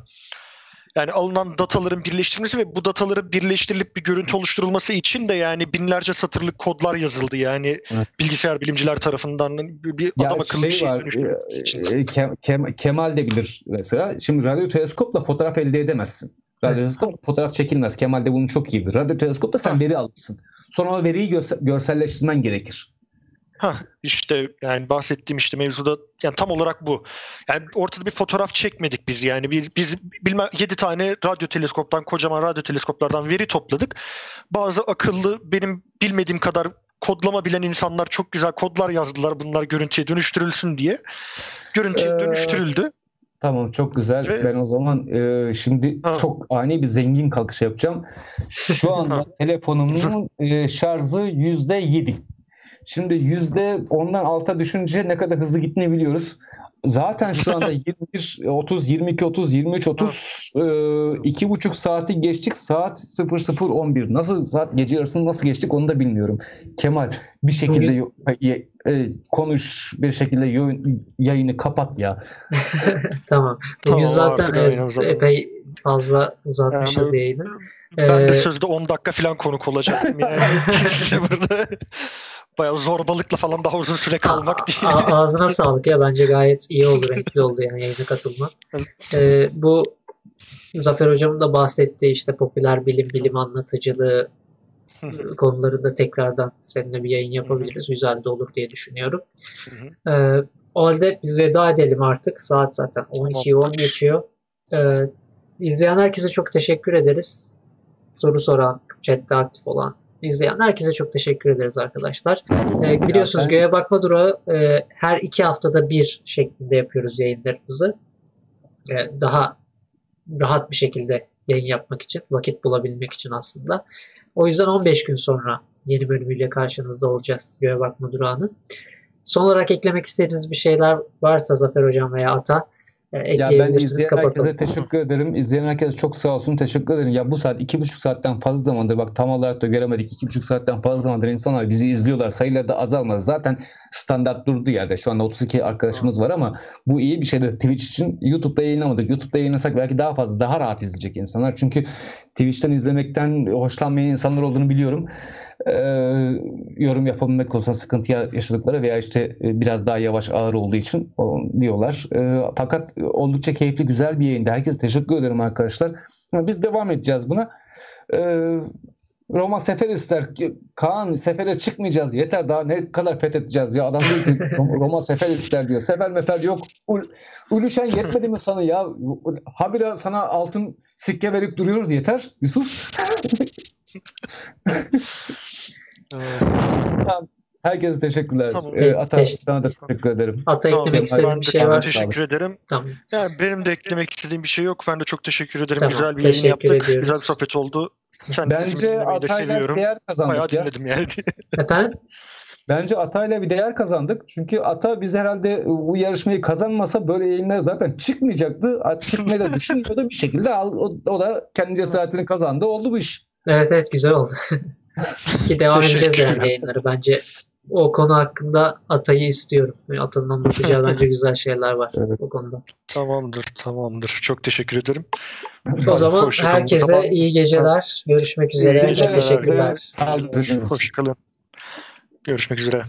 yani alınan dataların birleştirilmesi ve bu dataların birleştirilip bir görüntü oluşturulması için de yani binlerce satırlık kodlar yazıldı. Yani evet. bilgisayar bilimciler tarafından bir ya adam akıllı şey, şey var, e, e, Kem, Kem, Kemal de bilir mesela. Şimdi radyo teleskopla fotoğraf elde edemezsin. Radyo teleskop fotoğraf çekilmez. Kemal de bunu çok iyi bilir. Radyo teleskopla sen ha. veri alırsın. Sonra o veriyi görse, görselleştirmen gerekir. Ha işte yani bahsettiğim işte mevzuda yani tam olarak bu. Yani ortada bir fotoğraf çekmedik biz yani biz, biz bilmem 7 tane radyo teleskoptan kocaman radyo teleskoplardan veri topladık. Bazı akıllı benim bilmediğim kadar kodlama bilen insanlar çok güzel kodlar yazdılar bunlar görüntüye dönüştürülsün diye. Görüntüye ee, dönüştürüldü. Tamam çok güzel. Ve... Ben o zaman e, şimdi ha. çok ani bir zengin kalkış yapacağım. Şu anda telefonumun e, şarjı yüzde yedi. Şimdi yüzde ondan alta düşünce ne kadar hızlı gittiğini biliyoruz. Zaten şu anda 21, 30, 22, 30, 23, 30 e, iki buçuk saati geçtik. Saat 00.11. Nasıl saat gece yarısını nasıl geçtik onu da bilmiyorum. Kemal bir şekilde e, konuş bir şekilde yayını kapat ya. tamam. Bugün tamam, zaten evet, epey fazla uzatmışız yani, yayını. Ben de ee, sözde 10 dakika falan konuk olacaktım yani. burada bayağı zorbalıkla falan daha uzun süre kalmak değil. ağzına sağlık ya bence gayet iyi oldu renkli oldu yani yayına katılma. Ee, bu Zafer Hocam'ın da bahsettiği işte popüler bilim, bilim anlatıcılığı konularında tekrardan seninle bir yayın yapabiliriz. Güzel de olur diye düşünüyorum. Ee, o halde biz veda edelim artık. Saat zaten 12'yi 10 geçiyor. Ee, izleyen herkese çok teşekkür ederiz. Soru soran, chatte aktif olan, izleyen herkese çok teşekkür ederiz arkadaşlar. Ee, biliyorsunuz. Göğe Bakma Durağı e, her iki haftada bir şeklinde yapıyoruz yayınlarımızı. E, daha rahat bir şekilde yayın yapmak için, vakit bulabilmek için aslında. O yüzden 15 gün sonra yeni bölümüyle karşınızda olacağız Göğe Bakma Durağı'nın. Son olarak eklemek istediğiniz bir şeyler varsa Zafer Hocam veya Ata ekleyebilirsiniz. Ya ben izleyen kapatalım. herkese teşekkür ederim. İzleyen herkese çok sağ olsun. Teşekkür ederim. Ya bu saat iki buçuk saatten fazla zamandır bak tam olarak da göremedik. iki buçuk saatten fazla zamandır insanlar bizi izliyorlar. Sayıları da azalmadı. Zaten standart durdu yerde. Şu anda 32 arkadaşımız var ama bu iyi bir şeydir. Twitch için YouTube'da yayınlamadık. YouTube'da yayınlasak belki daha fazla daha rahat izleyecek insanlar. Çünkü Twitch'ten izlemekten hoşlanmayan insanlar olduğunu biliyorum. Yorum yapabilmek konusunda sıkıntı yaşadıkları veya işte e, biraz daha yavaş ağır olduğu için diyorlar. Fakat oldukça keyifli güzel bir yayındı. Herkese teşekkür ederim arkadaşlar. Biz devam edeceğiz buna. Roma sefer ister Kaan sefere çıkmayacağız yeter daha ne kadar fethedeceğiz ya adam diyor ki Roma sefer ister diyor sefer mefer yok Ul, Uluşen yetmedi mi sana ya habire sana altın sikke verip duruyoruz yeter bir sus herkese teşekkürler Tamam. Ee, Ata Teşekkür- sana da teşekkür ederim Ata Tamam, eklemek istediğin ben bir şey varsa. teşekkür ederim. Tamam. Yani benim de eklemek istediğim bir şey yok. Ben de çok teşekkür ederim. Tamam, Güzel bir yayın yaptık. ediyoruz. Güzel bir sohbet oldu. Kendisini bence Atay'la değer Bayağı kazandık ya dinledim yani. Efendim? Bence Ata'yla bir değer kazandık. Çünkü Ata biz herhalde bu yarışmayı kazanmasa böyle yayınlar zaten çıkmayacaktı. Çıkmayı da düşünmüyordu bir şekilde. O, o da kendi cesaretini kazandı. Oldu bu iş. Evet evet güzel oldu. Ki devam edeceğiz yani yayınları. Bence o konu hakkında Atay'ı istiyorum. Ve Ata'nın anlatacağı bence güzel şeyler var Evet. o konuda. Tamamdır, tamamdır. Çok teşekkür ederim. O zaman Hoşça kalın. herkese Tamam. iyi geceler. Görüşmek üzere. İyi geceler. Teşekkürler. Sağ olun. Hoşçakalın. Görüşmek üzere.